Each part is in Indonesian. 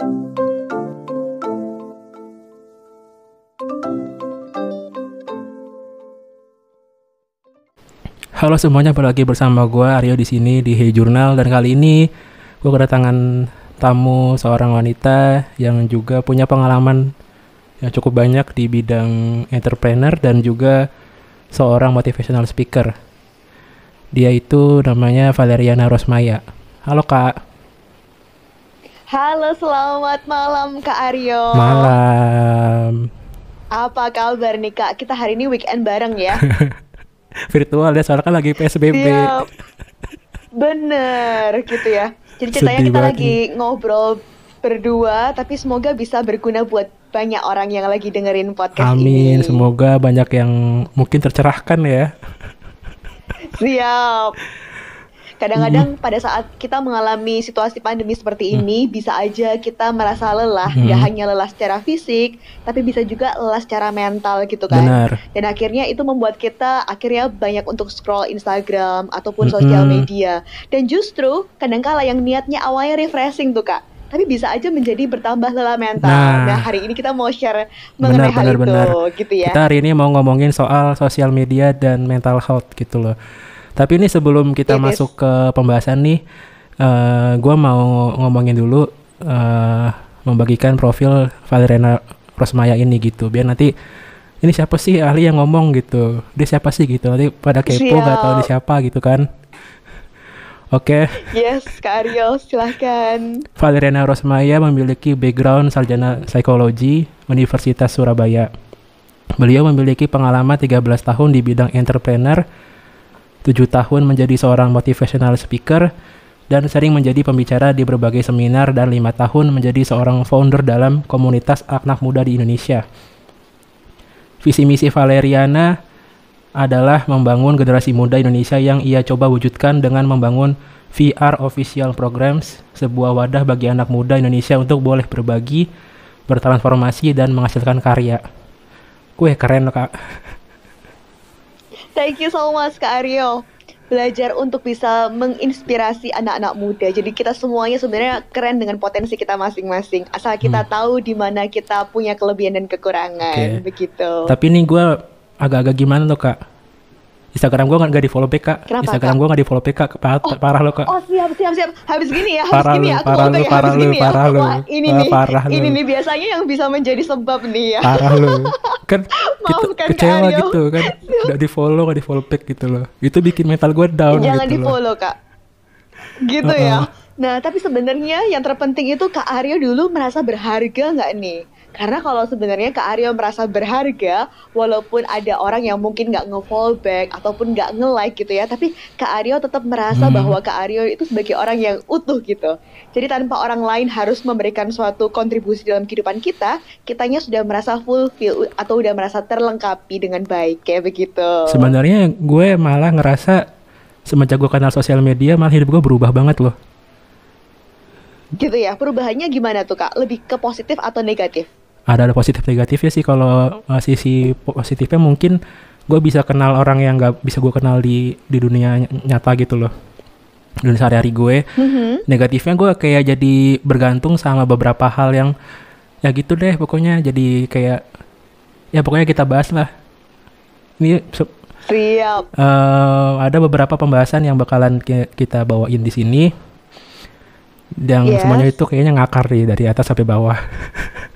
Halo semuanya, balik lagi bersama gue Aryo di sini di Hey Journal dan kali ini gue kedatangan tamu seorang wanita yang juga punya pengalaman yang cukup banyak di bidang entrepreneur dan juga seorang motivational speaker. Dia itu namanya Valeriana Rosmaya. Halo kak. Halo, selamat malam Kak Aryo. Malam. Apa kabar nih Kak? Kita hari ini weekend bareng ya. Virtual ya, soalnya kan lagi PSBB. Siap. Bener gitu ya. Jadi ceritanya Sedih kita banget lagi ngobrol berdua, tapi semoga bisa berguna buat banyak orang yang lagi dengerin podcast Amin, ini. semoga banyak yang mungkin tercerahkan ya. Siap. Kadang-kadang Hmm. pada saat kita mengalami situasi pandemi seperti ini, bisa aja kita merasa lelah, Hmm. nggak hanya lelah secara fisik, tapi bisa juga lelah secara mental gitu kan. Benar. Dan akhirnya itu membuat kita akhirnya banyak untuk scroll Instagram ataupun sosial Mm-mm. media. Dan justru kadangkala yang niatnya awalnya refreshing tuh kak, tapi bisa aja menjadi bertambah lelah mental. Nah. Nah, hari ini kita mau share mengenai Benar, hal benar, itu, benar. gitu ya. Kita hari ini mau ngomongin soal sosial media dan mental health gitu loh. Tapi ini sebelum kita It is. masuk ke pembahasan nih, eh gue mau ngomongin dulu eh membagikan profil Valeriana Rosmaya ini gitu. Biar nanti ini siapa sih ahli yang ngomong gitu? Dia siapa sih gitu? Nanti pada kepo gak tahu dia Siap. siapa gitu kan? Oke, Yes, Kak Aryo, silahkan. Valeriana Rosmaya memiliki background sarjana psikologi Universitas Surabaya. Beliau memiliki pengalaman 13 tahun di bidang entrepreneur, 7 tahun menjadi seorang motivational speaker, dan sering menjadi pembicara di berbagai seminar dan 5 tahun menjadi seorang founder dalam komunitas anak muda di Indonesia. Visi misi Valeriana adalah membangun generasi muda Indonesia yang ia coba wujudkan dengan membangun VR Official Programs, sebuah wadah bagi anak muda Indonesia untuk boleh berbagi, bertransformasi, dan menghasilkan karya. Kue keren kak. Thank you so much Kak Aryo. Belajar untuk bisa menginspirasi anak-anak muda. Jadi kita semuanya sebenarnya keren dengan potensi kita masing-masing. Asal kita tahu di mana kita punya kelebihan dan kekurangan. Hmm. Oke. Begitu. Tapi ini gue agak-agak gimana tuh, kak? Instagram gue nggak di follow kak. Kenapa, Instagram gue nggak di follow back, kak. Pa- parah lo, kak. Oh siap siap siap. Habis gini ya, habis Parah gini lu, ya. Aku parah lu, parah lu, ya. parah lu. Ini Wah, nih, parah lu. ini nih biasanya yang bisa menjadi sebab nih ya. Parah lo. Kan kita Maafkan, kecewa Aryo. gitu kan. Nggak di follow, nggak di follow back gitu loh. Itu bikin mental gue down Jangan gitu di follow kak. Gitu Uh-uh. ya. Nah tapi sebenarnya yang terpenting itu Kak Aryo dulu merasa berharga nggak nih? Karena kalau sebenarnya Kak Aryo merasa berharga, walaupun ada orang yang mungkin nggak nge-follow back ataupun nggak nge-like gitu ya, tapi Kak Aryo tetap merasa Hmm. bahwa Kak Aryo itu sebagai orang yang utuh gitu. Jadi tanpa orang lain harus memberikan suatu kontribusi dalam kehidupan kita, kitanya sudah merasa fulfill atau udah merasa terlengkapi dengan baik kayak begitu. Sebenarnya gue malah ngerasa semenjak gue kenal sosial media malah hidup gue berubah banget loh. Gitu ya, perubahannya gimana tuh kak? Lebih ke positif atau negatif? Ada ada positif negatifnya sih kalau uh, sisi positifnya mungkin gue bisa kenal orang yang nggak bisa gue kenal di di dunia ny- nyata gitu loh. Dunia sehari-hari gue. Mhm. Negatifnya gue kayak jadi bergantung sama beberapa hal yang ya gitu deh pokoknya jadi kayak ya pokoknya kita bahas lah. Ini Siap. Eh, ada beberapa pembahasan yang bakalan ki- kita bawain di sini. Yang Yes. semuanya itu kayaknya ngakar nih dari atas sampai bawah.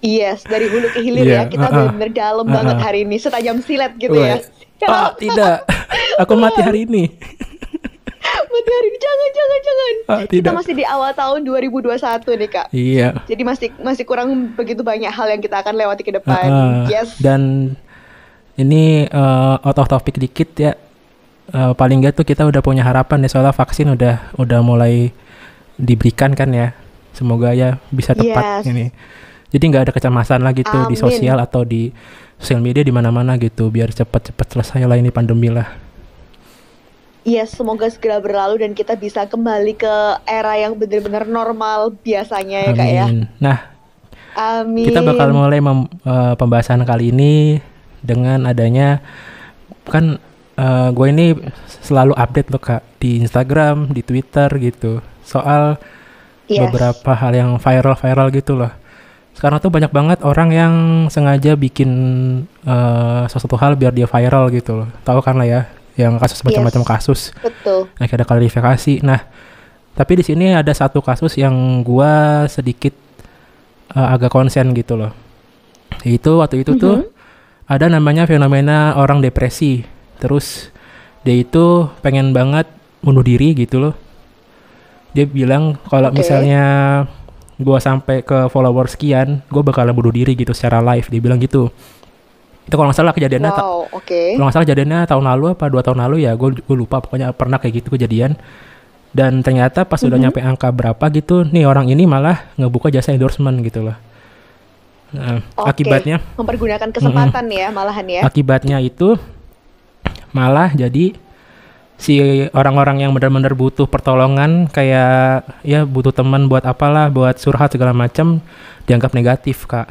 Yes, dari hulu ke hilir Iya, ya. Kita uh-uh. benar-benar dalam Uh-uh. banget hari ini, setajam silet gitu Weh. ya. Ah, tidak. Aku mati hari ini. Mati hari ini jangan jangan jangan. Ah, Kita masih di awal tahun 2021 nih, Kak. Iya. Jadi masih masih kurang begitu banyak hal yang kita akan lewati ke depan. Uh-uh. Yes. Dan ini eh, out of topic dikit ya. Eh, paling nggak tuh kita udah punya harapan ya soalnya vaksin udah udah mulai diberikan kan ya. Semoga ya bisa tepat Yes. ini. Jadi nggak ada kecemasan lagi tuh di Amin. sosial atau di sosial media di mana-mana gitu biar cepat-cepat selesai lah ini pandemi lah. Yes, semoga segera berlalu dan kita bisa kembali ke era yang benar-benar normal biasanya ya, Kak ya. Amin. Nah, Amin. kita bakal mulai mem- eh, pembahasan kali ini dengan adanya kan eh, gue ini selalu update loh kak di Instagram, di Twitter gitu soal Yes. beberapa hal yang viral-viral gitu loh. Sekarang tuh banyak banget orang yang sengaja bikin eh, sesuatu hal biar dia viral gitu loh. Tahu kan lah ya, yang kasus macam-macam Yes. kasus. Betul. Nah, ada klarifikasi. Nah, tapi di sini ada satu kasus yang gua sedikit eh, agak konsen gitu loh. Itu waktu itu tuh Mhm. ada namanya fenomena orang depresi. Terus dia itu pengen banget bunuh diri gitu loh. Dia bilang kalau Oke. misalnya gua sampai ke follower sekian, gue bakalan bunuh diri gitu secara live. Dia bilang gitu. Itu kalau nggak salah kejadiannya Wow, oke. kalau nggak salah kejadiannya tahun lalu apa dua tahun lalu ya gue gue lupa pokoknya pernah kayak gitu kejadian dan ternyata pas udah Mhm. nyampe angka berapa gitu nih orang ini malah ngebuka jasa endorsement gitu loh Nah, Oke. akibatnya Mempergunakan kesempatan ya malahan ya. akibatnya itu malah jadi si orang-orang yang benar-benar butuh pertolongan kayak ya butuh teman buat apalah buat surhat segala macam dianggap negatif kak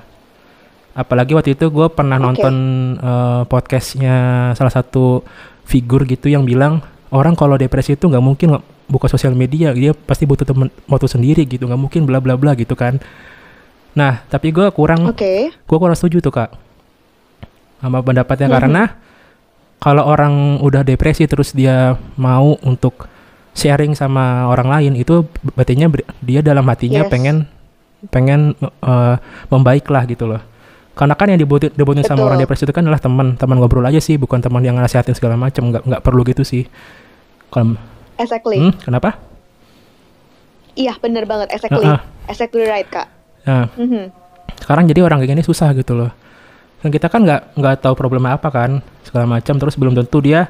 apalagi waktu itu gue pernah Oke. nonton eh, podcastnya salah satu figur gitu yang bilang orang kalau depresi itu nggak mungkin buka sosial media dia pasti butuh temen waktu sendiri gitu nggak mungkin bla bla bla gitu kan nah tapi gue kurang Oke. gue kurang setuju tuh kak sama pendapatnya Mhm. karena kalau orang udah depresi terus dia mau untuk sharing sama orang lain itu berartinya ber- dia dalam hatinya Yes. pengen pengen eh, membaik lah gitu loh karena kan yang dibutuhin, dibutuhin sama orang depresi itu kan adalah teman teman ngobrol aja sih bukan teman yang nasihatin segala macam nggak nggak perlu gitu sih kalau Exactly. hmm, kenapa Iya, bener banget. Exactly. Ah, ah. Exactly right, Kak. nah Mhm. sekarang jadi orang kayak gini susah gitu loh kan kita kan nggak nggak tahu problemnya apa kan segala macam. Terus belum tentu dia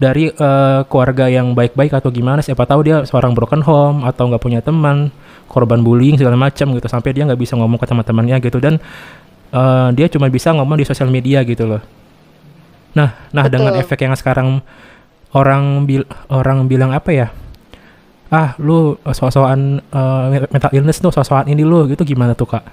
dari eh, keluarga yang baik-baik atau gimana siapa tahu dia seorang broken home atau nggak punya teman korban bullying segala macam gitu. Sampai dia nggak bisa ngomong ke teman-temannya gitu. Dan eh, dia cuma bisa ngomong di sosial media gitu loh. Nah nah dengan Betul. efek yang sekarang orang bil orang bilang apa ya? Ah lu eh, sosokan eh, mental illness tuh sosokan ini lu gitu gimana tuh kak?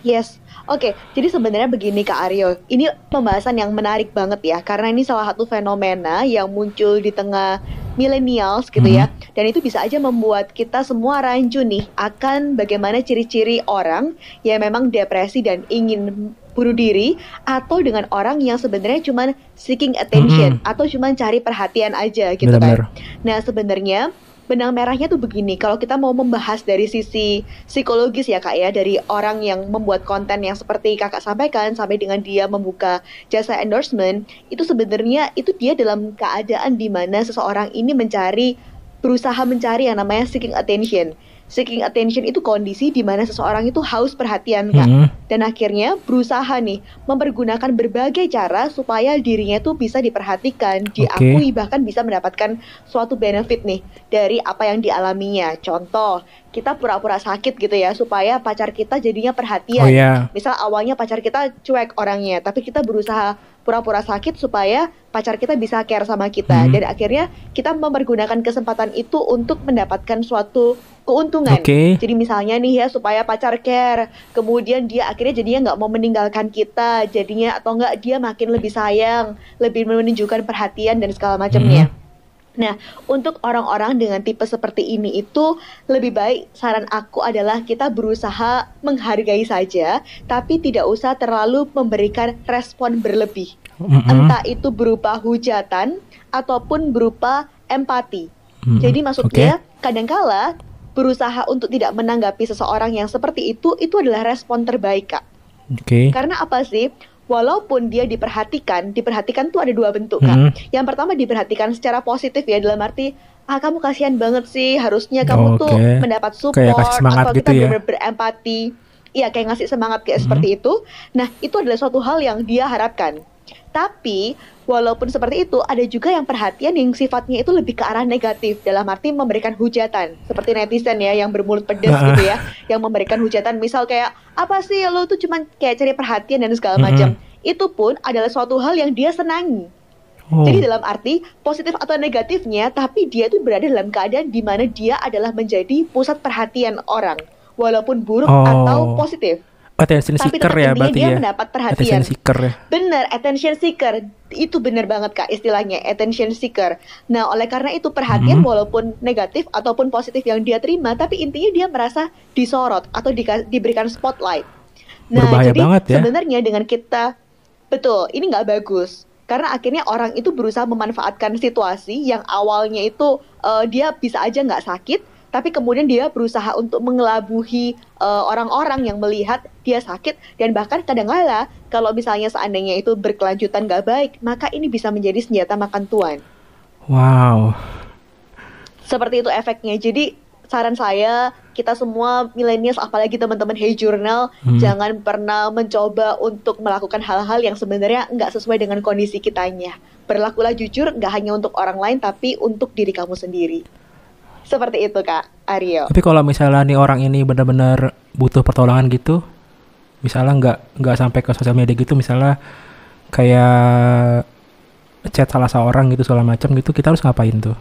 Yes. Oke, jadi sebenarnya begini Kak Aryo, ini pembahasan yang menarik banget ya, karena ini salah satu fenomena yang muncul di tengah millennials gitu ya, dan itu bisa aja membuat kita semua rancu nih akan bagaimana ciri-ciri orang yang memang depresi dan ingin bunuh diri, atau dengan orang yang sebenarnya cuman seeking attention, atau cuman cari perhatian aja gitu Benar-benar. kan. Nah sebenarnya benang merahnya tuh begini, kalau kita mau membahas dari sisi psikologis ya kak ya, dari orang yang membuat konten yang seperti kakak sampaikan sampai dengan dia membuka jasa endorsement, itu sebenarnya itu dia dalam keadaan di mana seseorang ini mencari berusaha mencari yang namanya seeking attention. Seeking attention itu kondisi di mana seseorang itu haus perhatian kak Mm-mm. dan akhirnya berusaha nih mempergunakan berbagai cara supaya dirinya tuh bisa diperhatikan, diakui bahkan bisa mendapatkan suatu benefit nih dari apa yang dialaminya. Contoh, kita pura-pura sakit gitu ya supaya pacar kita jadinya Oh perhatian. ya, Misal awalnya pacar kita cuek orangnya, tapi kita berusaha pura-pura sakit supaya pacar kita bisa care sama kita Hmm. dan akhirnya kita mempergunakan kesempatan itu untuk mendapatkan suatu keuntungan. oke. Jadi misalnya nih ya supaya pacar care, kemudian dia akhirnya jadinya nggak mau meninggalkan kita, jadinya atau nggak dia makin lebih sayang, lebih menunjukkan perhatian dan segala macamnya. Nah, untuk orang-orang dengan tipe seperti ini itu lebih baik saran aku adalah kita berusaha menghargai saja, tapi tidak usah terlalu memberikan respon berlebih. Entah itu berupa hujatan ataupun berupa empati. Jadi maksudnya kadangkala berusaha untuk tidak menanggapi seseorang yang seperti itu itu adalah respon terbaik kak. Oke. Karena apa sih? Walaupun dia diperhatikan, diperhatikan tuh ada dua bentuk kak. Mm. Yang pertama diperhatikan secara positif ya dalam arti ah kamu kasihan banget sih harusnya kamu tuh Oke. mendapat support Kayak kasih semangat atau gitu kita ya. berempati. Iya kayak ngasih semangat kayak Mhm. seperti itu. Nah itu adalah suatu hal yang dia harapkan. Tapi walaupun seperti itu ada juga yang perhatian yang sifatnya itu lebih ke arah negatif dalam arti memberikan hujatan seperti netizen ya yang bermulut pedas Ah. gitu ya yang memberikan hujatan misal kayak apa sih lo tuh cuman kayak cari perhatian dan segala macam itu pun adalah suatu hal yang dia senangi Oh. jadi dalam arti positif atau negatifnya, tapi dia itu berada dalam keadaan di mana dia adalah menjadi pusat perhatian orang, walaupun buruk Oh. atau positif. Attention tapi seeker ya berarti dia ya mendapat attention perhatian. seeker ya Bener, attention seeker. Itu bener banget Kak istilahnya, attention seeker. Nah, oleh karena itu perhatian Mhm. walaupun negatif ataupun positif yang dia terima, tapi intinya dia merasa disorot atau dika- diberikan spotlight. Nah, Berbahaya jadi banget ya. sebenarnya dengan kita betul, ini nggak bagus. Karena akhirnya orang itu berusaha memanfaatkan situasi yang awalnya itu eh, dia bisa aja nggak sakit, tapi kemudian dia berusaha untuk mengelabuhi eh, orang-orang yang melihat dia sakit dan bahkan kadang-kala kalau misalnya seandainya itu berkelanjutan nggak baik, maka ini bisa menjadi senjata makan tuan. wow Seperti itu efeknya. Jadi saran saya kita semua milenials apalagi teman-teman Hey Journal Hmm. jangan pernah mencoba untuk melakukan hal-hal yang sebenarnya nggak sesuai dengan kondisi kitanya. Berlakulah jujur nggak hanya untuk orang lain tapi untuk diri kamu sendiri. Seperti itu Kak Aryo. tapi kalau misalnya nih orang ini benar-benar butuh pertolongan gitu misalnya nggak nggak sampai ke sosial media gitu misalnya kayak chat salah seorang gitu segala macam gitu kita harus ngapain tuh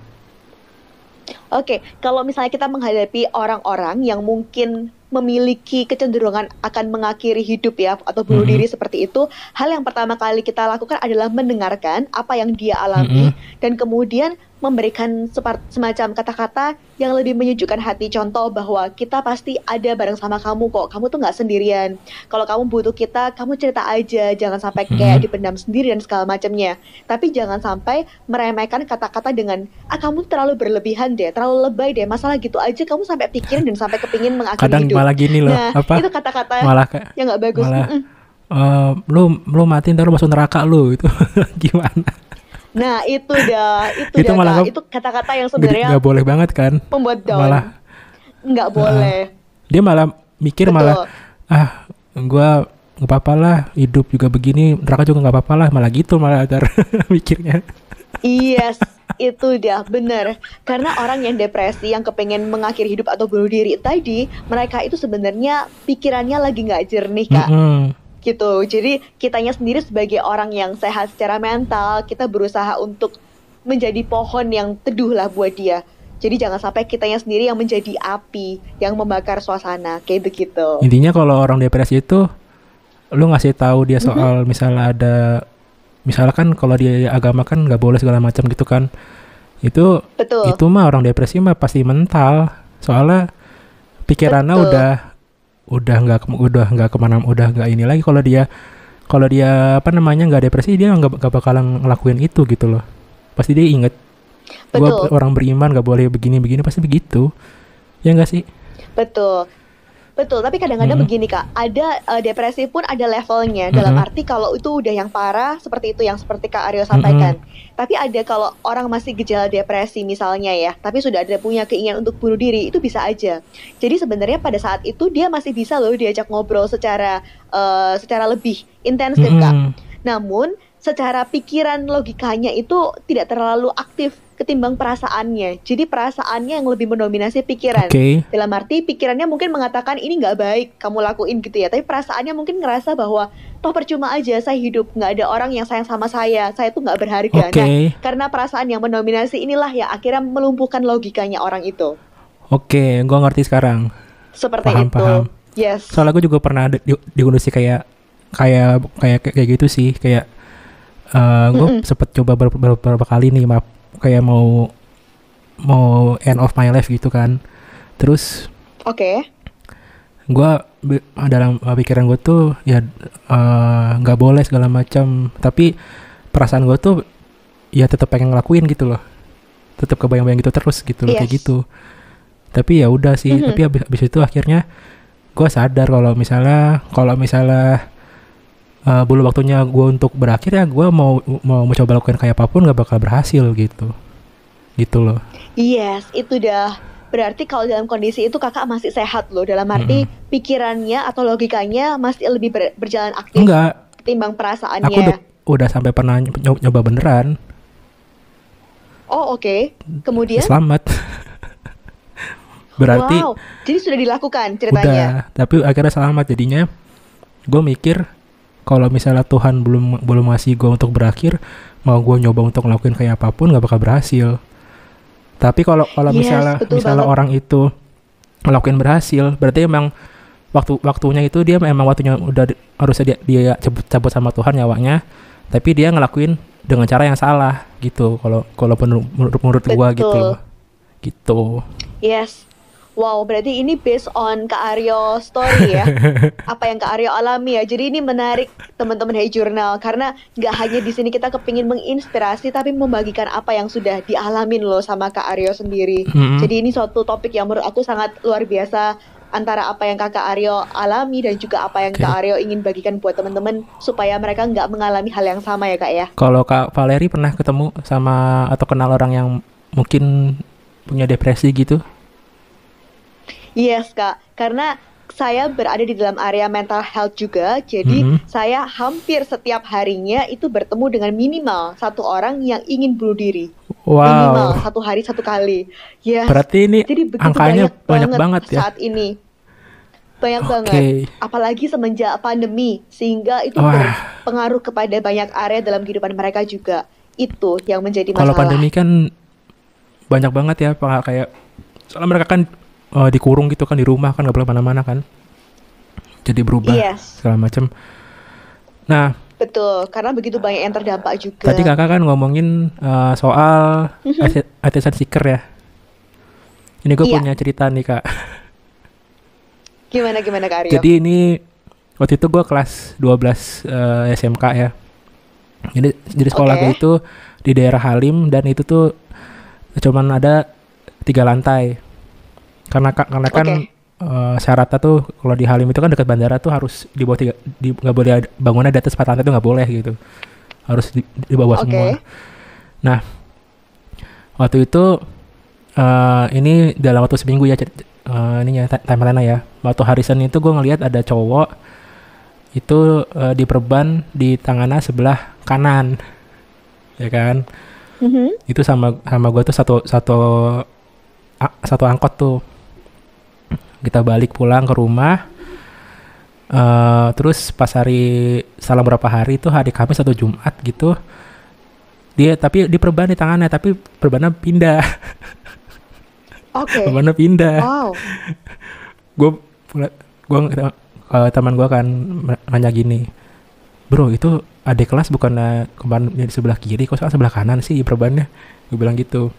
Oke, kalau misalnya kita menghadapi orang-orang yang mungkin memiliki kecenderungan akan mengakhiri hidup ya atau bunuh Mhm. diri seperti itu, hal yang pertama kali kita lakukan adalah mendengarkan apa yang dia alami dan kemudian memberikan semacam kata-kata yang lebih menyejukkan hati. Contoh bahwa kita pasti ada bareng sama kamu kok. Kamu tuh nggak sendirian. Kalau kamu butuh kita, kamu cerita aja. Jangan sampai kayak Mhm. dipendam sendiri dan segala macamnya. Tapi jangan sampai meremehkan kata-kata dengan ah kamu terlalu berlebihan deh, terlalu lebay deh. Masalah gitu aja kamu sampai pikirin dan sampai kepingin mengakhiri kadang hidup. malah gini loh nah, apa itu kata-kata malah kayak yang nggak bagus. malah- Mm-mm. eh, lu lu mati ntar lu masuk neraka lu itu gimana Nah, itu dah, itu, Itu dah, malah Kak. itu kata-kata yang sebenarnya nggak boleh banget kan membuat down. malah nggak boleh. dia malah mikir Betul. malah ah gua nggak apa-apa lah hidup juga begini neraka juga nggak apa-apa lah malah gitu malah ntar mikirnya Yes, itu dah bener. Karena orang yang depresi, yang kepengen mengakhiri hidup atau bunuh diri tadi, mereka itu sebenarnya pikirannya lagi nggak jernih kak. Mm-mm. Gitu. Jadi kitanya sendiri sebagai orang yang sehat secara mental, kita berusaha untuk menjadi pohon yang teduh lah buat dia. Jadi jangan sampai kitanya sendiri yang menjadi api yang membakar suasana kayak begitu. intinya kalau orang depresi itu lu ngasih tahu dia soal misalnya ada misalnya kan kalau dia agama kan nggak boleh segala macam gitu kan itu Betul. itu mah orang depresi mah pasti mental soalnya pikirannya Betul. udah udah nggak udah nggak ke mana udah nggak ini lagi kalau dia kalau dia apa namanya nggak depresi dia nggak nggak bakalan ngelakuin itu gitu loh pasti dia inget Betul. orang beriman nggak boleh begini begini pasti begitu ya nggak sih Betul. Betul, tapi kadang-kadang Mm-mm. begini Kak, ada eh, depresi pun ada levelnya. Dalam Mm-mm. arti kalau itu udah yang parah seperti itu yang seperti Kak Aryo sampaikan. Tapi ada kalau orang masih gejala depresi misalnya ya, tapi sudah ada punya keinginan untuk bunuh diri, itu bisa aja. Jadi sebenarnya pada saat itu dia masih bisa loh diajak ngobrol secara eh, secara lebih intensif Kak. Mm-mm. Namun secara pikiran logikanya itu tidak terlalu aktif ketimbang perasaannya. Jadi perasaannya yang lebih mendominasi pikiran. oke Dalam arti pikirannya mungkin mengatakan ini nggak baik kamu lakuin gitu ya. Tapi perasaannya mungkin ngerasa bahwa toh percuma aja saya hidup nggak ada orang yang sayang sama saya. Saya tuh nggak berharga. oke Nah, karena perasaan yang mendominasi inilah yang akhirnya melumpuhkan logikanya orang itu. oke gua ngerti sekarang Seperti Paham, itu. paham. Yes. soalnya gue juga pernah di, di, di kondisi kayak kayak kayak kayak gitu sih kayak gue Mm-mm. sempet coba ber- ber- beberapa kali nih maaf kayak mau mau end of my life gitu kan terus Oke. gue dalam uh, pikiran gue tuh ya uh, nggak boleh segala macam tapi perasaan gue tuh ya tetap pengen ngelakuin gitu loh tetap kebayang-bayang gitu terus gitu loh kayak Yes. gitu tapi ya udah sih Mhm. tapi abis, abis itu akhirnya gue sadar kalau misalnya kalau misalnya uh, belum waktunya gue untuk berakhir ya gue mau mau mencoba lakukan kayak apa pun gak bakal berhasil gitu gitu loh Yes, itu dah. Berarti kalau dalam kondisi itu kakak masih sehat loh. Dalam arti pikirannya atau logikanya masih lebih ber- berjalan aktif enggak ketimbang perasaannya. aku udah udah sampai pernah nyoba, nyoba beneran Oh oke. Kemudian? selamat berarti Wow. Jadi sudah dilakukan udah ceritanya. tapi akhirnya selamat jadinya gue mikir kalau misalnya Tuhan belum belum ngasih gue untuk berakhir mau gue nyoba untuk ngelakuin kayak apa pun gak bakal berhasil tapi kalau kalau Yes, misalnya misalnya banget. orang itu ngelakuin berhasil berarti emang waktu waktunya itu dia memang waktunya udah di- harusnya dia, dia cabut, cabut sama Tuhan nyawanya tapi dia ngelakuin dengan cara yang salah gitu kalau kalau menurut menurut, gua gitu gitu Yes. Wow, berarti ini based on Kak Aryo story ya. Apa yang Kak Aryo alami ya. Jadi ini menarik teman-teman Hey Journal karena nggak hanya di sini kita kepingin menginspirasi tapi membagikan apa yang sudah dialamin loh sama Kak Aryo sendiri. Mm-mm. Jadi ini suatu topik yang menurut aku sangat luar biasa antara apa yang Kakak Aryo alami dan juga apa yang Oke. Kak Aryo ingin bagikan buat teman-teman supaya mereka nggak mengalami hal yang sama ya Kak ya. kalau Kak Valeri pernah ketemu sama atau kenal orang yang mungkin punya depresi gitu Yes kak, karena saya berada di dalam area mental health juga, jadi Mhm. saya hampir setiap harinya itu bertemu dengan minimal satu orang yang ingin bunuh diri. Minimal wow satu hari satu kali. Yes. berarti ini Jadi angkanya banyak, banyak banget ya saat ini. Banyak Oke. banget. Apalagi semenjak pandemi, sehingga itu Wah. berpengaruh kepada banyak area dalam kehidupan mereka juga. Itu yang menjadi kalau masalah. pandemi kan banyak banget ya kayak soalnya mereka kan eh, dikurung gitu kan di rumah kan nggak boleh mana-mana kan jadi berubah Yes, segala macam nah betul. Karena begitu banyak yang terdampak juga. tadi kakak kan ngomongin eh, soal Mhm. atten- attention seeker ya ini gue Iya. punya cerita nih kak Gimana gimana Kak Aryo? jadi ini waktu itu gue kelas 12 eh, SMK ya jadi jadi sekolah Oke. gue itu di daerah Halim dan itu tuh cuman ada tiga lantai karena ka- karena kan Oke. eh, syaratnya tuh kalau di Halim itu kan dekat bandara tuh harus di bawah tiga di nggak boleh ada bangunan di atas empat lantai tuh nggak boleh gitu harus di, di bawah Oke. semua nah waktu itu eh ini dalam waktu seminggu ya cer- eh, ininya ti- timeline ya waktu hari Senin itu gue ngelihat ada cowok itu eh, diperban di tangannya sebelah kanan ya kan Mhm. itu sama sama gue tuh satu satu a- satu angkot tuh kita balik pulang ke rumah. Eh terus pas hari salah berapa hari itu hari Kamis atau Jumat gitu. Dia tapi di perban di tangannya tapi perbannya pindah. Oke. perbannya pindah. Wow. gue gue eh, teman gue kan nanya gini bro itu adik kelas bukan kemarin di sebelah kiri kok sekarang sebelah kanan sih perbannya? Gue bilang gitu.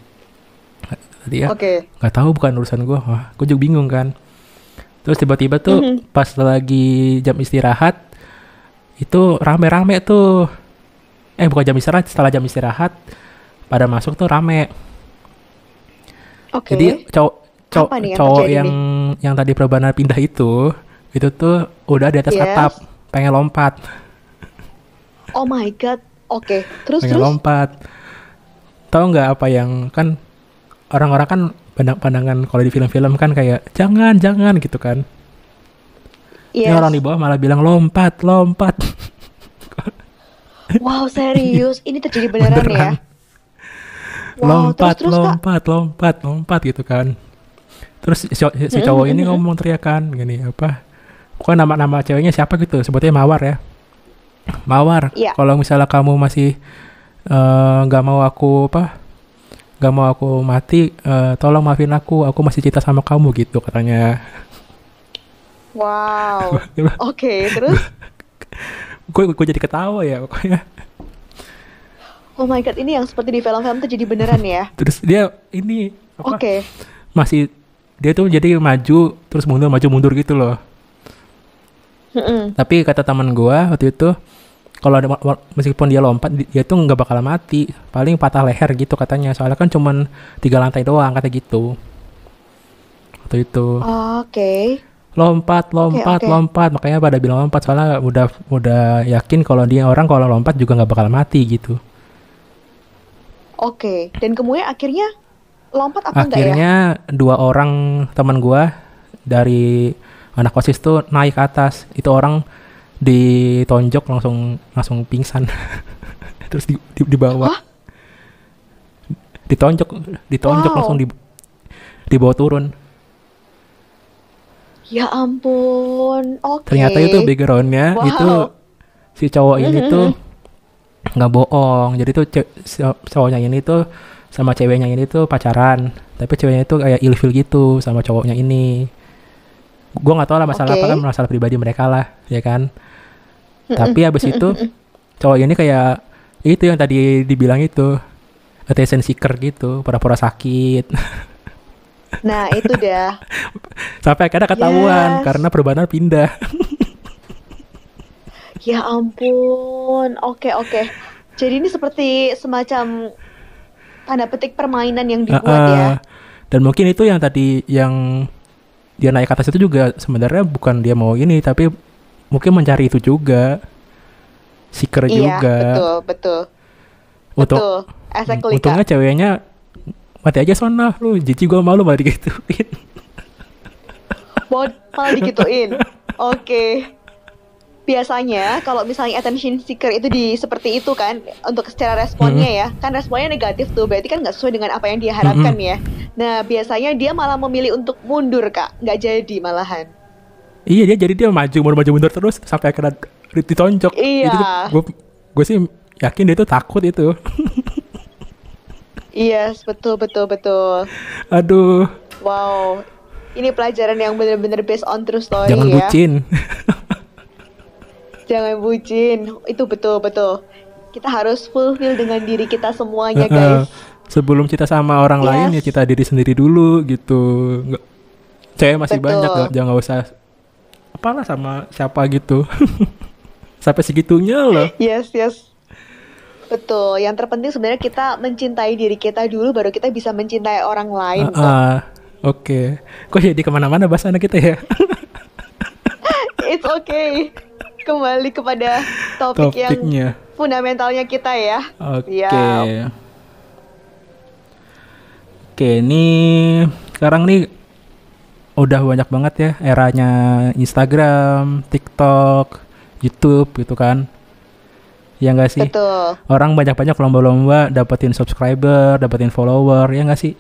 Tadi ya Oke. nggak tahu bukan urusan gue wah gue juga bingung kan terus tiba-tiba tuh Mhm. pas lagi jam istirahat itu rame-rame tuh eh bukan jam istirahat setelah jam istirahat pada masuk tuh rame Oke. jadi cowok Apa nih yang cowok yang yang tadi perubahan pindah itu itu tuh udah di atas Yes. atap pengen lompat Oh my god. Oke. Terus pengen terus. lompat tahu nggak apa yang kan orang-orang kan pandangan kalau di film-film kan kayak jangan jangan gitu kan Ini Yes. orang di bawah malah bilang lompat lompat Wow serius. Ini terjadi beneran, ya. Beneran. Wow. lompat terus terus kak. lompat lompat lompat gitu kan terus si, si cowok ini ngomong teriakan gini apa kok nama-nama ceweknya siapa gitu sebutnya mawar ya mawar Iya. kalau misalnya kamu masih eh, nggak mau aku apa nggak mau aku mati eh, tolong maafin aku aku masih cinta sama kamu gitu katanya Wow. Oke. Terus. gue gue jadi ketawa ya pokoknya Oh my god. Ini yang seperti di film-film terjadi beneran ya. terus dia ini Oke. masih dia tuh jadi maju terus mundur maju mundur gitu loh Mm-mm. tapi kata teman gua waktu itu kalau ada meskipun dia lompat di- dia tuh nggak bakal mati paling patah leher gitu katanya soalnya kan cuman tiga lantai doang kata gitu waktu itu Oke. lompat lompat oke. lompat makanya pada bilang lompat soalnya udah udah yakin kalau dia orang kalau lompat juga nggak bakal mati gitu Oke. Dan kemudian akhirnya lompat apa enggak ya? akhirnya dua orang teman gua dari anak osis tuh naik ke atas itu orang ditonjok langsung langsung pingsan terus di, di, dibawa Hah? ditonjok ditonjok Wow. langsung di dibawa turun Ya ampun. Oke. ternyata itu backgroundnya Wow. itu si cowok ini Mhm. tuh nggak bohong jadi tuh cowoknya ini tuh sama ceweknya ini tuh pacaran tapi ceweknya itu kayak ilfil gitu sama cowoknya ini gue nggak tahu lah masalah apa Oke. kan masalah pribadi mereka lah ya kan tapi habis itu cowok ini kayak itu yang tadi dibilang itu attention seeker gitu pura-pura sakit Nah, itu dah. sampai akhirnya ketahuan Yes. karena perbanan pindah Ya ampun. Oke, oke. Jadi ini seperti semacam tanda petik permainan yang dibuat Heeh. ya. dan mungkin itu yang tadi yang dia naik ke atas itu juga sebenarnya bukan dia mau ini tapi mungkin mencari itu juga seeker Iya, juga betul, betul. untuk Betul. Exactly, untungnya Kak. ceweknya mati aja sana lu jijik gua malu malah digituin Mau malah digituin. Oke. Biasanya kalau misalnya attention seeker itu di seperti itu kan untuk secara responnya ya, kan responnya negatif tuh, berarti kan nggak sesuai dengan apa yang dia harapkan ya. Nah biasanya dia malah memilih untuk mundur kak, nggak jadi malahan. Iya dia jadi dia maju mundur maju mundur terus sampai akhirnya ditonjok Iya. gue gue sih yakin dia tuh takut itu Yes, betul betul betul. aduh Wow, ini pelajaran yang bener-bener based on true story jangan ya. bucin Jangan bucin, itu betul betul. Kita harus fulfill dengan diri kita semuanya guys. sebelum kita sama orang lain ya Yes. kita diri sendiri dulu gitu nggak cewek masih Betul. banyak nggak jangan usah apalah sama siapa gitu sampai segitunya loh Yes, yes. Betul. Yang terpenting sebenarnya kita mencintai diri kita dulu, baru kita bisa mencintai orang lain. kok. Ah, oke kok jadi ke mana-mana bahasa anak kita ya It's okay. Kembali kepada topik yang topiknya fundamentalnya kita ya. oke Siap. oke ini sekarang nih udah banyak banget ya eranya Instagram TikTok YouTube gitu kan ya enggak sih Betul. orang banyak-banyak lomba-lomba dapetin subscriber, dapetin follower, ya nggak sih?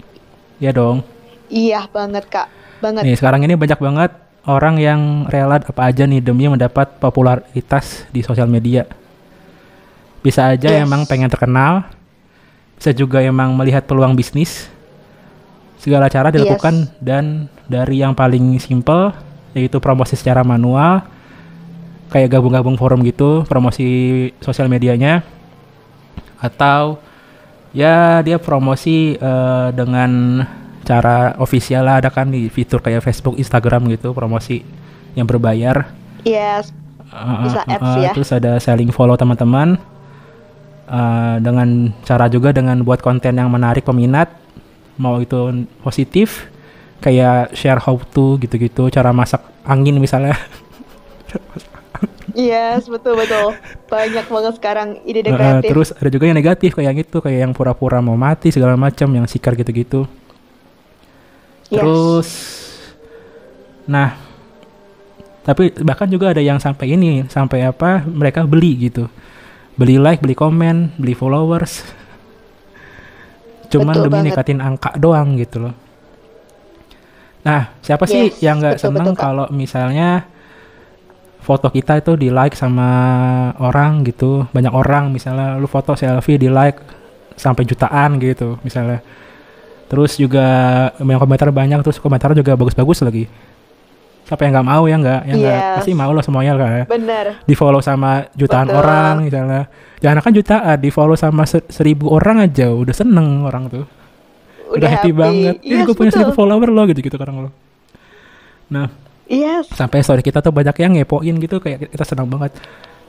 Ya dong. Iya banget kak. Banget. Nih sekarang ini banyak banget orang yang rela apa aja nih demi mendapat popularitas di sosial media. Bisa aja Yes. emang pengen terkenal, bisa juga emang melihat peluang bisnis. Segala cara dilakukan dan dari yang paling simple yaitu promosi secara manual, kayak gabung-gabung forum gitu, promosi sosial medianya, atau ya dia promosi eh, dengan cara official lah ada kan di fitur kayak Facebook, Instagram gitu promosi yang berbayar. Yes. Uh, Bisa uh, ads uh, ya. Terus ada selling follow teman-teman. Uh, dengan cara juga dengan buat konten yang menarik peminat, mau itu positif, kayak share how to gitu-gitu, cara masak angin misalnya. Yes, betul betul. Banyak banget sekarang Uh, kreatif. terus ada juga yang negatif kayak gitu, kayak yang pura-pura mau mati segala macam, yang sikar gitu-gitu. Yes. Terus, nah, tapi bahkan juga ada yang sampai ini, sampai apa? Mereka beli gitu, beli like, beli komen, beli followers, cuman Betul demi banget. ningkatin angka doang gitu loh. Nah, siapa sih Yes, yang nggak seneng kalau misalnya foto kita itu di like sama orang gitu, banyak orang misalnya lu foto selfie di like sampai jutaan gitu misalnya. Terus juga yang komentar banyak, terus komentar juga bagus-bagus lagi. Siapa yang nggak mau ya nggak? Ya nggak? Yes. Pasti mau loh semuanya kan. Bener. Di follow sama jutaan Betul. orang misalnya. Jangan kan jutaan, di follow sama se- seribu orang aja udah seneng orang tuh. Udah, happy, banget. Ih, Yes, gue punya seribu follower loh gitu-gitu orang lo. Nah, Yes. sampai story kita tuh banyak yang ngepoin gitu kayak kita senang banget.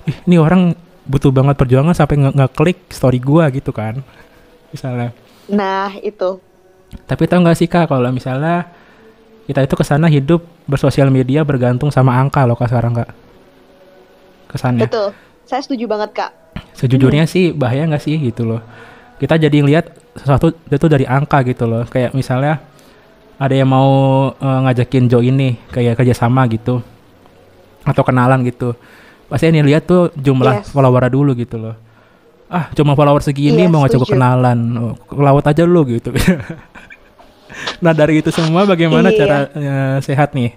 Ih, ini orang butuh banget perjuangan sampai nge- ngeklik story gua gitu kan. Misalnya. Nah, itu. Tapi tau gak sih kak kalau misalnya kita itu ke sana hidup bersosial media bergantung sama angka loh kak sekarang kak. Kesannya. Betul. Saya setuju banget, Kak. Sejujurnya sih bahaya nggak sih gitu loh. Kita jadi ngelihat sesuatu itu dari angka gitu loh. Kayak misalnya ada yang mau eh, ngajakin join nih kayak kerjasama gitu atau kenalan gitu. Pasti ini lihat tuh jumlah Yes. follower dulu gitu loh. Ah cuma follower segini Iya, mau ngajak kenalan, oh, ke laut aja lu gitu. nah dari itu semua bagaimana Iya. cara eh, sehat nih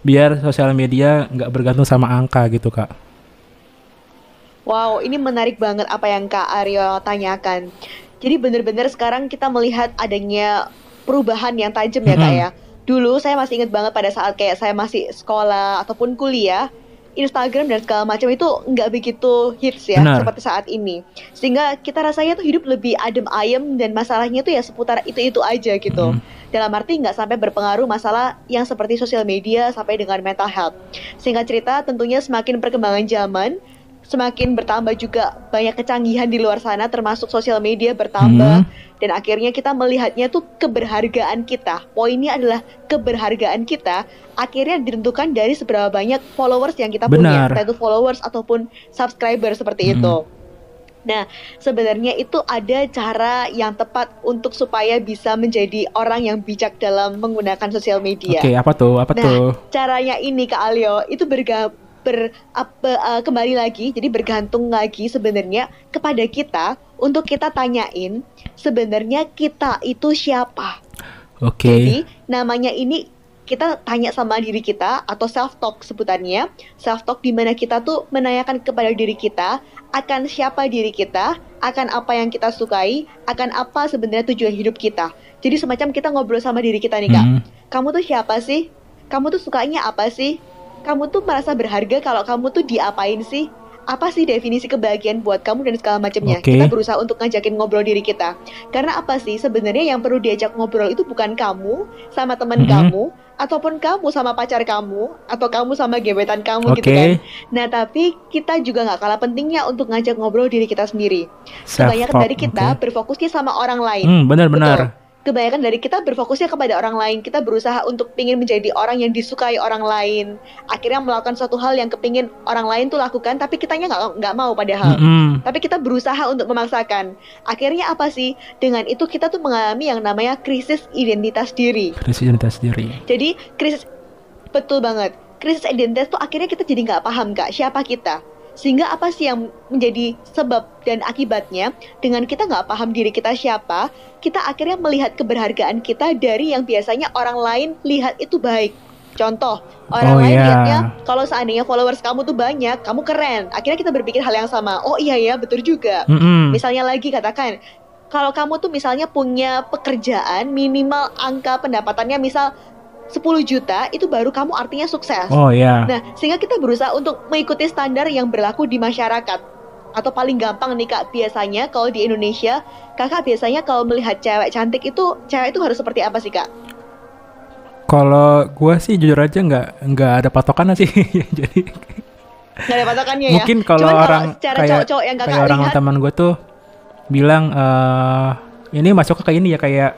biar sosial media nggak bergantung sama angka gitu kak. Wow, ini menarik banget apa yang Kak Aryo tanyakan. Jadi benar-benar sekarang kita melihat adanya perubahan yang tajam ya Kak ya. dulu saya masih ingat banget pada saat kayak saya masih sekolah ataupun kuliah Instagram dan segala macam itu nggak begitu hits ya Benar. seperti saat ini sehingga kita rasanya tuh hidup lebih adem ayem dan masalahnya tuh ya seputar itu itu aja gitu Mm. dalam arti nggak sampai berpengaruh masalah yang seperti sosial media sampai dengan mental health sehingga cerita tentunya semakin perkembangan zaman semakin bertambah juga banyak kecanggihan di luar sana termasuk sosial media bertambah Hmm. dan akhirnya kita melihatnya tuh keberhargaan kita. Poinnya adalah keberhargaan kita akhirnya ditentukan dari seberapa banyak followers yang kita punya, Benar. entah itu followers ataupun subscriber seperti Hmm. itu. Nah, sebenarnya itu ada cara yang tepat untuk supaya bisa menjadi orang yang bijak dalam menggunakan sosial media. Oke, apa tuh? Apa Nah, tuh? caranya ini Kak Alio itu berga ber eh, kembali lagi jadi bergantung lagi sebenarnya kepada kita untuk kita tanyain sebenarnya kita itu siapa. Oke. Jadi namanya ini kita tanya sama diri kita atau self talk sebutannya. Self talk di mana kita tuh menanyakan kepada diri kita akan siapa diri kita, akan apa yang kita sukai, akan apa sebenarnya tujuan hidup kita. Jadi semacam kita ngobrol sama diri kita nih Kak Hmm. kamu tuh siapa sih? Kamu tuh sukanya apa sih? Kamu tuh merasa berharga kalau kamu tuh diapain sih? Apa sih definisi kebahagiaan buat kamu dan segala macamnya? Oke. Kita berusaha untuk ngajakin ngobrol diri kita. Karena apa sih? Sebenarnya yang perlu diajak ngobrol itu bukan kamu sama teman Mhm. kamu ataupun kamu sama pacar kamu atau kamu sama gebetan kamu Oke. gitu kan. Nah, tapi kita juga nggak kalah pentingnya untuk ngajak ngobrol diri kita sendiri. Kebanyakan Self-talk, dari kita oke. berfokusnya sama orang lain Hmm, benar-benar. Kebanyakan dari kita berfokusnya kepada orang lain. Kita berusaha untuk pingin menjadi orang yang disukai orang lain. Akhirnya melakukan suatu hal yang kepingin orang lain tuh lakukan, tapi kitanya nggak nggak mau padahal. Mm-mm. Tapi kita berusaha untuk memaksakan. Akhirnya apa sih? Dengan itu kita tuh mengalami yang namanya krisis identitas diri. Krisis identitas diri. Jadi krisis betul banget. Krisis identitas tuh akhirnya kita jadi nggak paham kak siapa kita. Sehingga apa sih yang menjadi sebab dan akibatnya dengan kita nggak paham diri kita siapa, kita akhirnya melihat keberhargaan kita dari yang biasanya orang lain lihat itu baik. Contoh, orang Oh, lain iya. lihatnya kalau seandainya followers kamu tuh banyak, kamu keren. Akhirnya kita berpikir hal yang sama. Oh iya ya, betul juga. Mm-mm. Misalnya lagi katakan, kalau kamu tuh misalnya punya pekerjaan minimal angka pendapatannya misal 10 juta, itu baru kamu artinya sukses. Oh ya. Nah, sehingga kita berusaha untuk mengikuti standar yang berlaku di masyarakat. Atau paling gampang nih kak, biasanya kalau di Indonesia, kakak biasanya kalau melihat cewek cantik itu, cewek itu harus seperti apa sih kak? Kalau gua sih jujur aja nggak nggak ada patokan sih. Jadi Nggak ada patokannya ya? mungkin kalau orang secara kayak cowok-cowok yang kakak kayak orang lihat, teman gue tuh bilang eh ini masuk ke kayak ini ya kayak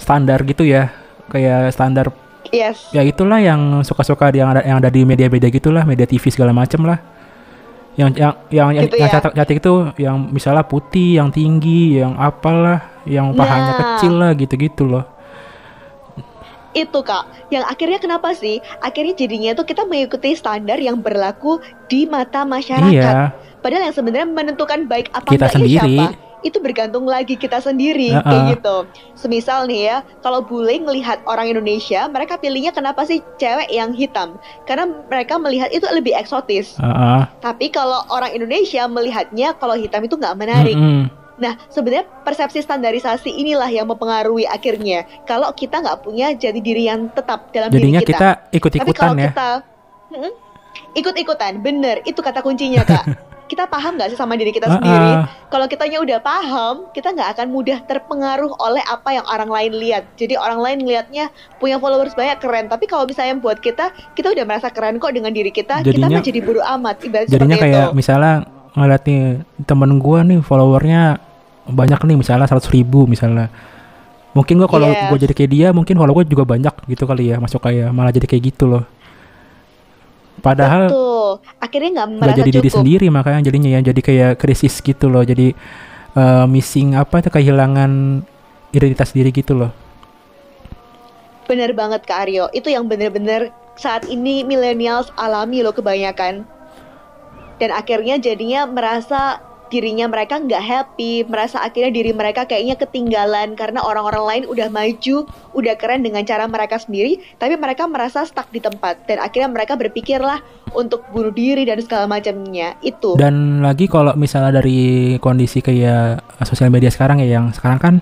standar gitu ya kayak standar yes. ya itulah yang suka-suka yang ada yang ada di media-media gitulah media TV segala macem lah yang yang yang yang, Gitu yang ya? cantik, cantik itu yang misalnya putih yang tinggi yang apalah yang pahanya Nah. kecil lah gitu-gitu loh itu kak yang akhirnya kenapa sih akhirnya jadinya tuh kita mengikuti standar yang berlaku di mata masyarakat iya padahal yang sebenarnya menentukan baik apa Kita sendiri. siapa itu bergantung lagi kita sendiri Uh-uh. kayak gitu semisal nih ya kalau bule ngelihat orang Indonesia mereka pilihnya kenapa sih cewek yang hitam karena mereka melihat itu lebih eksotis Heeh. tapi kalau orang Indonesia melihatnya kalau hitam itu nggak menarik Mm-mm. Nah, sebenarnya persepsi standarisasi inilah yang mempengaruhi akhirnya. Kalau kita nggak punya jati diri yang tetap dalam jadinya diri kita Tapi ikut-ikutan kalau ya kita Hmm? ikut-ikutan, bener, itu kata kuncinya kak. kita paham nggak sih sama diri kita sendiri? Heeh. Kalau kitanya udah paham, kita nggak akan mudah terpengaruh oleh apa yang orang lain lihat. Jadi orang lain lihatnya punya followers banyak keren, tapi kalau misalnya buat kita, kita udah merasa keren kok dengan diri kita. kita Jadinya- mah jadi buru amat, ibarat jadinya kayak itu. misalnya ngeliat nih temen gua nih followernya banyak nih misalnya 100 ribu misalnya mungkin gua kalau Yes. gua jadi kayak dia mungkin follower gua juga banyak gitu kali ya masuk kayak malah jadi kayak gitu loh padahal Betul. Akhirnya nggak merasa jadi diri cukup. sendiri makanya jadinya ya jadi kayak krisis gitu loh jadi eh, missing apa itu kehilangan identitas diri gitu loh Bener banget Kak Aryo, itu yang bener-bener saat ini millennials alami loh kebanyakan. Dan akhirnya jadinya merasa dirinya mereka nggak happy, merasa akhirnya diri mereka kayaknya ketinggalan karena orang-orang lain udah maju, udah keren dengan cara mereka sendiri, tapi mereka merasa stuck di tempat dan akhirnya mereka berpikirlah untuk bunuh diri dan segala macamnya itu. dan lagi kalau misalnya dari kondisi kayak sosial media sekarang ya yang sekarang kan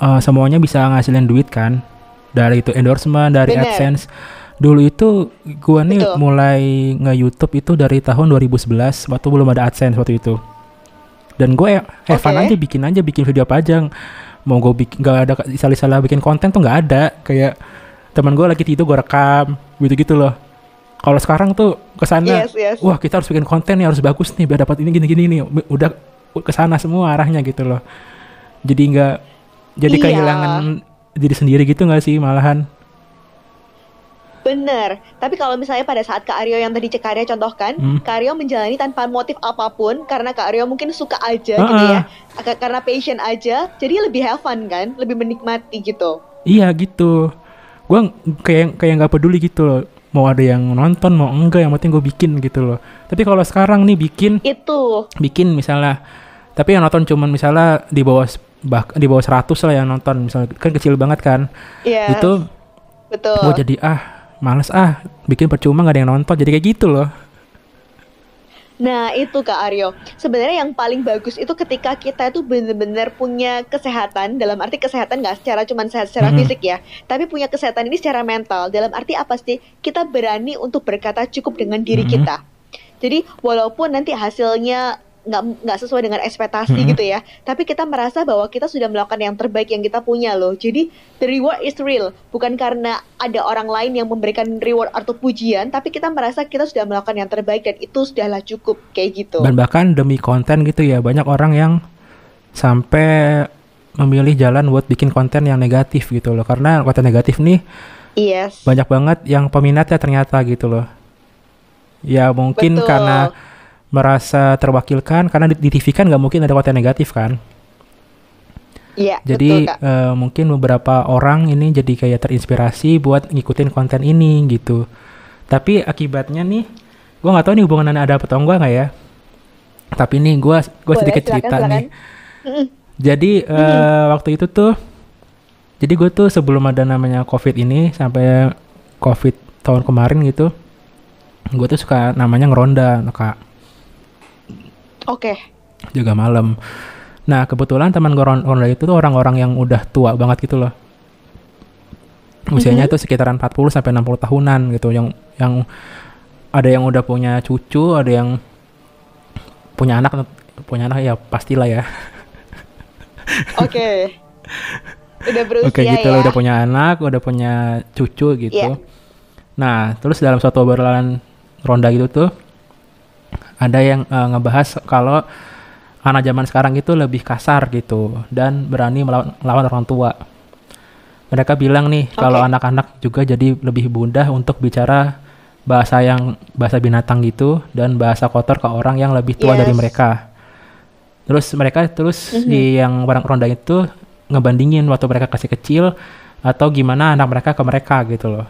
eh, semuanya bisa ngasilin duit kan dari itu endorsement dari Bener. AdSense dulu itu gua nih Betul. mulai nge YouTube itu dari tahun 2011 waktu belum ada AdSense waktu itu dan gue have fun Oke. aja bikin aja bikin video apa aja mau gue bikin nggak ada salah-salah bikin konten tuh nggak ada kayak teman gue lagi tidur gue rekam gitu gitu loh kalau sekarang tuh ke sana Yes, yes. wah kita harus bikin konten nih harus bagus nih biar dapat ini gini gini nih udah ke sana semua arahnya gitu loh jadi nggak jadi Iya. kehilangan diri sendiri gitu nggak sih malahan Bener. Tapi kalau misalnya pada saat Kak Aryo yang tadi Cek Aryo contohkan, Hmm. Kak Aryo menjalani tanpa motif apa pun karena Kak Aryo mungkin suka aja Ah, gitu ya. Ka- Karena passion aja, jadi lebih have fun kan, lebih menikmati gitu. iya gitu gue kayak kayak nggak peduli gitu loh mau ada yang nonton mau enggak yang penting gue bikin gitu loh tapi kalau sekarang nih bikin Itu. bikin misalnya tapi yang nonton cuman misalnya di bawah bah, di bawah 100 lah yang nonton misalnya kan kecil banget kan Yes, itu betul. gue jadi ah males ah bikin percuma gak ada yang nonton jadi kayak gitu loh Nah, itu Kak Aryo. Sebenarnya yang paling bagus itu ketika kita itu benar-benar punya kesehatan, dalam arti kesehatan nggak secara cuman sehat secara Mhm. fisik ya, tapi punya kesehatan ini secara mental. Dalam arti apa sih? Kita berani untuk berkata cukup dengan diri Mhm. kita. Jadi walaupun nanti hasilnya nggak nggak sesuai dengan ekspektasi Mhm. gitu ya, tapi kita merasa bahwa kita sudah melakukan yang terbaik yang kita punya loh. Jadi the reward is real, bukan karena ada orang lain yang memberikan reward atau pujian, tapi kita merasa kita sudah melakukan yang terbaik dan itu sudahlah cukup kayak gitu. dan bahkan demi konten gitu ya banyak orang yang sampai memilih jalan buat bikin konten yang negatif gitu loh karena konten negatif nih Yes. banyak banget yang peminatnya ternyata gitu loh ya mungkin Betul. karena merasa terwakilkan karena di, di TV kan nggak mungkin ada konten negatif kan? Iya, jadi betul Kak. eh, mungkin beberapa orang ini jadi kayak terinspirasi buat ngikutin konten ini gitu. Tapi akibatnya nih gua nggak tahu nih hubungannya ada apa atau enggak nggak ya? Tapi nih gua Boleh, sedikit silakan, cerita silakan. nih. Jadi eh, waktu itu tuh jadi gue tuh sebelum ada namanya covid ini sampai covid tahun kemarin gitu gue tuh suka namanya ngeronda kak Oke. jaga malam. Nah kebetulan teman gue ron- ronda itu tuh orang-orang yang udah tua banget gitu loh. Usianya Mhm. tuh sekitaran 40 sampai 60 tahunan gitu yang yang ada yang udah punya cucu, ada yang punya anak punya anak ya pastilah ya. Oke. Udah berusia Oke gitu ya. loh udah punya anak, udah punya cucu gitu. Iya. Nah, terus dalam suatu obrolan ronda gitu tuh ada yang eh, ngebahas kalau anak zaman sekarang itu lebih kasar gitu dan berani melawan, melawan orang tua. Mereka bilang nih kalau Oke. anak-anak juga jadi lebih mudah untuk bicara bahasa yang bahasa binatang gitu dan bahasa kotor ke orang yang lebih tua dari Yes. mereka. Terus mereka terus Mhm. di yang barang ronda itu ngebandingin waktu mereka kasih kecil atau gimana anak mereka ke mereka gitu loh.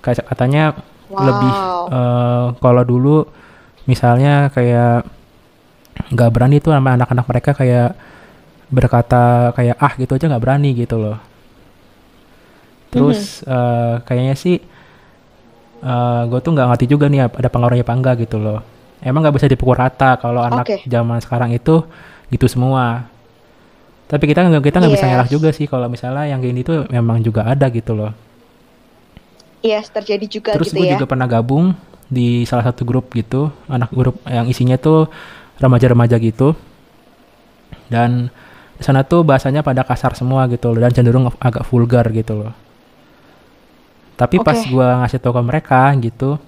Kayak katanya lebih Wow. eh, kalau dulu misalnya kayak nggak berani tuh sama anak-anak mereka kayak berkata kayak ah gitu aja nggak berani gitu loh. Terus eh, kayaknya sih gue tuh nggak ngerti juga nih ada pengaruhnya apa enggak gitu loh. Emang nggak bisa dipukul rata kalau anak zaman sekarang itu gitu semua. Tapi kita nggak kita nggak bisa Yes. nyerah juga sih kalau misalnya yang gini tuh memang juga ada gitu loh. Yes, terjadi juga Terus gitu gue ya. juga pernah gabung di salah satu grup gitu, anak grup yang isinya tuh remaja-remaja gitu. Dan di sana tuh bahasanya pada kasar semua gitu loh dan cenderung agak vulgar gitu loh. Tapi pas Oke. gua ngasih tau ke mereka gitu,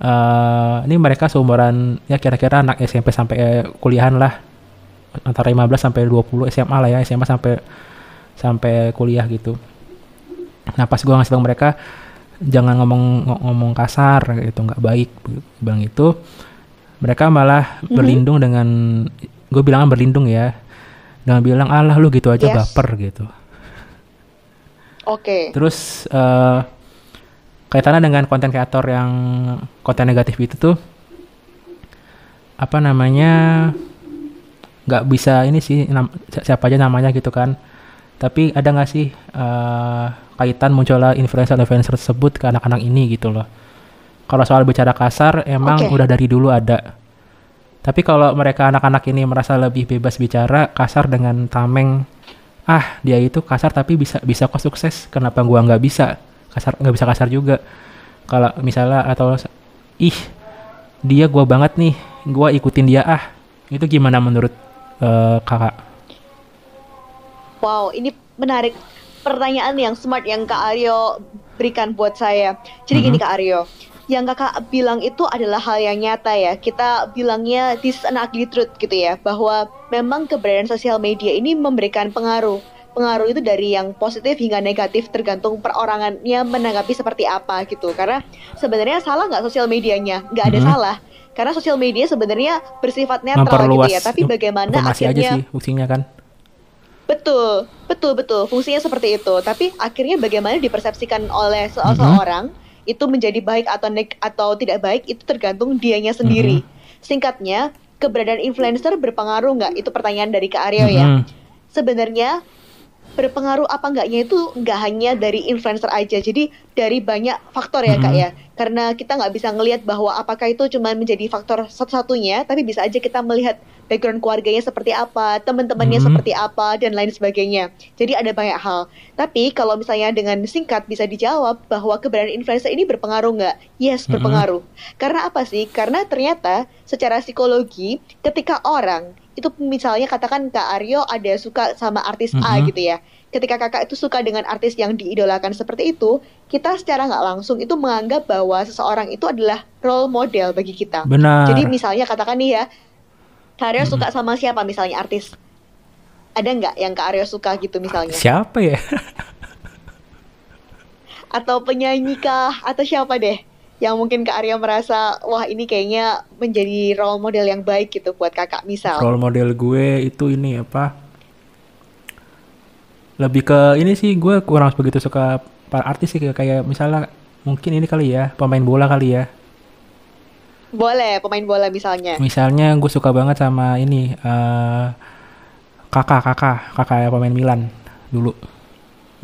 eh ini mereka seumuran ya kira-kira anak SMP sampai kuliahan lah antara 15 sampai 20 SMA lah ya SMA sampai sampai kuliah gitu. Nah pas gua ngasih tau mereka jangan ngomong ngo- ngomong kasar gitu nggak baik bilang itu mereka malah Mhm. berlindung dengan gue bilang berlindung ya dengan bilang alah lu gitu aja Yes. baper gitu Oke. terus eh kaitannya dengan konten kreator yang konten negatif itu tuh apa namanya nggak bisa ini sih nam- siapa aja namanya gitu kan tapi ada nggak sih eh, kaitan munculnya influencer-influencer tersebut ke anak-anak ini gitu loh. Kalau soal bicara kasar emang Oke. udah dari dulu ada. Tapi kalau mereka anak-anak ini merasa lebih bebas bicara kasar dengan tameng ah dia itu kasar tapi bisa bisa kok sukses kenapa gua nggak bisa? Kasar nggak bisa kasar juga. Kalau misalnya atau ih dia gua banget nih gua ikutin dia ah. Itu gimana menurut uh, kakak? Wow ini menarik pertanyaan yang smart yang kak Aryo berikan buat saya jadi gini kak Aryo yang kakak bilang itu adalah hal yang nyata ya. Kita bilangnya this is an ugly truth gitu ya, bahwa memang keberadaan sosial media ini memberikan pengaruh. Pengaruh itu dari yang positif hingga negatif tergantung perorangannya menanggapi seperti apa gitu. Karena sebenarnya salah nggak sosial medianya? Nggak ada hmm. salah. Karena sosial media sebenarnya bersifat netral gitu ya. Tapi bagaimana akhirnya aja sih fungsinya kan? Betul, betul, betul. Fungsinya seperti itu. Tapi akhirnya bagaimana dipersepsikan oleh seseorang mm -hmm itu menjadi baik atau nek atau tidak baik itu tergantung dianya sendiri. Mm-hmm. Singkatnya, keberadaan influencer berpengaruh nggak? Itu pertanyaan dari Kak Aryo mm-hmm. ya. Sebenarnya berpengaruh apa enggaknya itu nggak hanya dari influencer aja. Jadi dari banyak faktor ya mm-hmm. Kak ya. Karena kita nggak bisa ngelihat bahwa apakah itu cuma menjadi faktor satu-satunya, tapi bisa aja kita melihat background keluarganya seperti apa, teman-temannya hmm. seperti apa, dan lain sebagainya. Jadi ada banyak hal. Tapi kalau misalnya dengan singkat bisa dijawab bahwa keberadaan influencer ini berpengaruh nggak? Yes, hmm. berpengaruh. Karena apa sih? Karena ternyata secara psikologi ketika orang itu misalnya katakan Kak Aryo ada suka sama artis mm -hmm. A gitu ya. Ketika kakak itu suka dengan artis yang diidolakan seperti itu, kita secara nggak langsung itu menganggap bahwa seseorang itu adalah role model bagi kita. Benar. Jadi misalnya katakan nih ya, Kak Aryo hmm. suka sama siapa misalnya artis? Ada nggak yang Kak Aryo suka gitu misalnya? Siapa ya? atau penyanyi kah? Atau siapa deh? Yang mungkin Kak Aryo merasa, wah ini kayaknya menjadi role model yang baik gitu buat kakak misal. Role model gue itu ini apa? Lebih ke ini sih gue kurang begitu suka para artis sih kayak misalnya mungkin ini kali ya pemain bola kali ya boleh, pemain bola misalnya. Misalnya gue suka banget sama ini uh, kakak kakak kakak ya pemain Milan dulu.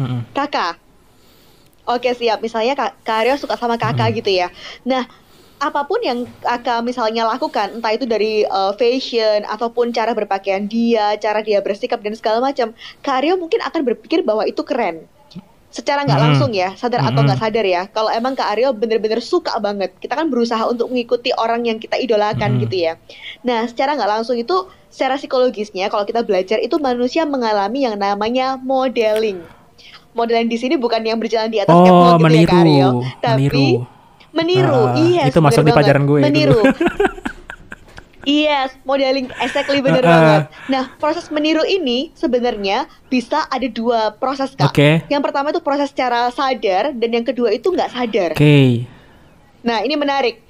Mm -mm. Kakak. Oke siap. Misalnya Kak Aryo suka sama kakak mm -hmm. gitu ya. Nah apa pun yang kakak misalnya lakukan, entah itu dari uh, fashion ataupun cara berpakaian dia, cara dia bersikap dan segala macam, Kak Aryo mungkin akan berpikir bahwa itu keren secara nggak hmm. langsung ya sadar hmm. atau nggak sadar ya kalau emang Kak Aryo bener-bener suka banget kita kan berusaha untuk mengikuti orang yang kita idolakan hmm. gitu ya nah secara nggak langsung itu secara psikologisnya kalau kita belajar itu manusia mengalami yang namanya modeling modeling di sini bukan yang berjalan di atas oh, catwalk gitu meniru, ya Kak Aryo tapi meniru, meniru uh, iya itu masuk di pelajaran gue meniru Yes, modeling exactly bener uh, uh. banget. Nah, proses meniru ini sebenarnya bisa ada dua proses kak. Okay. Yang pertama itu proses secara sadar dan yang kedua itu nggak sadar. Oke. Okay. Nah, ini menarik.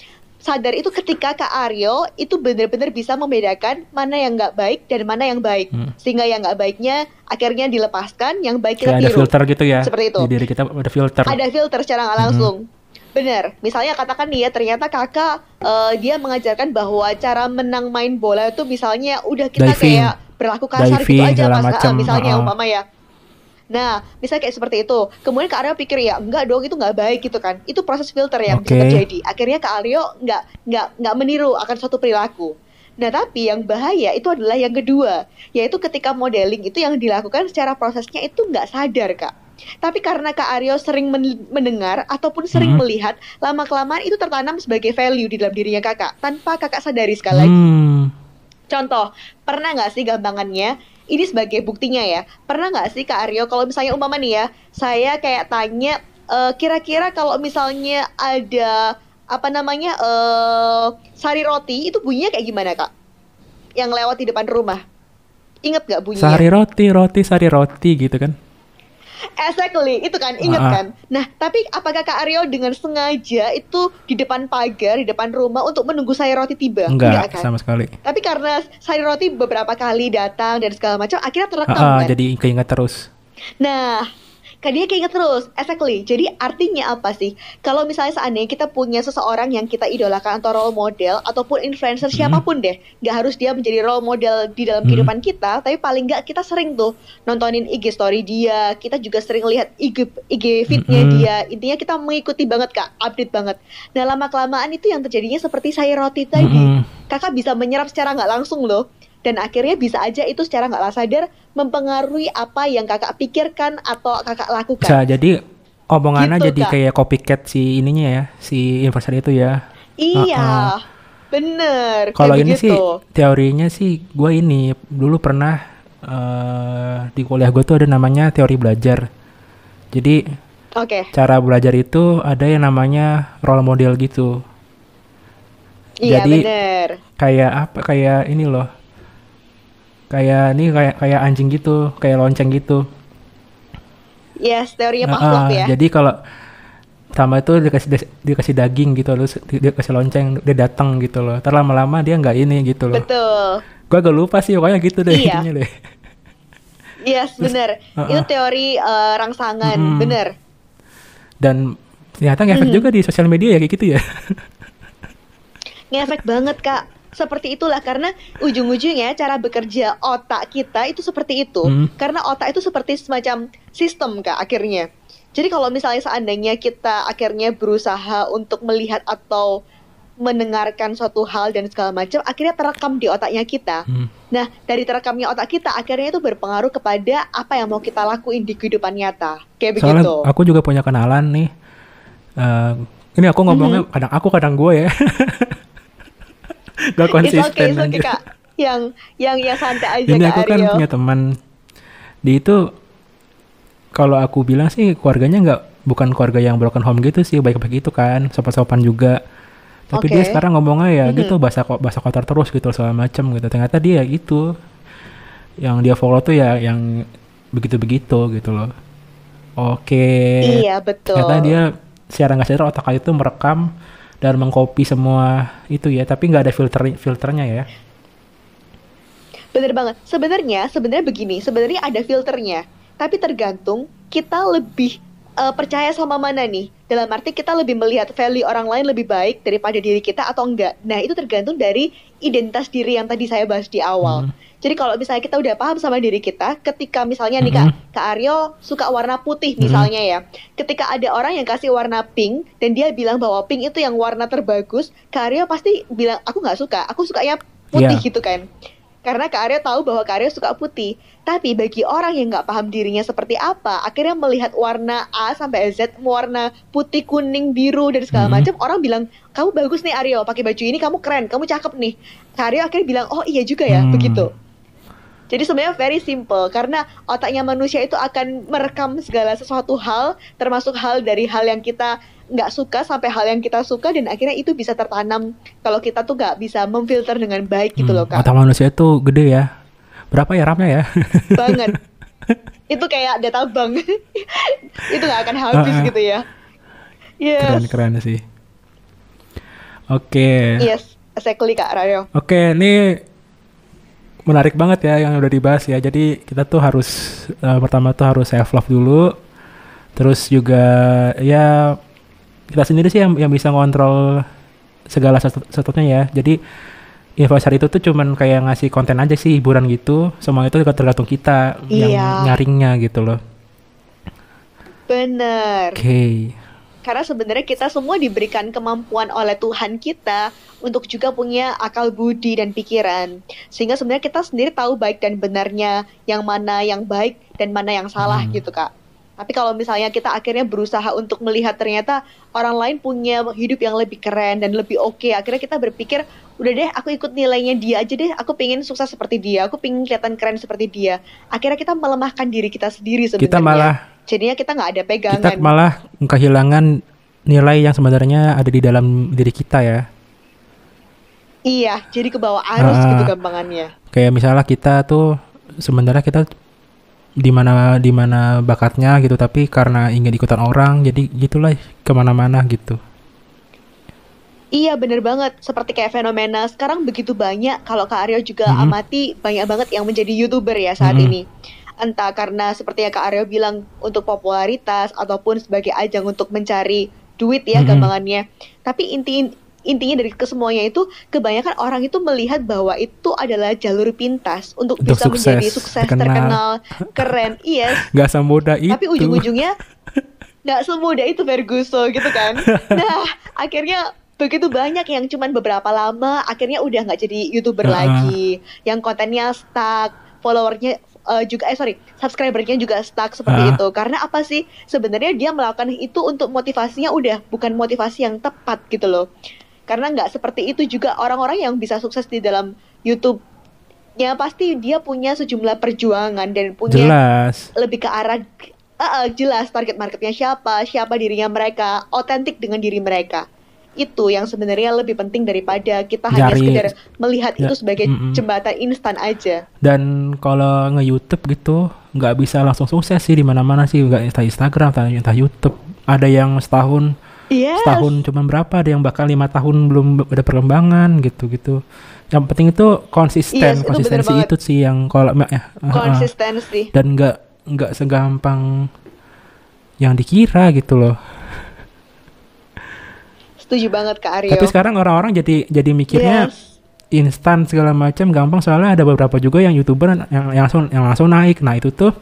Sadar itu ketika Kak Aryo itu benar-benar bisa membedakan mana yang nggak baik dan mana yang baik, hmm. sehingga yang nggak baiknya akhirnya dilepaskan, yang baik kita tiru. Ada filter gitu ya? Seperti itu. Di diri kita ada filter. Ada filter secara nggak langsung. Hmm Benar. Misalnya katakan nih ya ternyata kakak uh, dia mengajarkan bahwa cara menang main bola itu misalnya udah kita Diving. kayak berlaku kasar gitu Diving, gitu aja pas macam, misalnya uh -uh. umpama ya. Nah, misalnya kayak seperti itu. Kemudian Kak Aryo pikir ya, enggak dong itu nggak baik gitu kan. Itu proses filter yang okay. bisa terjadi. Akhirnya Kak Aryo nggak nggak nggak meniru akan suatu perilaku. Nah, tapi yang bahaya itu adalah yang kedua, yaitu ketika modeling itu yang dilakukan secara prosesnya itu nggak sadar, Kak. Tapi karena Kak Aryo sering men mendengar ataupun sering hmm. melihat, lama-kelamaan itu tertanam sebagai value di dalam dirinya kakak, tanpa kakak sadari sekali lagi. Hmm. Contoh, pernah nggak sih gampangannya, ini sebagai buktinya ya, pernah nggak sih Kak Aryo, kalau misalnya umpama nih ya, saya kayak tanya, eh, kira-kira kalau misalnya ada, apa namanya, uh, sari roti, itu bunyinya kayak gimana Kak? Yang lewat di depan rumah. Ingat nggak bunyinya? Sari roti, roti, sari roti gitu kan? Exactly, itu kan, inget uh kan. Nah, tapi apakah Kak Aryo dengan sengaja itu di depan pagar, di depan rumah untuk menunggu saya roti tiba? Enggak, Enggak kan? sama sekali. Tapi karena saya roti beberapa kali datang dan segala macam, akhirnya terekam uh, uh, kan. Jadi keinget terus. Nah, dia keinget terus, exactly. Jadi artinya apa sih? Kalau misalnya seandainya kita punya seseorang yang kita idolakan atau role model ataupun influencer hmm. siapa pun deh, nggak harus dia menjadi role model di dalam hmm. kehidupan kita, tapi paling nggak kita sering tuh nontonin IG story dia, kita juga sering lihat IG IG fitnya hmm. dia. Intinya kita mengikuti banget kak, update banget. Nah lama kelamaan itu yang terjadinya seperti saya roti tadi, hmm. kakak bisa menyerap secara nggak langsung loh dan akhirnya bisa aja itu secara nggak sadar mempengaruhi apa yang kakak pikirkan atau kakak lakukan. Bisa jadi omongannya Gitu, jadi Kak. kayak copycat si ininya ya, si influencer itu ya. Iya, Uh-uh. bener. kayak Kalau ini sih teorinya sih gue ini dulu pernah eh, di kuliah gue tuh ada namanya teori belajar. Jadi Oke, cara belajar itu ada yang namanya role model gitu. iya jadi- bener. Kayak apa? Kayak ini loh. Kayak ini kayak kayak anjing gitu, kayak lonceng gitu. Yes, teorinya Heeh, Pavlov ya. Jadi kalau pertama itu dikasih dikasih daging gitu terus di- dikasih lonceng dia datang gitu loh. Ntar lama-lama dia nggak ini gitu loh. Betul. Gua agak lupa sih pokoknya gitu deh Iya. intinya deh. Yes, bener. uh-uh. Itu teori eh, rangsangan, Mm-mm. bener. Dan ternyata ngefek Mhm. juga di sosial media ya kayak gitu ya. Ngefek banget kak. Seperti itulah karena ujung-ujungnya cara bekerja otak kita itu seperti itu. Hmm. Karena otak itu seperti semacam sistem kak akhirnya. Jadi kalau misalnya seandainya kita akhirnya berusaha untuk melihat atau mendengarkan suatu hal dan segala macam, akhirnya terekam di otaknya kita. Hmm. Nah, dari terekamnya otak kita, akhirnya itu berpengaruh kepada apa yang mau kita lakuin di kehidupan nyata. Kayak Soalnya begitu. aku juga punya kenalan nih. Eh, ini aku ngomongnya Mhm. kadang aku kadang gue ya. Gak It's konsisten okay, it's okay, aja. Kak. Yang yang yang santai aja Ini Kak aku kan punya teman di itu kalau aku bilang sih keluarganya nggak bukan keluarga yang broken home gitu sih baik-baik itu kan sopan-sopan juga tapi dia Oke. sekarang ngomongnya ya Mhm. gitu bahasa bahasa kotor terus gitu segala macam gitu ternyata dia gitu yang dia follow tuh ya yang begitu-begitu gitu loh oke Iya, betul. ternyata dia secara nggak sadar otak itu merekam dan mengcopy semua itu ya tapi nggak ada filter filternya ya Bener banget. Sebenarnya, sebenarnya begini, sebenarnya ada filternya. Tapi tergantung kita lebih eh, percaya sama mana nih. Dalam arti kita lebih melihat value orang lain lebih baik daripada diri kita atau enggak. Nah, itu tergantung dari identitas diri yang tadi saya bahas di awal. Hmm. Jadi kalau misalnya kita udah paham sama diri kita, ketika misalnya nih Kak, Kak Aryo suka warna putih misalnya ya. Ketika ada orang yang kasih warna pink dan dia bilang bahwa pink itu yang warna terbagus, Kak Aryo pasti bilang aku nggak suka, aku sukanya putih Iya. gitu kan. Karena Kak Aryo tahu bahwa Kak Aryo suka putih. Tapi bagi orang yang nggak paham dirinya seperti apa, akhirnya melihat warna A sampai Z, warna putih, kuning, biru dan segala Mhm. macam, orang bilang kamu bagus nih Aryo, pakai baju ini kamu keren, kamu cakep nih. Kak Aryo akhirnya bilang oh iya juga ya, Hmm. begitu. Jadi sebenarnya very simple karena otaknya manusia itu akan merekam segala sesuatu hal, termasuk hal dari hal yang kita nggak suka sampai hal yang kita suka dan akhirnya itu bisa tertanam kalau kita tuh nggak bisa memfilter dengan baik gitu Hmm, loh kak. Otak manusia itu gede ya. Berapa ya RAM-nya ya? banget. itu kayak data bank. itu nggak akan habis ah. gitu ya. Yes. Keren-keren sih. Oke. Yes, exactly Kak Rayo. Oke, ini menarik banget ya yang udah dibahas ya. Jadi kita tuh harus eh, pertama tuh harus self love dulu. Terus juga ya kita sendiri sih yang yang bisa ngontrol segala sesu- sesuatunya ya. Jadi influencer itu tuh cuman kayak ngasih konten aja sih hiburan gitu. Semua itu tergantung kita yang Iya. nyaringnya gitu loh. Bener. Oke. Karena sebenarnya kita semua diberikan kemampuan oleh Tuhan kita untuk juga punya akal budi dan pikiran. Sehingga sebenarnya kita sendiri tahu baik dan benarnya yang mana yang baik dan mana yang salah Hmm. gitu Kak. Tapi kalau misalnya kita akhirnya berusaha untuk melihat ternyata orang lain punya hidup yang lebih keren dan lebih oke, akhirnya kita berpikir, udah deh aku ikut nilainya dia aja deh, aku pengen sukses seperti dia, aku pengen kelihatan keren seperti dia. Akhirnya kita melemahkan diri kita sendiri sebenarnya. Kita malah Jadinya kita nggak ada pegangan. kita malah kehilangan nilai yang sebenarnya ada di dalam diri kita ya. Iya, jadi ke bawah arus Ah. gitu gampangannya. Kayak misalnya kita tuh sebenarnya kita di mana di mana bakatnya gitu tapi karena ingin ikutan orang jadi gitulah ke mana-mana gitu. Iya bener banget, seperti kayak fenomena sekarang begitu banyak kalau Kak Aryo juga Mhm. amati banyak banget yang menjadi youtuber ya saat Mhm. ini. Entah karena seperti yang Kak Aryo bilang untuk popularitas ataupun sebagai ajang untuk mencari duit ya Mhm. gampangannya. Tapi inti intinya dari kesemuanya itu kebanyakan orang itu melihat bahwa itu adalah jalur pintas untuk, Untuk bisa menjadi sukses, sukses, terkenal. terkenal, keren. Yes, Gak semudah itu. tapi ujung-ujungnya nggak semudah itu Ferguson gitu kan nah akhirnya begitu banyak yang cuman beberapa lama akhirnya udah nggak jadi youtuber Uh-uh. lagi yang kontennya stuck followernya eh, juga eh sorry subscribernya juga stuck seperti Uh-uh. itu karena apa sih sebenarnya dia melakukan itu untuk motivasinya udah bukan motivasi yang tepat gitu loh karena nggak seperti itu juga orang-orang yang bisa sukses di dalam YouTube ya pasti dia punya sejumlah perjuangan dan punya Jelas. lebih ke arah Ah, ah, jelas target marketnya siapa, siapa dirinya mereka, otentik dengan diri mereka. Itu yang sebenarnya lebih penting daripada kita hanya Cari- sekedar melihat Ya, itu sebagai mm-mm. jembatan instan aja. Dan kalau nge-YouTube gitu nggak bisa langsung sukses sih di mana-mana sih nggak entah Instagram entah, entah YouTube. Ada yang setahun Yes. setahun cuma berapa ada yang bakal lima tahun belum ada perkembangan gitu gitu. Yang penting itu konsisten Yes, itu bener konsistensi banget. itu sih yang kalau ya, ah, ah. Konsistensi. dan nggak nggak segampang yang dikira gitu loh. Setuju banget Kak Aryo. Tapi sekarang orang-orang jadi jadi mikirnya Yes. instan segala macam gampang soalnya ada beberapa juga yang youtuber yang, yang langsung yang langsung naik. Nah itu tuh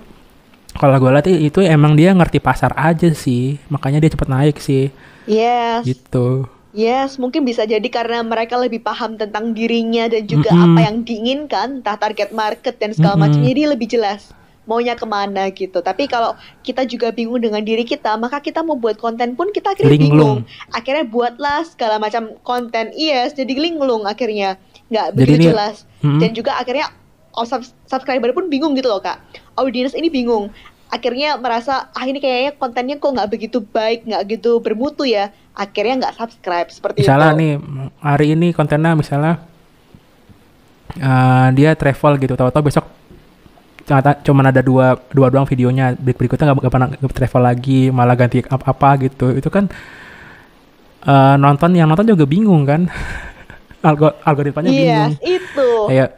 kalau gue lihat itu emang dia ngerti pasar aja sih, makanya dia cepet naik sih Yes. gitu. Yes, mungkin bisa jadi karena mereka lebih paham tentang dirinya dan juga Mm-mm. apa yang diinginkan, entah target market dan segala Mm-mm. macam. Jadi lebih jelas maunya ke mana gitu. Tapi kalau kita juga bingung dengan diri kita, maka kita mau buat konten pun kita akhirnya Linglung. bingung. Akhirnya buatlah segala macam konten. Yes, jadi linglung akhirnya. Nggak Jadi begitu ini- jelas. Mm-mm. Dan juga akhirnya oh, subs- subscriber pun bingung gitu loh kak. Audiens ini bingung. Akhirnya merasa ah ini kayaknya kontennya kok nggak begitu baik, nggak gitu bermutu ya. Akhirnya nggak subscribe seperti misalnya itu. nih hari ini kontennya misalnya eh, dia travel gitu tahu-tahu besok cuman ada dua dua doang videonya. Ber- berikutnya nggak pernah travel lagi malah ganti apa apa gitu. Itu kan eh, nonton yang nonton juga bingung kan. Algo, algoritmanya bingung. Yes, itu. kayak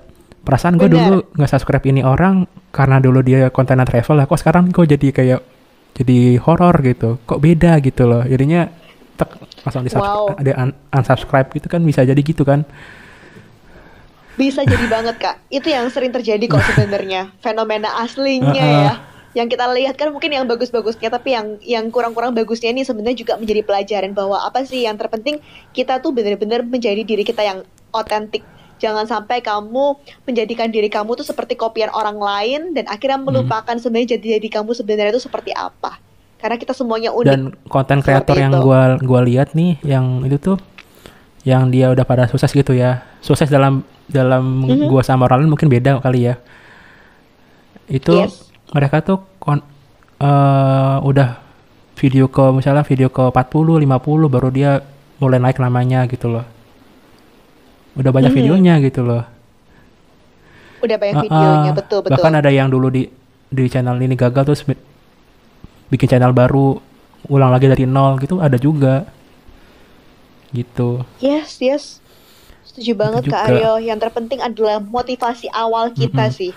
perasaan gue dulu nggak subscribe ini orang karena dulu dia kontennya travel lah. Kok sekarang kok jadi kayak jadi horor gitu. Kok beda gitu loh. Jadinya tek langsung di Wow. ada un- unsubscribe gitu kan bisa jadi gitu kan Bisa jadi banget kak. Itu yang sering terjadi kok sebenarnya. Fenomena aslinya ya. Yang kita lihat kan mungkin yang bagus-bagusnya, tapi yang yang kurang-kurang bagusnya ini sebenarnya juga menjadi pelajaran bahwa apa sih yang terpenting kita tuh benar-benar menjadi diri kita yang otentik. Jangan sampai kamu menjadikan diri kamu tuh seperti kopian orang lain dan akhirnya Hmm. melupakan sebenarnya jadi diri kamu sebenarnya itu seperti apa. Karena kita semuanya unik. dan konten kreator yang gua gua lihat nih yang itu tuh yang dia udah pada sukses gitu ya sukses dalam dalam Mhm. gua sama orang lain mungkin beda kali ya itu Yes. mereka tuh kon eh, udah video ke misalnya video ke 40 50 baru dia mulai naik namanya gitu loh udah banyak Mhm. videonya gitu loh Udah banyak videonya, ah. betul betul. bahkan ada yang dulu di di channel ini gagal terus bi- bikin channel baru ulang lagi dari nol gitu ada juga gitu Yes, yes. Setuju banget Kak. Aryo. Yang terpenting adalah motivasi awal kita Mm-mm. sih.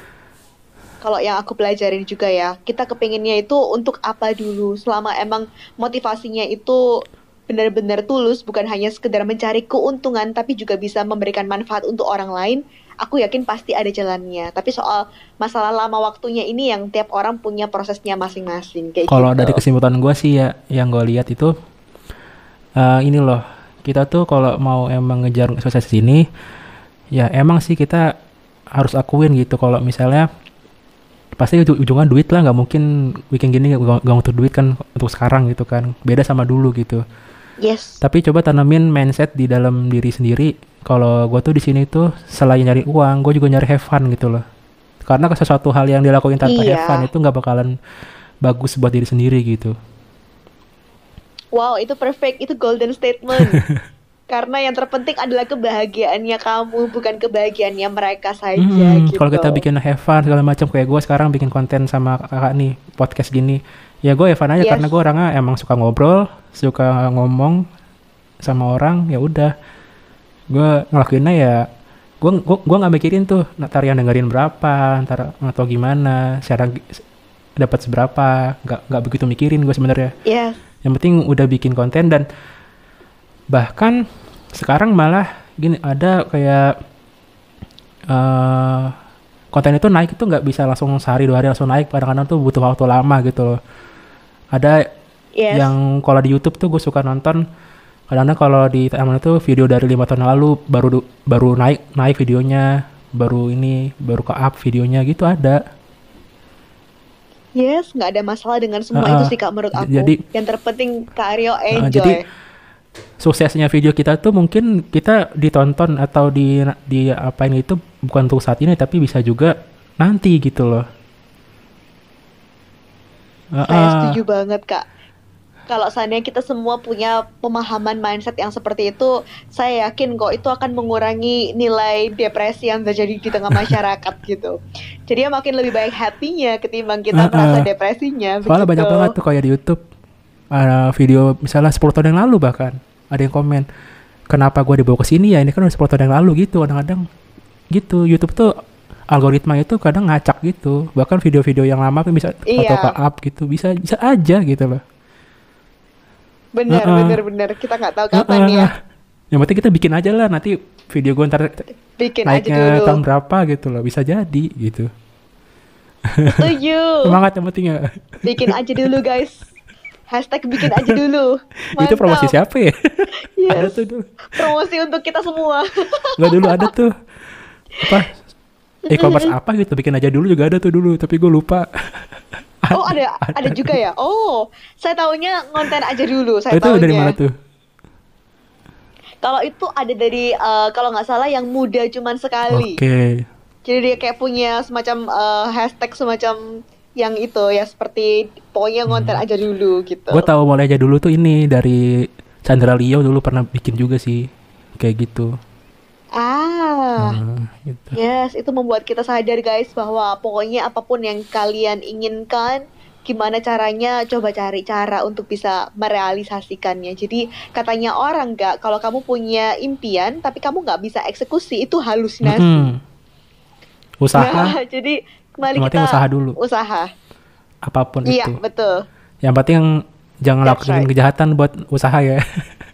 Kalau yang aku pelajarin juga ya, kita kepinginnya itu untuk apa dulu? Selama emang motivasinya itu benar-benar tulus, bukan hanya sekedar mencari keuntungan, tapi juga bisa memberikan manfaat untuk orang lain, aku yakin pasti ada jalannya. Tapi soal masalah lama waktunya ini yang tiap orang punya prosesnya masing-masing kayak Kalau gitu. dari kesimpulan gue sih ya, yang gue lihat itu eh, ini loh, kita tuh kalau mau emang ngejar sukses di sini, ya emang sih kita harus akuin gitu. Kalau misalnya pasti uju- ujungnya duit lah, nggak mungkin bikin gini gak, gak untuk duit kan untuk sekarang gitu kan. Beda sama dulu gitu. Yes. Tapi coba tanamin mindset di dalam diri sendiri. Kalau gue tuh di sini tuh selain nyari uang, gue juga nyari have fun gitu loh. Karena sesuatu hal yang dilakuin tanpa Iya. have fun itu nggak bakalan bagus buat diri sendiri gitu. Wow, itu perfect, itu golden statement. Karena yang terpenting adalah kebahagiaannya kamu, bukan kebahagiaannya mereka saja Hmm, gitu. Kalau kita bikin have fun segala macam kayak gue sekarang bikin konten sama kakak nih podcast gini, ya gue have fun aja Yes. karena gue orangnya emang suka ngobrol, suka ngomong sama orang, ya udah gue ngelakuinnya ya gue gue gue nggak mikirin tuh ntar yang dengerin berapa ntar atau gimana secara dapat seberapa nggak nggak begitu mikirin gue sebenarnya Yes. Yang penting udah bikin konten dan bahkan sekarang malah gini ada kayak eh konten itu naik itu nggak bisa langsung sehari dua hari langsung naik kadang-kadang tuh butuh waktu lama gitu loh ada Yes. yang kalau di YouTube tuh gue suka nonton Kadang-kadang kalau di timeline itu video dari lima tahun lalu baru baru naik naik videonya, baru ini baru ke up videonya gitu ada. Yes, nggak ada masalah dengan semua Uh, itu sih kak menurut aku. jadi- yang terpenting Kak Aryo Uh, enjoy. jadi suksesnya video kita tuh mungkin kita ditonton atau di di apain itu bukan untuk saat ini tapi bisa juga nanti gitu loh. Uh, Saya uh, setuju banget kak. Kalau seandainya kita semua punya pemahaman mindset yang seperti itu, saya yakin kok itu akan mengurangi nilai depresi yang terjadi di tengah masyarakat gitu. Jadi ya makin lebih baik hatinya ketimbang kita Uh-uh. merasa depresinya. Soalnya banyak begitu. banget tuh kayak di YouTube uh, video misalnya 10 tahun yang lalu bahkan ada yang komen kenapa gua dibawa ke sini ya ini kan udah 10 tahun yang lalu gitu kadang-kadang gitu YouTube tuh algoritma itu kadang ngacak gitu bahkan video-video yang lama bisa Iya. ke up gitu bisa bisa aja gitu loh Bener, Uh-uh. bener, bener. Kita nggak tahu kapan Uh-uh. ya. yang penting kita bikin aja lah nanti video gua ntar Bikin aja naiknya dulu. tahun berapa gitu loh bisa jadi gitu Setuju. semangat yang penting ya Bikin aja dulu guys. Hashtag bikin aja dulu. itu promosi Mantap. siapa ya ada Yes. tuh dulu Promosi untuk kita semua. Nggak dulu ada tuh apa e-commerce apa gitu bikin aja dulu juga ada tuh dulu tapi gue lupa Oh ada ada juga ya. Oh, saya taunya konten aja dulu. Saya itu taunya. dari mana tuh Kalau itu ada dari eh, kalau nggak salah yang muda cuman sekali. oke Jadi dia kayak punya semacam eh, hashtag semacam yang itu ya seperti pokoknya konten Hmm. aja dulu gitu. gue tahu mulai aja dulu tuh ini dari Chandra Leo dulu pernah bikin juga sih kayak gitu Ah. Nah, gitu. Yes, itu membuat kita sadar guys bahwa pokoknya apa pun yang kalian inginkan, gimana caranya coba cari cara untuk bisa merealisasikannya. Jadi katanya orang nggak kalau kamu punya impian tapi kamu nggak bisa eksekusi itu halusinasi. Mm-mm. usaha Nah, jadi penting kita usaha dulu usaha. apa pun Iya, itu betul. yang penting jangan That's lakukan right. kejahatan buat usaha ya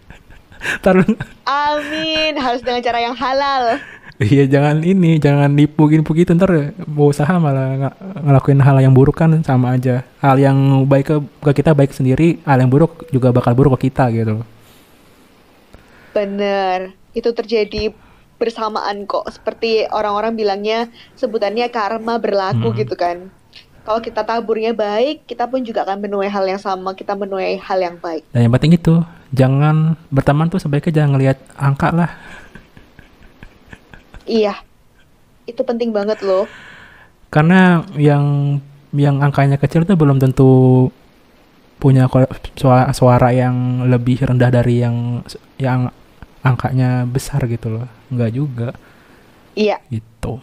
Ntar Amin, harus dengan cara yang halal. iya jangan ini jangan nipu nipu gitu ntar mau usaha malah nga- ngelakuin hal yang buruk kan sama aja hal yang baik ke, ke kita baik sendiri hal yang buruk juga bakal buruk ke kita gitu Bener, itu terjadi bersamaan kok. Seperti orang-orang bilangnya sebutannya karma berlaku Hmm. gitu kan. Kalau kita taburnya baik, kita pun juga akan menuai hal yang sama. Kita menuai hal yang baik. dan yang penting itu jangan berteman tuh sebaiknya jangan ngelihat angka lah Iya, itu penting banget loh. karena yang yang angkanya kecil tuh belum tentu punya suara, suara yang lebih rendah dari yang yang angkanya besar gitu loh nggak juga Iya, gitu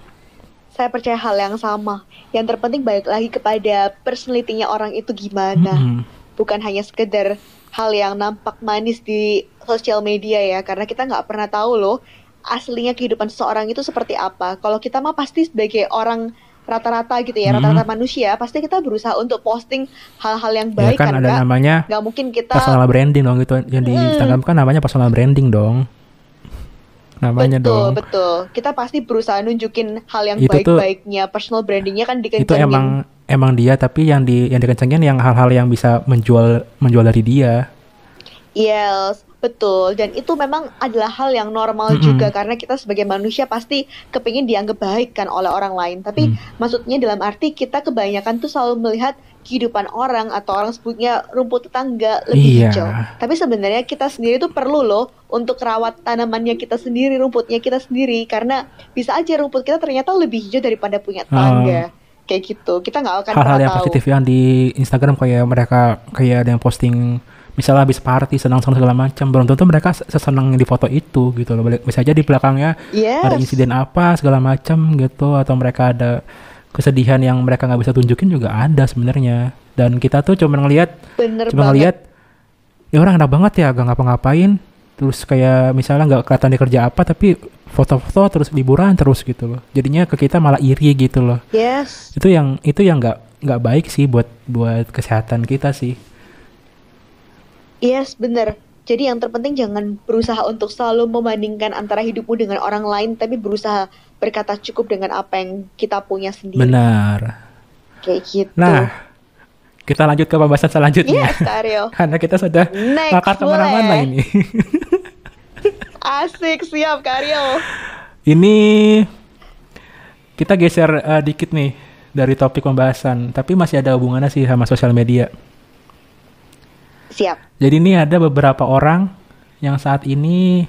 saya percaya hal yang sama. Yang terpenting balik lagi kepada personality-nya orang itu gimana. Mm-mm. Bukan hanya sekedar hal yang nampak manis di sosial media ya. Karena kita nggak pernah tahu loh aslinya kehidupan seseorang itu seperti apa. Kalau kita mah pasti sebagai orang rata-rata gitu ya, Hmm. rata-rata manusia, pasti kita berusaha untuk posting hal-hal yang ya baik kan kan, ada Kak? namanya Nggak mungkin kita personal branding dong gitu yang di Mm. Instagram kan namanya personal branding dong namanya betul dong betul. Kita pasti berusaha nunjukin hal yang Itu baik-baiknya, personal brandingnya kan itu dikencengin. emang emang dia tapi yang di yang dikencengin yang hal-hal yang bisa menjual menjual dari dia Yes, betul. Dan itu memang adalah hal yang normal Mm-mm. juga karena kita sebagai manusia pasti kepingin dianggap baik kan oleh orang lain. Tapi Hmm. maksudnya dalam arti kita kebanyakan tuh selalu melihat kehidupan orang atau orang sebutnya rumput tetangga lebih Iya. hijau. Tapi sebenarnya kita sendiri tuh perlu loh untuk rawat tanamannya kita sendiri, rumputnya kita sendiri karena bisa aja rumput kita ternyata lebih hijau daripada punya tetangga. Kayak gitu. Kita nggak akan hal-hal pernah yang tahu. positif yang di Instagram kayak mereka kayak ada yang posting misalnya habis party senang-senang segala macam belum tentu mereka se- sesenang di foto itu gitu loh bisa aja di belakangnya Yes. ada insiden apa segala macam gitu atau mereka ada kesedihan yang mereka nggak bisa tunjukin juga ada sebenarnya. Dan kita tuh cuma ngelihat cuma ngelihat ya orang enak banget ya gak ngapa-ngapain. Terus kayak misalnya nggak kelihatan dia kerja apa tapi foto-foto terus liburan terus gitu loh. Jadinya ke kita malah iri gitu loh. Yes. itu yang itu yang nggak nggak baik sih buat buat kesehatan kita sih. Yes, bener. Jadi yang terpenting jangan berusaha untuk selalu membandingkan antara hidupmu dengan orang lain, tapi berusaha berkata cukup dengan apa yang kita punya sendiri. benar Kayak gitu. nah kita lanjut ke pembahasan selanjutnya. Yes, Aryo. Karena kita sudah Next, ngakar ke mana-mana ini. Asik, siap Kak Aryo. ini kita geser eh, dikit nih dari topik pembahasan, tapi masih ada hubungannya sih sama sosial media. Siap. Jadi ini ada beberapa orang yang saat ini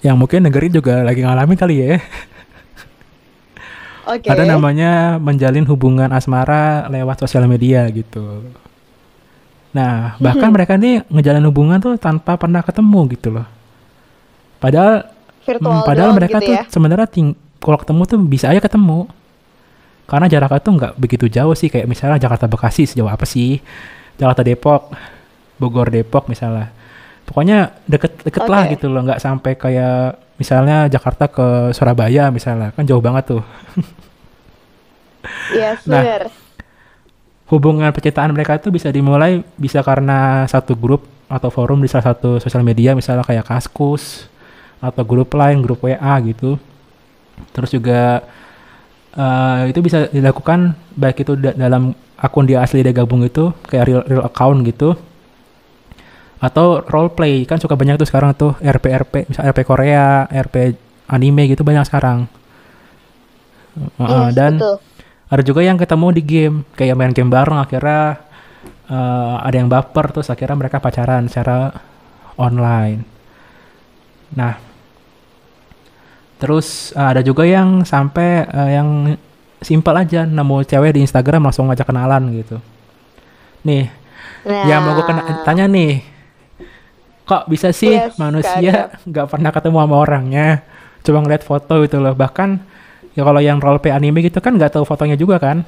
yang mungkin dengerin juga lagi ngalamin kali ya. Oke. Ada namanya menjalin hubungan asmara lewat sosial media gitu. Nah, bahkan Mhm. mereka nih ngejalin hubungan tuh tanpa pernah ketemu gitu loh. Padahal Virtual hmm, padahal mereka gitu tuh ya. sebenarnya kalau ketemu tuh bisa aja ketemu. Karena jaraknya tuh nggak begitu jauh sih kayak misalnya Jakarta Bekasi sejauh apa sih? Jakarta Depok, Bogor Depok misalnya. Pokoknya deket-deket lah Oke. gitu loh, nggak sampai kayak misalnya Jakarta ke Surabaya misalnya, kan jauh banget tuh. Yes, Nah, bener. hubungan percintaan mereka itu bisa dimulai bisa karena satu grup atau forum di salah satu sosial media misalnya kayak Kaskus atau grup lain, grup WA gitu. Terus juga eh, itu bisa dilakukan baik itu da- dalam akun dia asli dia gabung itu kayak real, real account gitu atau role play kan suka banyak tuh sekarang tuh RP RP misal RP Korea, RP anime gitu banyak sekarang. Heeh, Yes, dan betul. ada juga yang ketemu di game kayak main game bareng akhirnya eh, ada yang baper terus akhirnya mereka pacaran secara online nah terus eh, ada juga yang sampai eh, yang simpel aja nemu cewek di Instagram langsung ngajak kenalan gitu nih Nah, ya mau gue kena tanya nih kok bisa sih Yes, manusia nggak pernah ketemu sama orangnya? Coba ngeliat foto gitu loh. Bahkan ya kalau yang role play anime gitu kan nggak tahu fotonya juga kan?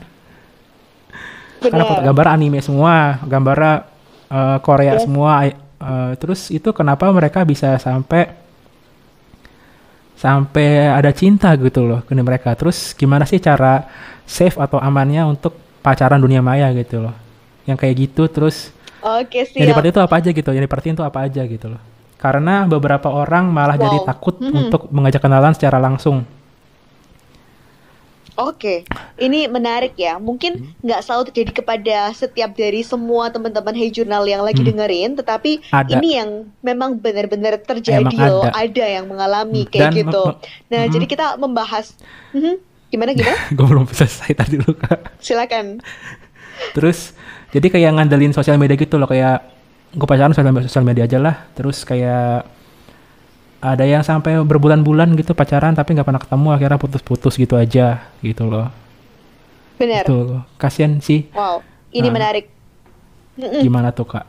Karena foto bener. gambar anime semua gambar eh, Korea Yes. semua eh, terus itu kenapa mereka bisa sampai sampai ada cinta gitu loh ke mereka? Terus gimana sih cara safe atau amannya untuk pacaran dunia maya gitu loh? Yang kayak gitu terus Oke, yang siap. diperhatiin itu apa aja gitu yang diperhatiin itu apa aja gitu loh karena beberapa orang malah jadi Wow. takut Mhm. untuk mengajak kenalan secara langsung Oke, ini menarik ya. Hmm. Mungkin nggak selalu terjadi kepada setiap dari semua teman-teman Hey Jurnal yang lagi Hmm. dengerin, tetapi Ada. ini yang memang benar-benar terjadi Emang loh. ada. Ada yang mengalami Hmm. kayak Dan gitu. Nah, Mhm. jadi kita membahas. Mhm. Gimana gimana? gue belum selesai tadi dulu kak Silakan. terus jadi kayak ngandelin sosial media gitu loh kayak gue pacaran sosial, sosial media aja lah terus kayak ada yang sampai berbulan-bulan gitu pacaran tapi nggak pernah ketemu akhirnya putus-putus gitu aja gitu loh Benar. itu loh kasian sih Wow, ini Nah. menarik. Gimana tuh kak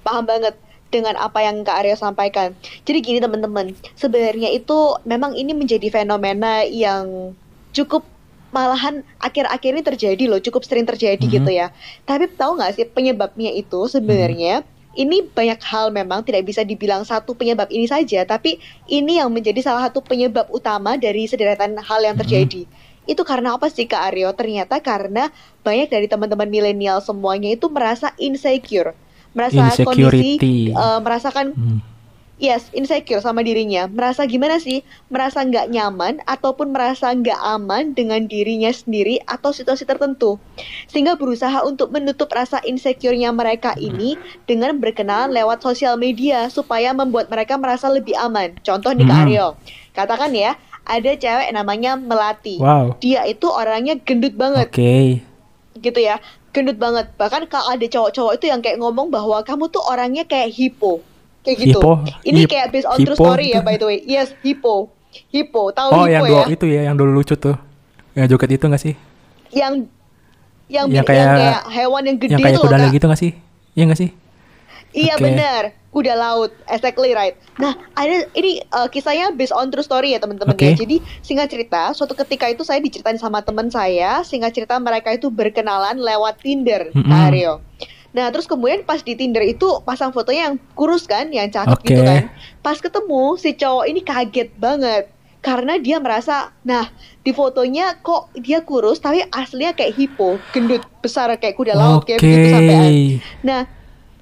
paham banget dengan apa yang Kak Aryo sampaikan. Jadi gini teman-teman, sebenarnya itu memang ini menjadi fenomena yang cukup malahan akhir-akhir ini terjadi loh, cukup sering terjadi Mhm. gitu ya. Tapi tahu nggak sih penyebabnya itu sebenarnya ini banyak hal memang tidak bisa dibilang satu penyebab ini saja, tapi ini yang menjadi salah satu penyebab utama dari sederetan hal yang Mhm. terjadi. Itu karena apa sih Kak Aryo? Ternyata karena banyak dari teman-teman milenial semuanya itu merasa insecure, merasa kondisi eh, merasakan Hmm. Yes insecure sama dirinya. Merasa gimana sih? Merasa nggak nyaman ataupun merasa nggak aman dengan dirinya sendiri atau situasi tertentu. Sehingga berusaha untuk menutup rasa insecure-nya mereka ini dengan berkenalan lewat sosial media supaya membuat mereka merasa lebih aman. Contoh nih Kak Hmm. Aryo. Katakan ya ada cewek namanya Melati. Wow. Dia itu orangnya gendut banget. Oke. Gitu ya gendut banget. Bahkan kalau ada cowok-cowok itu yang kayak ngomong bahwa kamu tuh orangnya kayak hippo kayak gitu Hippo? ini Hip- kayak based on true hippo story ya by the way yes hippo hippo tahu oh hippo yang ya dulu itu ya yang dulu lucu tuh yang joget itu nggak sih yang yang, Yang yang kayak- kayak, hewan yang gede yang kayak kuda gitu nggak sih iya nggak sih Iya Oke. benar, kuda laut, exactly right. Nah, ada ini uh, kisahnya based on true story ya teman-teman Oke. ya. Jadi singkat cerita, suatu ketika itu saya diceritain sama teman saya, singkat cerita mereka itu berkenalan lewat Tinder, Mm-mm. Kak Aryo. Nah, terus kemudian pas di Tinder itu pasang fotonya yang kurus kan, yang cakep Oke. gitu kan. Pas ketemu si cowok ini kaget banget karena dia merasa, nah di fotonya kok dia kurus tapi aslinya kayak hippo, gendut besar kayak kuda laut oke kayak begitu sampean. Nah,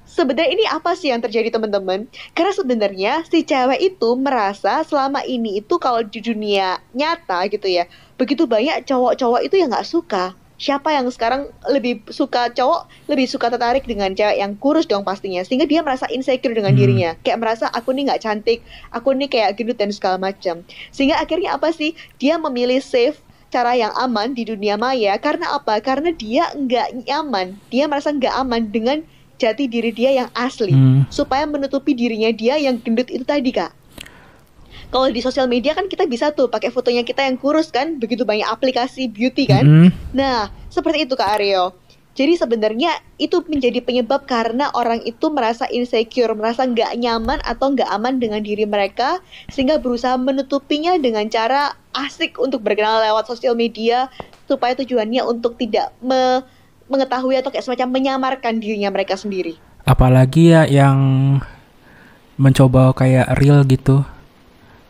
sebenarnya ini apa sih yang terjadi teman-teman? Karena sebenarnya si cewek itu merasa selama ini itu kalau di dunia nyata gitu ya, begitu banyak cowok-cowok itu yang nggak suka siapa yang sekarang lebih suka cowok lebih suka tertarik dengan cewek yang kurus dong pastinya. Sehingga dia merasa insecure dengan Hmm. dirinya. Kayak merasa aku nih nggak cantik. Aku nih kayak gendut dan segala macam. Sehingga akhirnya apa sih? Dia memilih save cara yang aman di dunia maya. Karena apa? Karena dia nggak nyaman. Dia merasa nggak aman dengan jati diri dia yang asli. Hmm. supaya menutupi dirinya dia yang gendut itu tadi kak kalau di sosial media kan kita bisa tuh pakai fotonya kita yang kurus kan begitu banyak aplikasi beauty kan Mm-mm. Nah, seperti itu Kak Aryo. Jadi sebenarnya itu menjadi penyebab karena orang itu merasa insecure, merasa nggak nyaman atau nggak aman dengan diri mereka, sehingga berusaha menutupinya dengan cara asik untuk berkenal lewat sosial media, supaya tujuannya untuk tidak me- mengetahui atau kayak semacam menyamarkan dirinya mereka sendiri. apalagi ya yang mencoba kayak real gitu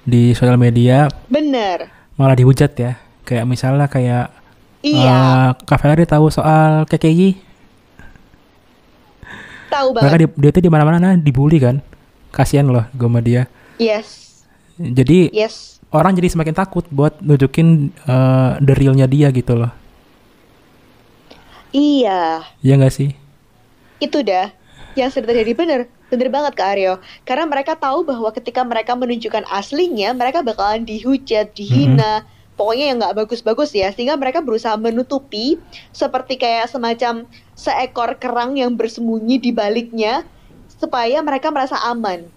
di sosial media Bener. malah dihujat ya. Kayak misalnya kayak Iya, eh, Kak Ferry tahu soal KKI tahu mereka banget. di, dia tuh di mana-mana nah, dibully kan. Kasihan loh gue sama dia. Yes, jadi yes. orang jadi semakin takut buat nunjukin eh, the realnya dia gitu loh. Iya. ya nggak sih? Itu dah yang sering terjadi. Bener bener banget Kak Aryo. Karena mereka tahu bahwa ketika mereka menunjukkan aslinya mereka bakalan dihujat dihina. Pokoknya yang nggak bagus-bagus ya. Sehingga mereka berusaha menutupi seperti kayak semacam seekor kerang yang bersembunyi di baliknya supaya mereka merasa aman.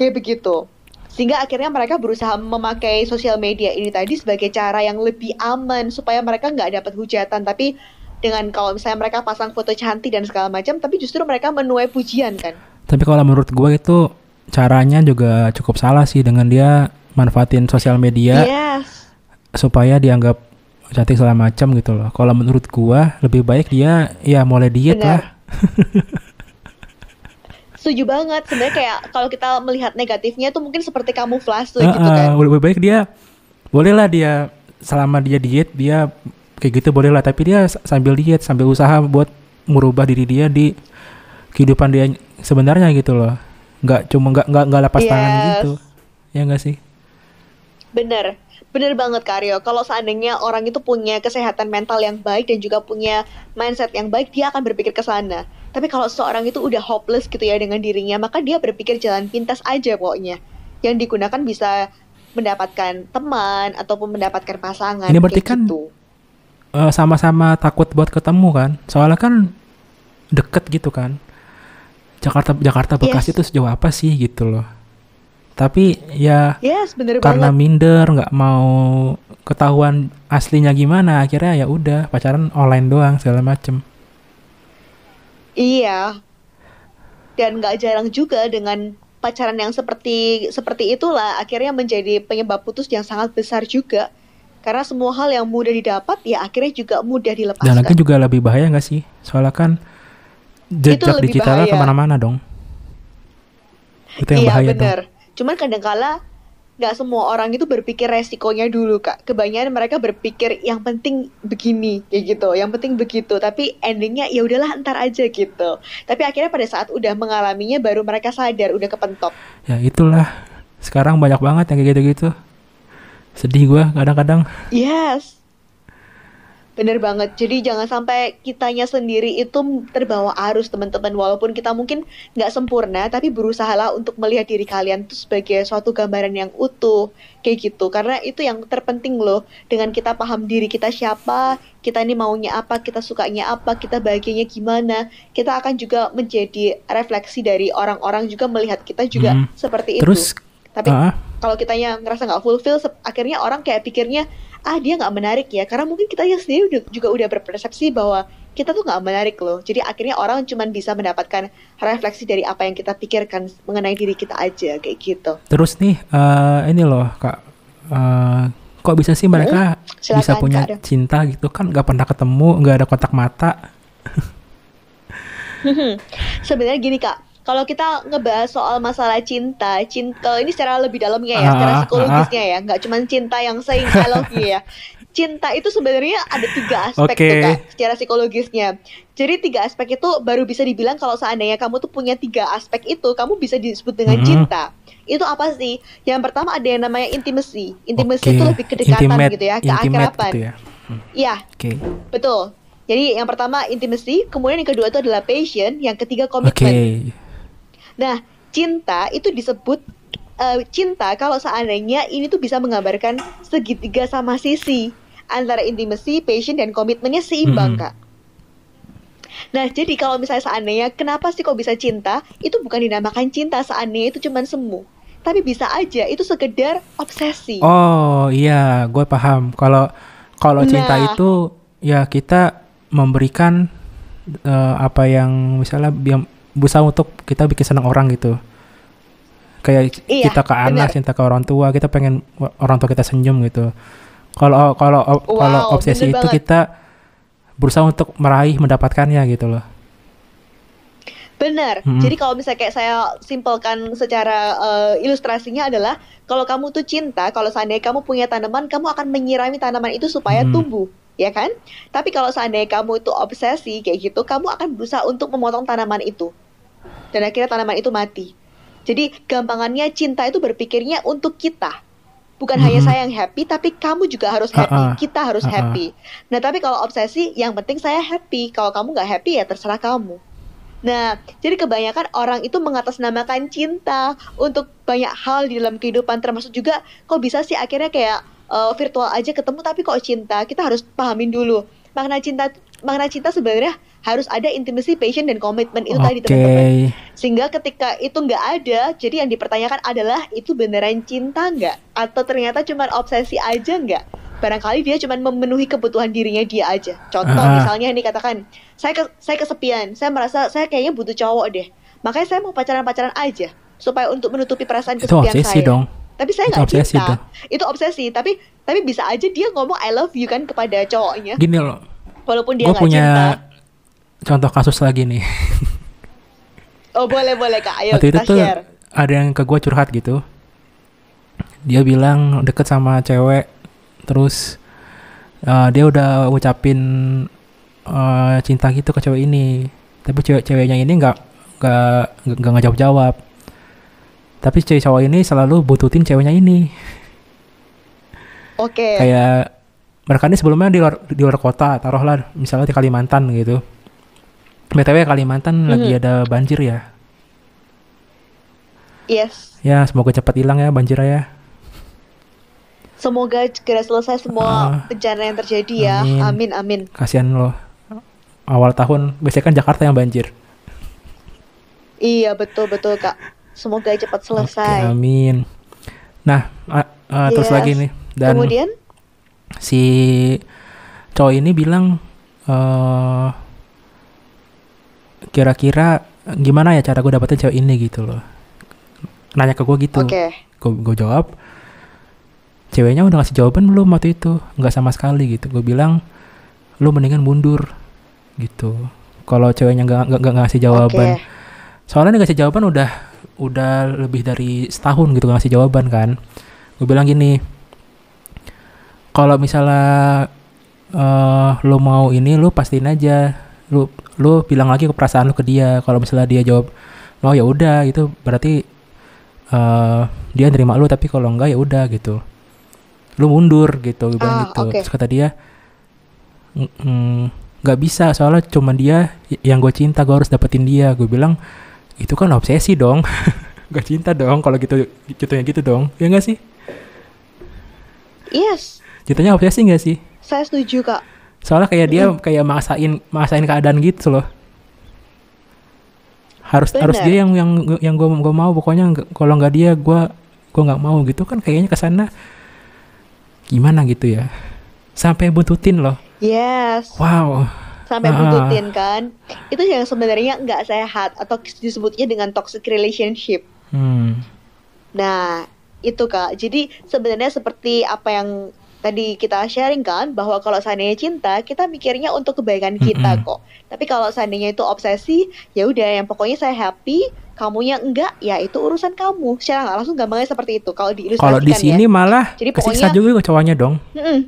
Kayak begitu. Sehingga akhirnya mereka berusaha memakai sosial media ini tadi sebagai cara yang lebih aman supaya mereka nggak dapat hujatan. Tapi dengan kalau misalnya mereka pasang foto cantik dan segala macam tapi justru mereka menuai pujian kan tapi kalau menurut gue itu caranya juga cukup salah sih dengan dia manfaatin sosial media yes supaya dianggap cantik segala macam gitu loh. Kalau menurut gua lebih baik dia ya mulai diet Benar. lah. setuju banget sebenarnya kayak kalau kita melihat negatifnya itu mungkin seperti kamuflase Heeh, gitu kan lebih baik dia bolehlah dia selama dia diet dia kayak gitu bolehlah tapi dia sambil diet sambil usaha buat merubah diri dia di kehidupan dia sebenarnya gitu loh. Nggak cuma nggak nggak nggak lepas tangan Yes. gitu. Ya enggak sih? Bener, bener banget Karyo. Kalau seandainya orang itu punya kesehatan mental yang baik dan juga punya mindset yang baik, dia akan berpikir ke sana. Tapi kalau seorang itu udah hopeless gitu ya dengan dirinya, maka dia berpikir jalan pintas aja pokoknya. Yang digunakan bisa mendapatkan teman ataupun mendapatkan pasangan. Ini berarti kan gitu. Eh, sama-sama takut buat ketemu kan soalnya kan deket gitu kan Jakarta Jakarta Bekasi Yes. itu sejauh apa sih gitu loh tapi ya Yes, bener karena banget. minder nggak mau ketahuan aslinya gimana akhirnya ya udah pacaran online doang segala macem Iya. Dan nggak jarang juga dengan pacaran yang seperti seperti itulah akhirnya menjadi penyebab putus yang sangat besar juga. Karena semua hal yang mudah didapat ya akhirnya juga mudah dan dilepaskan. lagi juga lebih bahaya nggak sih soalnya kan jejak digitalnya ke mana-mana dong itu yang iya bahaya dong bener. Cuman kadangkala nggak semua orang itu berpikir resikonya dulu kak. Kebanyakan mereka berpikir yang penting begini kayak gitu, yang penting begitu. Tapi endingnya ya udahlah ntar aja gitu. Tapi akhirnya pada saat udah mengalaminya baru mereka sadar udah kepentok. ya itulah sekarang banyak banget yang kayak gitu-gitu sedih gua kadang-kadang Yes. Bener banget. Jadi jangan sampai kitanya sendiri itu terbawa arus teman-teman. Walaupun kita mungkin nggak sempurna, tapi berusahalah untuk melihat diri kalian tuh sebagai suatu gambaran yang utuh. Kayak gitu. Karena itu yang terpenting loh. Dengan kita paham diri kita siapa, kita ini maunya apa, kita sukanya apa, kita bahagianya gimana. Kita akan juga menjadi refleksi dari orang-orang juga melihat kita juga Hmm. seperti itu. terus Tapi ah, kalau kitanya ngerasa nggak fulfill akhirnya orang kayak pikirnya ah dia nggak menarik ya. Karena mungkin kita sendiri udah- juga udah berpersepsi bahwa kita tuh nggak menarik loh. Jadi akhirnya orang cuman bisa mendapatkan refleksi dari apa yang kita pikirkan mengenai diri kita aja kayak gitu. Terus nih eh, ini loh kak. Eh, kok bisa sih mereka silakan, bisa punya Kak cinta gitu kan? Nggak pernah ketemu nggak ada kontak mata. Sebenarnya gini kak kalau kita ngebahas soal masalah cinta, cinta ini secara lebih dalamnya ya, secara Ah, ah, psikologisnya ya, nggak cuma cinta yang saying I love you ya. Cinta itu sebenarnya ada tiga aspek Oke. tuh kak, secara psikologisnya. Jadi tiga aspek itu baru bisa dibilang kalau seandainya kamu tuh punya tiga aspek itu, kamu bisa disebut dengan Mhm. cinta. Itu apa sih? Yang pertama ada yang namanya intimacy. Intimacy Oke, itu lebih kedekatan intimate- gitu ya, keakraban. gitu ya. Iya, Oke. betul. Jadi yang pertama intimacy, kemudian yang kedua itu adalah passion, yang ketiga komitmen. Nah, cinta itu disebut eh, cinta kalau seandainya ini tuh bisa menggambarkan segitiga sama sisi antara intimacy, passion dan komitmennya seimbang, Mm-mm. Kak. Nah, jadi kalau misalnya seandainya kenapa sih kok bisa cinta? Itu bukan dinamakan cinta seandainya itu cuman semu. Tapi bisa aja itu sekedar obsesi. Oh iya, gue paham. Kalau kalau cinta Nah. itu ya kita memberikan eh, apa yang misalnya yang berusaha untuk kita bikin senang orang gitu. Kayak Iya, kita ke anak, benar. cinta ke orang tua, kita pengen orang tua kita senyum gitu. Kalau kalau kalau Wow, obsesi bener itu banget. kita berusaha untuk meraih mendapatkannya gitu loh. Benar. Mm-mm. Jadi kalau misalnya kayak saya simpelkan secara eh, ilustrasinya adalah kalau kamu tuh cinta, kalau seandainya kamu punya tanaman, kamu akan menyirami tanaman itu supaya Mm. tumbuh, ya kan? Tapi kalau seandainya kamu itu obsesi kayak gitu, kamu akan berusaha untuk memotong tanaman itu. Dan akhirnya tanaman itu mati. Jadi gampangannya cinta itu berpikirnya untuk kita. Bukan hanya Mhm. saya yang happy, tapi kamu juga harus happy. ah. Kita harus Ah, ah. happy. Nah, tapi kalau obsesi, yang penting saya happy. Kalau kamu nggak happy, ya terserah kamu. Nah, jadi kebanyakan orang itu mengatasnamakan cinta untuk banyak hal di dalam kehidupan, termasuk juga kok bisa sih akhirnya kayak eh, virtual aja ketemu tapi kok cinta? Kita harus pahamin dulu makna cinta. Makna cinta sebenarnya harus ada intimacy, passion dan komitmen itu tadi Oke. teman-teman. Sehingga ketika itu nggak ada, jadi yang dipertanyakan adalah itu beneran cinta nggak? Atau ternyata cuma obsesi aja nggak? Barangkali dia cuma memenuhi kebutuhan dirinya dia aja. Contoh Ah. misalnya nih katakan, saya ke- saya kesepian, saya merasa saya kayaknya butuh cowok deh. Makanya saya mau pacaran-pacaran aja supaya untuk menutupi perasaan Itu kesepian obsesi saya. dong. Tapi saya Itu nggak cinta. tuh. Itu obsesi, tapi tapi bisa aja dia ngomong I love you kan kepada cowoknya, Gini loh, walaupun dia nggak punya cinta. contoh kasus lagi nih. Oh boleh boleh kak, ayo Waktu itu kita tuh share. ada yang ke gue curhat gitu. Dia bilang deket sama cewek, terus eh, dia udah ngucapin eh, cinta gitu ke cewek ini. Tapi cewek ceweknya ini nggak nggak nggak nggak jawab jawab. Tapi cewek cowok ini selalu bututin ceweknya ini. Oke. Kayak mereka ini sebelumnya di luar di luar kota, taruhlah misalnya di Kalimantan gitu. BTW Kalimantan lagi Mhm. ada banjir ya. Yes. Ya, semoga cepat hilang ya banjirnya ya. Semoga segera selesai semua Ah. bencana yang terjadi ya. Amin. Amin amin. Kasihan loh. Awal tahun biasanya kan Jakarta yang banjir. Iya betul betul kak. Semoga cepat selesai. amin. Nah, a- a- terus Yes. lagi nih dan Kemudian si cowok ini bilang eh kira-kira gimana ya cara gue dapetin cewek ini gitu loh. Nanya ke gue gitu. oke. Gue jawab ceweknya udah ngasih jawaban belum waktu itu nggak sama sekali gitu gue bilang lu mendingan mundur gitu kalau ceweknya nggak nggak nggak ngasih jawaban Oke. soalnya dia ngasih jawaban udah udah lebih dari setahun gitu nggak ngasih jawaban kan. Gue bilang gini kalau misalnya eh lu mau ini lu pastiin aja. Lu lu bilang lagi ke perasaan lu ke dia. Kalau misalnya dia jawab oh ya udah itu berarti eh dia nerima lu tapi kalau enggak ya udah gitu. Lu mundur gitu gue bilang Ah, gitu. oke. terus kata dia "Mm, mm, nggak bisa soalnya cuma dia yang gue cinta gue harus dapetin dia. Gue bilang itu kan obsesi dong. Gak cinta dong kalau gitu contohnya gitu dong. Ya enggak sih? Yes. cintanya obsesi nggak sih? Saya setuju kak. soalnya kayak dia kayak maksain maksain keadaan gitu loh. Harus harus Bener. dia yang yang yang gue gua mau. Pokoknya kalau nggak dia gue gue nggak mau gitu kan kayaknya ke sana. Gimana gitu ya? Sampai buntutin loh. Yes. wow Sampai Ah. buntutin kan. Itu yang sebenarnya nggak sehat atau disebutnya dengan toxic relationship. hmm Nah, itu Kak. Jadi sebenarnya seperti apa yang tadi kita sharing kan bahwa kalau seandainya cinta, kita mikirnya untuk kebaikan kita Mm-mm. kok. Tapi kalau seandainya itu obsesi, ya udah yang pokoknya saya happy, kamunya enggak, ya itu urusan kamu. Secara nggak langsung gampangnya seperti itu kalau diilustrasikan kalau di sini ya. malah Jadi pokoknya- juga cowoknya dong Mm-mm.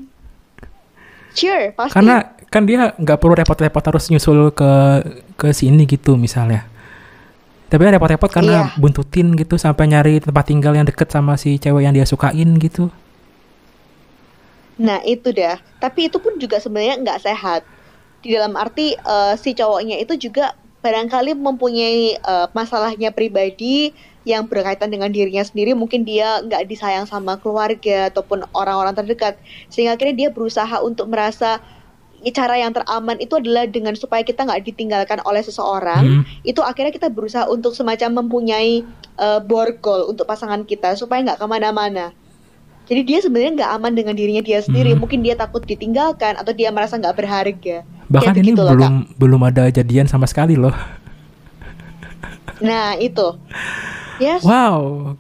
Sure, pasti. karena kan dia nggak perlu repot-repot harus nyusul ke ke sini gitu misalnya tapi kan repot-repot karena Iya. buntutin gitu sampai nyari tempat tinggal yang deket sama si cewek yang dia sukain gitu Nah itu dah. Tapi itu pun juga sebenarnya nggak sehat. Di dalam arti uh, si cowoknya itu juga barangkali mempunyai uh, masalahnya pribadi yang berkaitan dengan dirinya sendiri mungkin dia nggak disayang sama keluarga ataupun orang-orang terdekat sehingga akhirnya dia berusaha untuk merasa cara yang teraman itu adalah dengan supaya kita nggak ditinggalkan oleh seseorang hmm. itu akhirnya kita berusaha untuk semacam mempunyai uh, borgol untuk pasangan kita supaya nggak ke mana-mana jadi dia sebenarnya nggak aman dengan dirinya dia sendiri hmm. mungkin dia takut ditinggalkan atau dia merasa nggak berharga bahkan ini belum loh, belum ada jadian sama sekali loh nah itu Yes. Wow.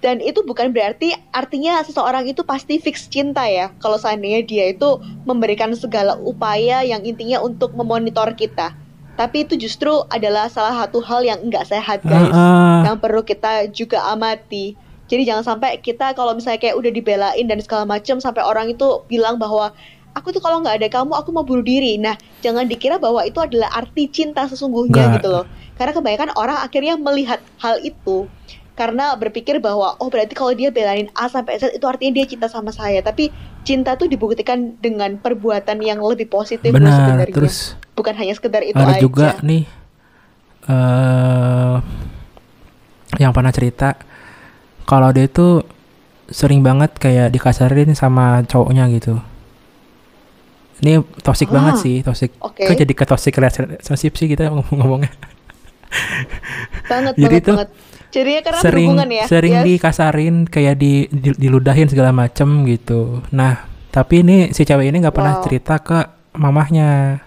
Dan itu bukan berarti artinya seseorang itu pasti fix cinta ya. Kalau seandainya dia itu memberikan segala upaya yang intinya untuk memonitor kita. Tapi itu justru adalah salah satu hal yang enggak sehat guys. Uh, uh. Yang perlu kita juga amati. Jadi jangan sampai kita kalau misalnya kayak udah dibelain dan segala macam sampai orang itu bilang bahwa aku tuh kalau nggak ada kamu aku mau bunuh diri. Nah, jangan dikira bahwa itu adalah arti cinta sesungguhnya Gak. gitu loh. Karena kebanyakan orang akhirnya melihat hal itu karena berpikir bahwa oh berarti kalau dia belain A sampai Z itu artinya dia cinta sama saya. Tapi cinta tuh dibuktikan dengan perbuatan yang lebih positif Benar, sebenarnya. Terus bukan hanya sekedar itu ada aja. juga nih uh, yang pernah cerita kalau dia itu sering banget kayak dikasarin sama cowoknya gitu. Ini toxic ah, banget sih, toxic. Okay. Kok jadi ke toxic relationship sih kita ngomong-ngomongnya banget jadi banget, tuh banget. Jadinya karena sering ya. Sering yes. dikasarin kayak di, di diludahin segala macem gitu. Nah, tapi ini si cewek ini nggak pernah wow. cerita ke mamahnya.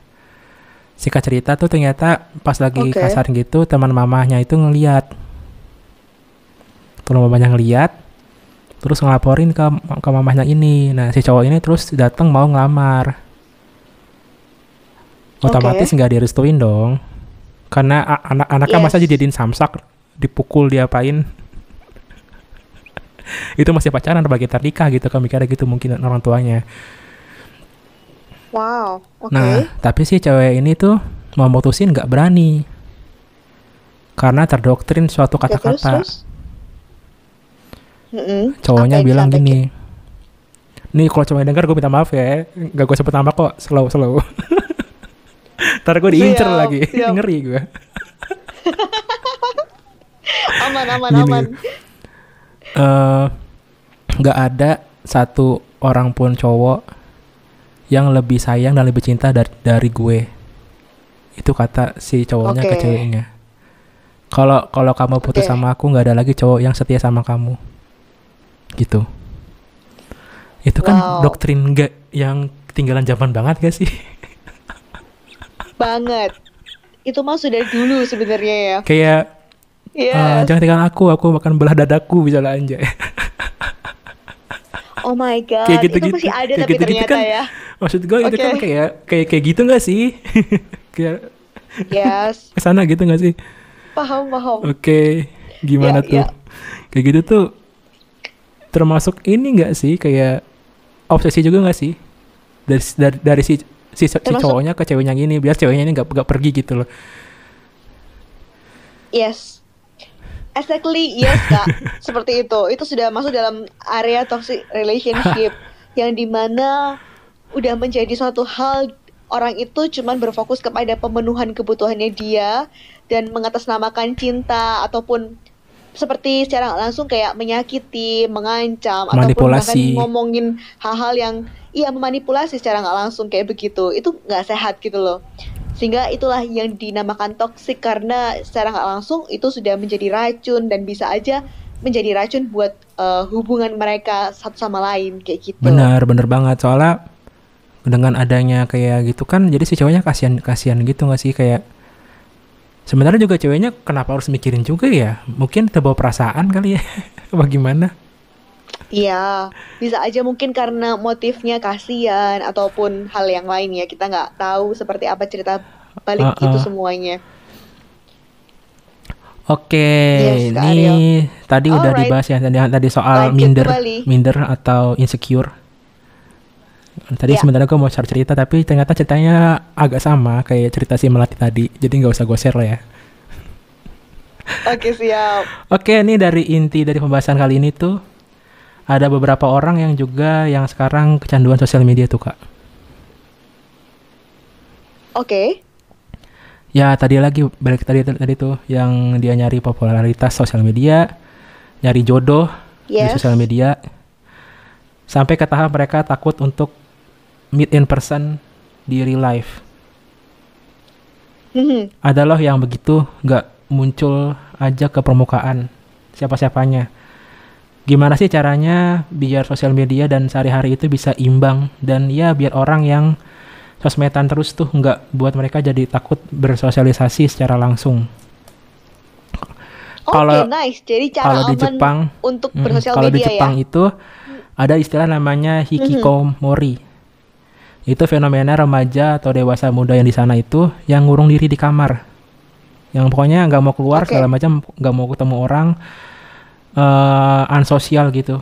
Singkat cerita tuh ternyata pas lagi okay. kasar gitu teman mamahnya itu ngeliat. Teman mamahnya ngeliat, terus ngelaporin ke ke mamahnya ini. Nah, si cowok ini terus datang mau ngelamar. Otomatis nggak okay. direstuin dong karena anak-anaknya yes. masa jadiin samsak dipukul diapain itu masih pacaran bagi ternikah gitu kan mikirnya gitu mungkin orang tuanya wow okay. nah tapi si cewek ini tuh mau mutusin nggak berani karena terdoktrin suatu kata-kata cowoknya okay, bilang gini nih kalau cowoknya dengar gue minta maaf ya gak gue sebut nama kok slow slow Ntar gue diincer siap, lagi. Siap. Ngeri gue. Aman, aman, Gini. aman. Uh, gak ada satu orang pun cowok yang lebih sayang dan lebih cinta dari, dari gue. Itu kata si cowoknya okay. ke ceweknya. Kalau kalau kamu putus okay. sama aku nggak ada lagi cowok yang setia sama kamu. Gitu. Itu kan wow. doktrin gak yang ketinggalan zaman banget gak sih? banget. Itu mah sudah dulu sebenarnya ya. Kayak yes. uh, jangan tinggal aku, aku akan belah dadaku bisa aja. Oh my god, kayak gitu, itu gitu, masih ada kayak tapi gitu, ternyata kan, ya. Maksud gue okay. itu kan kayak kayak kayak gitu gak sih? kayak Yes. Ke sana gitu gak sih? Paham paham. Oke, okay. gimana yeah, tuh? Yeah. Kayak gitu tuh termasuk ini gak sih kayak obsesi juga gak sih? Dari dari dari si si, si cowoknya ke ceweknya gini biar ceweknya ini nggak nggak pergi gitu loh yes exactly yes kak. Seperti itu. Itu sudah masuk dalam area toxic relationship yang di mana udah menjadi suatu hal orang itu cuman berfokus kepada pemenuhan kebutuhannya dia dan mengatasnamakan cinta ataupun seperti secara langsung kayak menyakiti, mengancam ataupun bahkan ngomongin hal-hal yang iya memanipulasi secara nggak langsung kayak begitu. Itu nggak sehat gitu loh sehingga itulah yang dinamakan toksik karena secara nggak langsung itu sudah menjadi racun dan bisa aja menjadi racun buat uh, hubungan mereka satu sama lain kayak gitu. Benar benar banget. Soalnya dengan adanya kayak gitu kan jadi si cowoknya kasihan kasihan gitu nggak sih? Kayak sebenarnya juga ceweknya kenapa harus mikirin juga ya? Mungkin terbawa perasaan kali ya. Bagaimana Iya, bisa aja mungkin karena motifnya kasihan ataupun hal yang lain ya. Kita nggak tahu seperti apa cerita balik uh, uh. itu semuanya. Oke, yes, ini tadi All udah right. dibahas ya tadi tadi soal Lanjut minder, kembali. minder atau insecure. Tadi yeah. sebenarnya gue mau share cerita tapi ternyata ceritanya agak sama kayak cerita si Melati tadi. Jadi nggak usah gue share lah ya. Oke siap. Oke, ini dari inti dari pembahasan kali ini tuh ada beberapa orang yang juga yang sekarang kecanduan sosial media tuh kak. Oke. Ya tadi lagi balik tadi tadi tuh yang dia nyari popularitas sosial media, nyari jodoh di Yes. sosial media, sampai ke tahap mereka takut untuk meet in person di real life. Mhm. Ada loh yang begitu nggak muncul aja ke permukaan siapa-siapanya. Gimana sih caranya biar sosial media dan sehari-hari itu bisa imbang dan ya biar orang yang sosmedan terus tuh nggak buat mereka jadi takut bersosialisasi secara langsung. Oke, Kalau- nice. Jadi cara Kalau di Jepang, untuk mm, bersosial kalau di media Jepang ya. itu ada istilah namanya hikikomori. Itu fenomena remaja atau dewasa muda yang di sana itu yang ngurung diri di kamar. Yang pokoknya nggak mau keluar Oke. segala macam, nggak mau ketemu orang, eh ansosial gitu.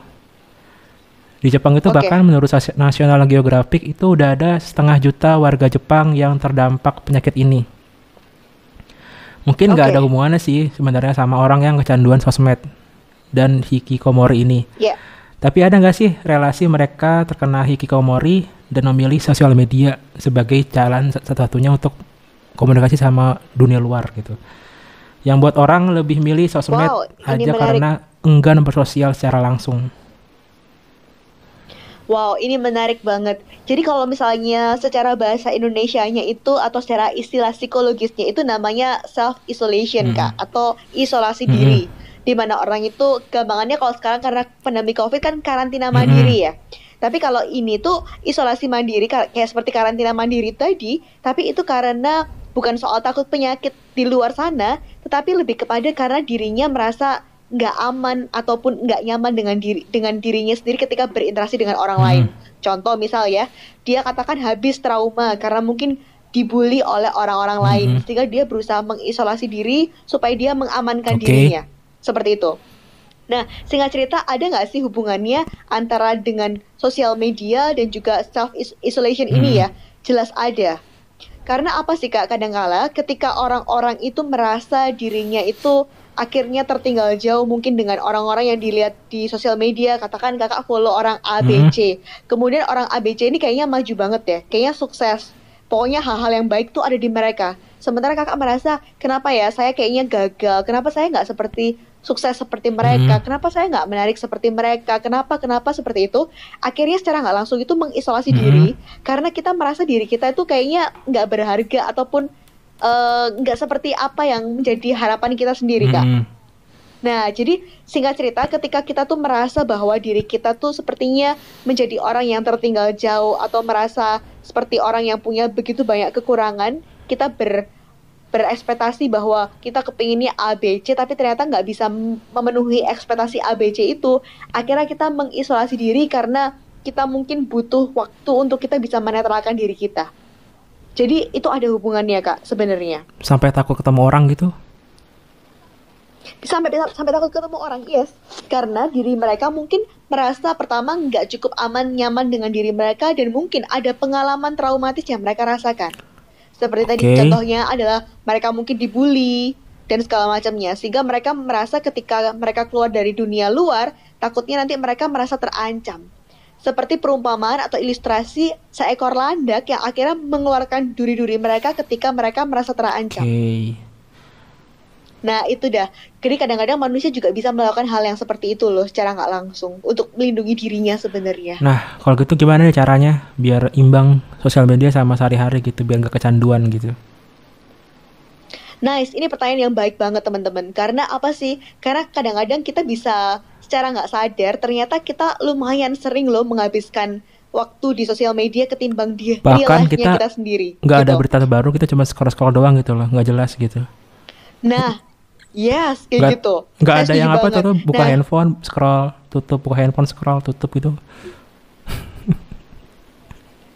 Di Jepang itu Oke. bahkan menurut National Geographic itu udah ada setengah juta warga Jepang yang terdampak penyakit ini. Mungkin nggak Oke. ada hubungannya sih sebenarnya sama orang yang kecanduan sosmed dan hikikomori ini. Ya. Tapi ada nggak sih relasi mereka terkena hikikomori dan memilih sosial media sebagai jalan sat- satu-satunya untuk komunikasi sama dunia luar gitu. Yang buat orang lebih milih sosmed Wow, aja menarik. karena enggan bersosial secara langsung. Wow, ini menarik banget. Jadi kalau misalnya secara bahasa Indonesianya itu atau secara istilah psikologisnya itu namanya self isolation Mhm. Kak atau isolasi Mhm. diri. Di mana orang itu gampangannya kalau sekarang karena pandemi Covid kan karantina Mhm. mandiri ya. Tapi kalau ini tuh isolasi mandiri ka- kayak seperti karantina mandiri tadi, tapi itu karena bukan soal takut penyakit di luar sana, tetapi lebih kepada karena dirinya merasa nggak aman ataupun nggak nyaman dengan diri dengan dirinya sendiri ketika berinteraksi dengan orang Hmm. lain. Contoh misal ya, dia katakan habis trauma karena mungkin dibully oleh orang-orang lain, Mhm. sehingga dia berusaha mengisolasi diri supaya dia mengamankan Oke. dirinya. Seperti itu. Nah, singkat cerita ada nggak sih hubungannya antara dengan sosial media dan juga self isolation ini Hmm. ya? Jelas ada. Karena apa sih Kak? Kadangkala ketika orang-orang itu merasa dirinya itu akhirnya tertinggal jauh mungkin dengan orang-orang yang dilihat di sosial media, katakan Kakak follow orang ABC. Kemudian orang ABC ini kayaknya maju banget ya, kayaknya sukses. Pokoknya hal-hal yang baik tuh ada di mereka. Sementara kakak merasa, kenapa ya saya kayaknya gagal? Kenapa saya nggak seperti sukses seperti mereka? Hmm. Kenapa saya nggak menarik seperti mereka? Kenapa kenapa seperti itu? Akhirnya secara nggak langsung itu mengisolasi Hmm. diri karena kita merasa diri kita itu kayaknya nggak berharga ataupun eh, nggak seperti apa yang menjadi harapan kita sendiri kak. Mm-mm. Nah, jadi singkat cerita, ketika kita tuh merasa bahwa diri kita tuh sepertinya menjadi orang yang tertinggal jauh atau merasa seperti orang yang punya begitu banyak kekurangan, kita ber berekspektasi bahwa kita kepinginnya ABC tapi ternyata nggak bisa memenuhi ekspektasi ABC itu akhirnya kita mengisolasi diri karena kita mungkin butuh waktu untuk kita bisa menetralkan diri kita. Jadi itu ada hubungannya kak sebenarnya. Sampai takut ketemu orang gitu. sampai sampai takut ketemu orang yes. Karena diri mereka mungkin merasa pertama nggak cukup aman nyaman dengan diri mereka dan mungkin ada pengalaman traumatis yang mereka rasakan seperti tadi Oke. contohnya adalah mereka mungkin dibully dan segala macamnya. Sehingga mereka merasa ketika mereka keluar dari dunia luar takutnya nanti mereka merasa terancam. Seperti perumpamaan atau ilustrasi seekor landak yang akhirnya mengeluarkan duri-duri mereka ketika mereka merasa terancam Nah itu dah. Jadi kadang-kadang manusia juga bisa melakukan hal yang seperti itu loh, secara nggak langsung untuk melindungi dirinya sebenarnya. Nah, kalau gitu gimana nih caranya biar imbang sosial media sama sehari-hari gitu, biar nggak kecanduan gitu? Nice, ini pertanyaan yang baik banget teman-teman. Karena apa sih? Karena kadang-kadang kita bisa secara nggak sadar, ternyata kita lumayan sering loh menghabiskan waktu di sosial media ketimbang di real Bahkan kita kita sendiri. Nggak ada gitu. berita terbaru, kita cuma scroll-scroll doang gitu loh, nggak jelas gitu. Nah, yes, kayak Nggak- gitu. Saya ada yang apa tuh, buka Nah, handphone, scroll, tutup, buka handphone, scroll, tutup gitu.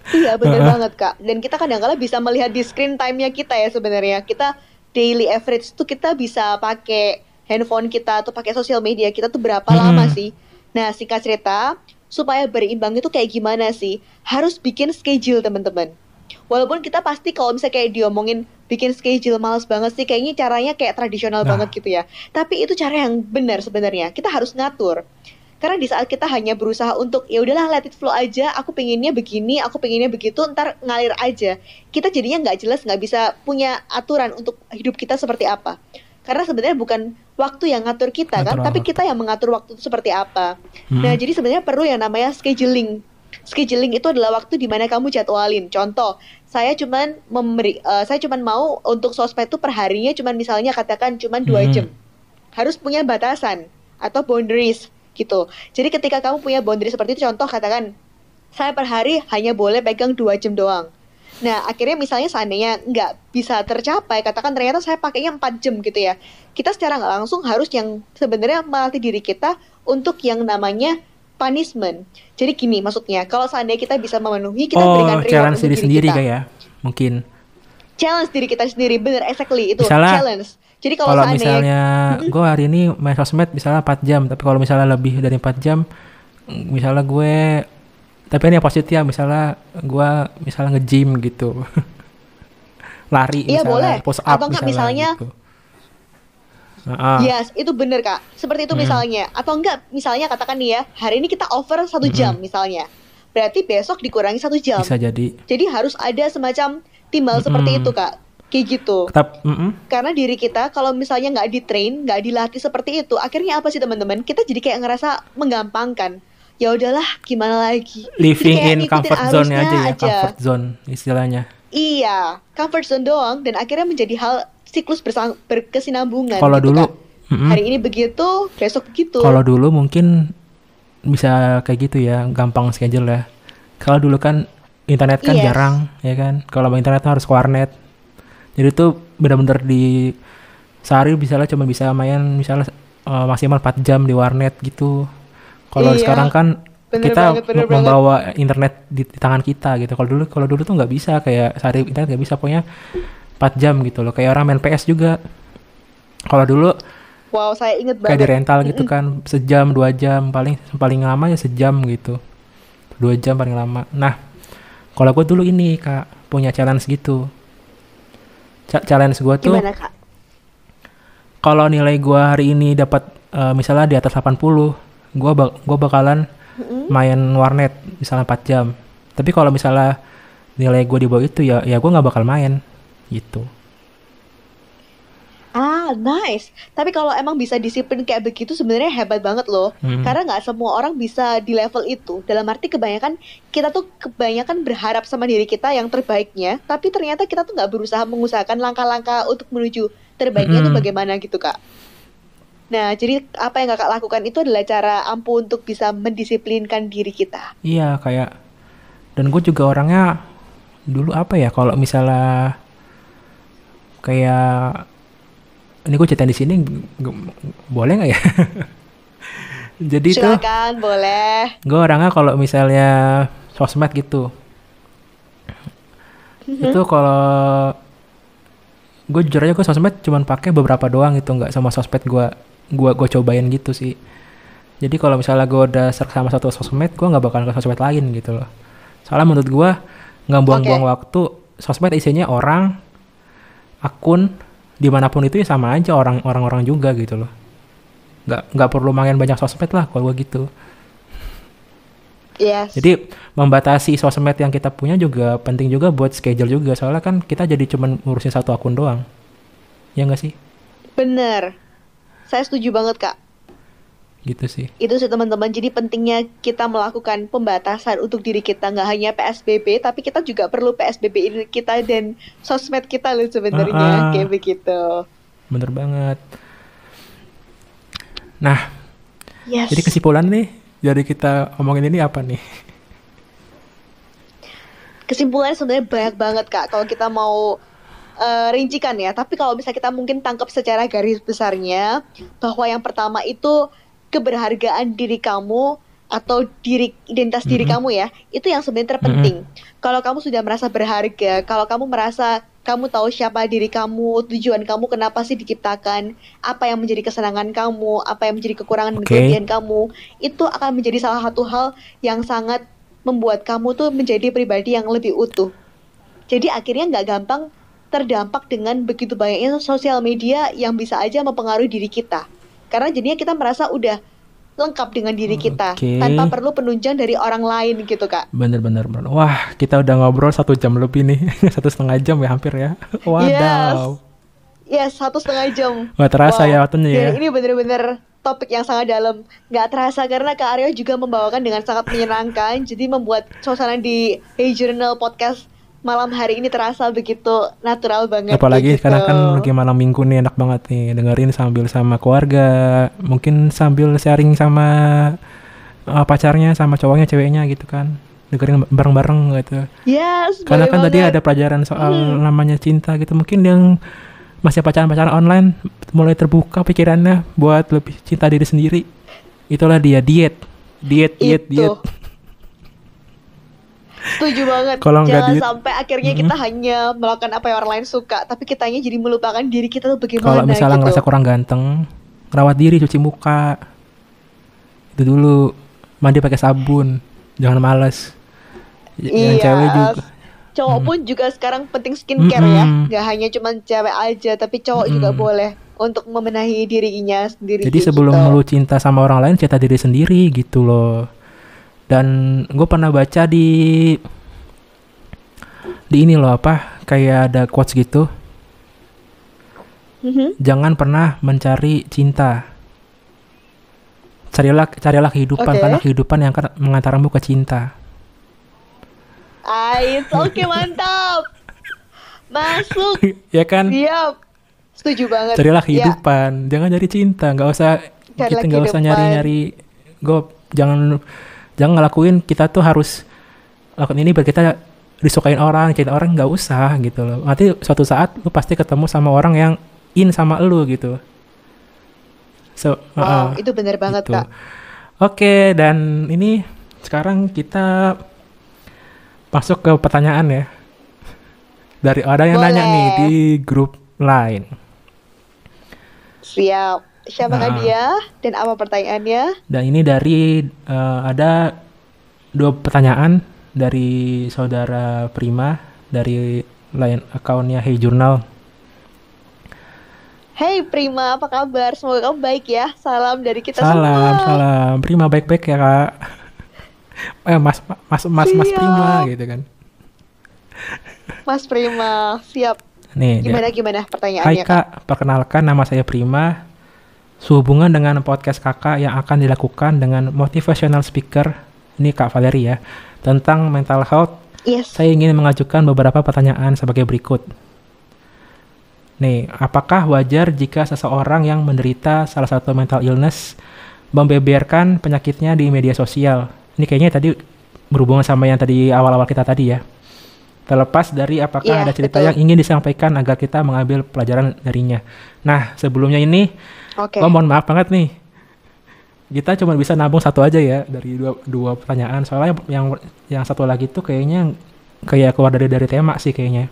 Iya bener Heeh. banget kak. Dan kita kadang-kadang bisa melihat di screen time-nya kita ya sebenarnya. Kita daily average tuh kita bisa pakai handphone kita atau pakai sosial media kita tuh berapa Hmm. lama sih? Nah singkat cerita, supaya berimbang itu kayak gimana sih? Harus bikin schedule teman-teman. Walaupun kita pasti kalau misalnya kayak diomongin bikin schedule males banget sih, kayaknya caranya kayak tradisional Nah. banget gitu ya. Tapi itu cara yang benar sebenarnya. Kita harus ngatur. Karena di saat kita hanya berusaha untuk ya udahlah let it flow aja, aku pengennya begini, aku pengennya begitu, ntar ngalir aja. Kita jadinya nggak jelas, nggak bisa punya aturan untuk hidup kita seperti apa. Karena sebenarnya bukan waktu yang ngatur kita kan, Ngatur tapi waktu. kita yang mengatur waktu itu seperti apa. Hmm. Nah, jadi sebenarnya perlu yang namanya scheduling. Scheduling itu adalah waktu di mana kamu jadwalin. Contoh, saya cuman memberi, eh, saya cuman mau untuk sosmed itu perharinya cuman misalnya katakan cuman dua Hmm. jam. Harus punya batasan atau boundaries gitu. Jadi ketika kamu punya boundaries seperti itu, contoh katakan saya per hari hanya boleh pegang dua jam doang. Nah, akhirnya misalnya seandainya nggak bisa tercapai, katakan ternyata saya pakainya 4 jam gitu ya. Kita secara nggak langsung harus yang sebenarnya melatih diri kita untuk yang namanya punishment. Jadi gini maksudnya, kalau seandainya kita bisa memenuhi, kita oh, berikan reward challenge diri diri sendiri kita. kayak mungkin. Challenge diri kita sendiri, bener, exactly itu Misalnya, challenge. Jadi kalau Kalau seandainya misalnya gue hari ini main sosmed misalnya 4 jam, tapi kalau misalnya lebih dari 4 jam, misalnya gue, tapi ini yang positif ya, misalnya gue misalnya nge-gym gitu, lari Iya, misalnya, boleh. push up Atau enggak misalnya, misalnya- gitu. Nah, Yes, itu bener kak. Seperti itu Hmm. misalnya. Atau enggak, misalnya katakan nih ya, hari ini kita over satu jam misalnya. Berarti besok dikurangi satu jam. bisa jadi. Jadi harus ada semacam timbal seperti Mm-mm. itu kak. Kayak gitu. Tetap, mm-mm. Karena diri kita kalau misalnya nggak di train, nggak dilatih seperti itu, akhirnya apa sih teman-teman? Kita jadi kayak ngerasa menggampangkan. Ya udahlah, gimana lagi? Living in comfort zone aja ya, comfort zone istilahnya. Iya, comfort zone doang dan akhirnya menjadi hal siklus bersang- berkesinambungan. Kalau gitu, dulu, Kak. mm-mm. hari ini begitu, besok begitu. Kalau dulu mungkin bisa kayak gitu ya, gampang schedule ya. Kalau dulu kan internet kan Yes. jarang, ya kan. Kalau internet tuh harus ke warnet. Jadi tuh bener-bener di sehari misalnya cuma bisa main misalnya eh, maksimal 4 jam di warnet gitu. Kalau Iya. sekarang kan Bener kita banget, bener mem- membawa internet di, di tangan kita gitu. Kalau dulu kalau dulu tuh nggak bisa kayak sehari internet nggak bisa pokoknya 4 jam gitu loh. Kayak orang main PS juga. Kalau dulu Wow, saya inget kayak di rental gitu kan sejam dua jam paling paling lama ya sejam gitu dua jam paling lama nah kalau gue dulu ini kak punya challenge gitu challenge gue tuh Gimana kak? kalau nilai gue hari ini dapat eh, misalnya di atas 80 gue bak gua bakalan Mm-mm. main warnet misalnya 4 jam tapi kalau misalnya nilai gue di bawah itu ya ya gue nggak bakal main gitu Ah, nice. Tapi kalau emang bisa disiplin kayak begitu sebenarnya hebat banget loh. Hmm. Karena nggak semua orang bisa di level itu. Dalam arti kebanyakan kita tuh kebanyakan berharap sama diri kita yang terbaiknya, tapi ternyata kita tuh nggak berusaha mengusahakan langkah-langkah untuk menuju terbaiknya itu Mm-mm. bagaimana gitu kak. Nah, jadi apa yang kakak lakukan itu adalah cara ampuh untuk bisa mendisiplinkan diri kita. Iya kayak dan gue juga orangnya dulu apa ya kalau misalnya kayak ini gue ceritain di sini boleh nggak ya? Jadi tuh Silakan, boleh. gue orangnya kalau misalnya sosmed gitu itu kalau gue jujur aja gue sosmed cuman pakai beberapa doang gitu nggak sama sosmed gue gue gue cobain gitu sih jadi kalau misalnya gue udah serk sama satu sosmed gue nggak bakal ke sosmed lain gitu loh soalnya menurut gue nggak buang-buang Oke. waktu sosmed isinya orang akun di mana pun itu ya sama aja orang orang-orang juga gitu loh nggak nggak perlu main banyak sosmed lah kalau gue gitu Yes. jadi membatasi sosmed yang kita punya juga penting juga buat schedule juga soalnya kan kita jadi cuman ngurusin satu akun doang ya nggak sih Bener. Saya setuju banget, Kak. Gitu sih Itu sih teman-teman. Jadi pentingnya kita melakukan pembatasan untuk diri kita. Nggak hanya PSBB, tapi kita juga perlu PSBB ini kita dan sosmed kita loh Ah, ah. sebenarnya. Kayak begitu. bener banget nah Yes. jadi kesimpulan nih dari kita omongin ini apa nih Kesimpulannya sebenarnya banyak banget, Kak. Kalau kita mau eh, rincikan ya. Tapi kalau bisa kita mungkin tangkap secara garis besarnya. Bahwa yang pertama itu keberhargaan diri kamu atau diri identitas diri Mm-mm. kamu ya itu yang sebenarnya terpenting kalau kamu sudah merasa berharga kalau kamu merasa kamu tahu siapa diri kamu tujuan kamu kenapa sih diciptakan apa yang menjadi kesenangan kamu apa yang menjadi kekurangan dan Oke. kelebihan kamu itu akan menjadi salah satu hal yang sangat membuat kamu tuh menjadi pribadi yang lebih utuh jadi akhirnya nggak gampang terdampak dengan begitu banyaknya sosial media yang bisa aja mempengaruhi diri kita karena jadinya kita merasa udah lengkap dengan diri kita Oke. tanpa perlu penunjang dari orang lain gitu kak. Bener-bener. bener. Wah, kita udah ngobrol satu jam lebih nih. satu setengah jam ya hampir ya. Wadaw. Yes, satu setengah jam. Wah, terasa Wow. ya waktunya ya. Dan ini bener-bener topik yang sangat dalam. Nggak terasa karena Kak Aryo juga membawakan dengan sangat menyenangkan. Jadi membuat suasana di Hey Journal Podcast malam hari ini terasa begitu natural banget. Apalagi gitu. kan lagi malam minggu nih enak banget nih dengerin sambil sama keluarga, mungkin sambil sharing sama uh, pacarnya, sama cowoknya, ceweknya gitu kan. Dengerin bareng-bareng gitu. Yes, Karena kan tadi banget. ada pelajaran soal Hmm. namanya cinta gitu. Mungkin yang masih pacaran-pacaran online mulai terbuka pikirannya buat lebih cinta diri sendiri. Itulah dia diet. Diet, diet, itu. diet. Setuju banget. Kalau Jangan diet- sampai akhirnya kita hanya melakukan apa yang orang lain suka, tapi kitanya jadi melupakan diri kita tuh bagaimana Kalau misalnya gitu. ngerasa kurang ganteng, rawat diri, cuci muka. Itu dulu mandi pakai sabun, jangan males. Yang Iya, cewek juga. Cowok pun juga sekarang penting skincare ya, Mm-mm. nggak hanya cuma cewek aja, tapi cowok juga Mm-mm. boleh untuk membenahi dirinya sendiri. Jadi sebelum gitu. lu cinta sama orang lain, cinta diri sendiri gitu loh. Dan gue pernah baca di di ini loh apa kayak ada quotes gitu. Mhm. Jangan pernah mencari cinta. Carilah carilah kehidupan Oke. karena kehidupan yang akan mengantarmu ke cinta. Ais, oke mantap. Masuk, ya kan? siap. Setuju banget. carilah Ya, kehidupan jangan cari cinta nggak usah Carilah kita nggak usah nyari nyari gue jangan jangan ngelakuin kita tuh harus lakukan ini biar kita disukain orang kita orang nggak usah gitu loh nanti suatu saat lu pasti ketemu sama orang yang in sama lu gitu so wow, uh-uh, itu benar banget gitu. kak. oke dan ini sekarang kita masuk ke pertanyaan ya dari ada yang nanya Boleh. nih di grup lain Siap. Siapakah Nah. dia dan apa pertanyaannya? Dan ini dari eh, ada dua pertanyaan dari saudara Prima dari lain akunnya Hey Journal. Hey Prima, apa kabar? Semoga kamu baik ya. Salam dari kita Salam, semua. salam. Prima baik-baik ya kak. Eh mas mas mas mas Siap. Prima gitu kan. Mas Prima, siap. Nih, dia- Gimana gimana Hai pertanyaannya? kak, perkenalkan nama saya Prima. Sehubungan dengan podcast kakak yang akan dilakukan dengan motivational speaker, ini Kak Valeri ya, tentang mental health Yes. Saya ingin mengajukan beberapa pertanyaan sebagai berikut. Nih, apakah wajar jika seseorang yang menderita salah satu mental illness membeberkan penyakitnya di media sosial? Ini kayaknya tadi berhubungan sama yang tadi awal-awal kita tadi ya. Terlepas dari apakah Iya, ada cerita betul. yang ingin disampaikan agar kita mengambil pelajaran darinya. Nah, sebelumnya ini, Oke. oh mohon maaf banget nih. Kita cuma bisa nabung satu aja ya dari dua, dua pertanyaan. Soalnya yang yang satu lagi tuh kayaknya kayak keluar dari dari tema sih kayaknya.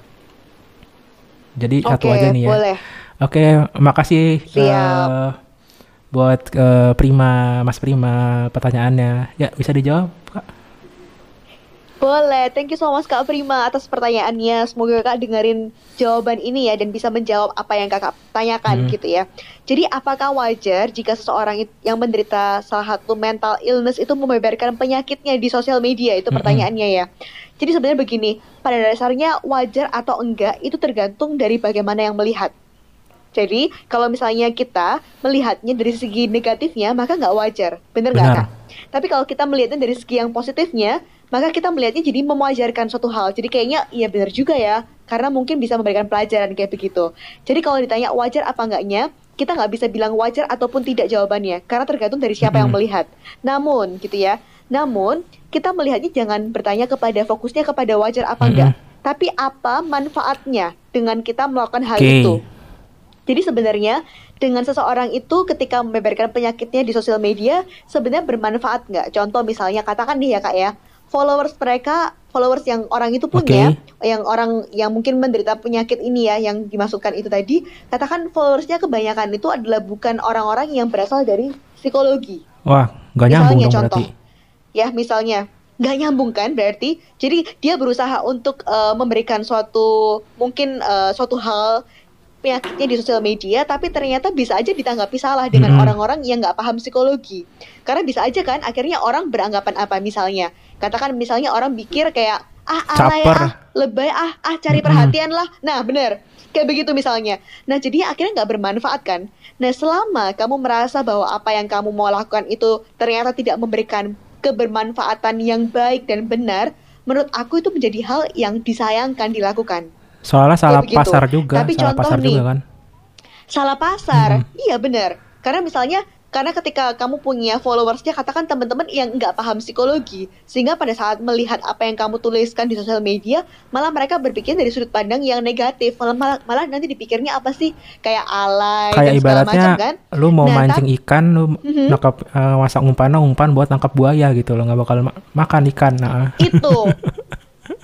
Jadi satu Oke, aja nih ya. boleh. Oke, makasih Siap. eh, buat eh, Prima, Mas Prima pertanyaannya. Ya, bisa dijawab? Boleh, thank you so much Kak Prima atas pertanyaannya. Semoga Kak dengerin jawaban ini ya dan bisa menjawab apa yang Kakak tanyakan Hmm. gitu ya. Jadi apakah wajar jika seseorang yang menderita salah satu mental illness itu membeberkan penyakitnya di sosial media? Itu pertanyaannya ya. Jadi sebenarnya begini, pada dasarnya wajar atau enggak itu tergantung dari bagaimana yang melihat. Jadi kalau misalnya kita melihatnya dari segi negatifnya maka nggak wajar, bener nggak kak? Tapi kalau kita melihatnya dari segi yang positifnya, maka kita melihatnya jadi mewajarkan suatu hal. Jadi kayaknya iya benar juga ya, karena mungkin bisa memberikan pelajaran kayak begitu. Jadi kalau ditanya wajar apa enggaknya, kita nggak bisa bilang wajar ataupun tidak jawabannya, karena tergantung dari siapa yang melihat. Namun gitu ya, namun kita melihatnya jangan bertanya kepada fokusnya kepada wajar apa enggak, tapi apa manfaatnya dengan kita melakukan hal Oke. itu. Jadi sebenarnya dengan seseorang itu ketika membeberkan penyakitnya di sosial media sebenarnya bermanfaat nggak? Contoh misalnya katakan nih ya kak ya, followers mereka, followers yang orang itu punya, yang orang yang mungkin menderita penyakit ini ya, yang dimasukkan itu tadi, katakan followersnya kebanyakan itu adalah bukan orang-orang yang berasal dari psikologi. Wah, nggak nyambung Misalnya dong contoh. berarti. Ya misalnya nggak nyambung kan berarti jadi dia berusaha untuk eh, memberikan suatu mungkin eh, suatu hal penyakitnya di sosial media, tapi ternyata bisa aja ditanggapi salah dengan orang-orang yang nggak paham psikologi. Karena bisa aja kan, akhirnya orang beranggapan apa misalnya. Katakan misalnya orang pikir kayak ah alay Caper. ah lebay ah ah cari perhatian lah. Nah bener kayak begitu misalnya. Nah jadi akhirnya nggak bermanfaat kan. Nah selama kamu merasa bahwa apa yang kamu mau lakukan itu ternyata tidak memberikan kebermanfaatan yang baik dan benar, menurut aku itu menjadi hal yang disayangkan dilakukan. Soalnya salah begitu. pasar juga, Tapi salah contoh pasar nih, juga kan. salah pasar. Mhm. Iya benar. Karena misalnya karena ketika kamu punya followersnya katakan teman-teman yang nggak paham psikologi sehingga pada saat melihat apa yang kamu tuliskan di sosial media malah mereka berpikir dari sudut pandang yang negatif. Malah malah, malah nanti dipikirnya apa sih? Kayak alay Kayak dan segala ibaratnya macam kan? lu mau Nah, mancing ikan, lu Mhm. nangkap eh, masak umpan umpan buat nangkap buaya gitu lo nggak bakal ma- makan ikan. Nah, itu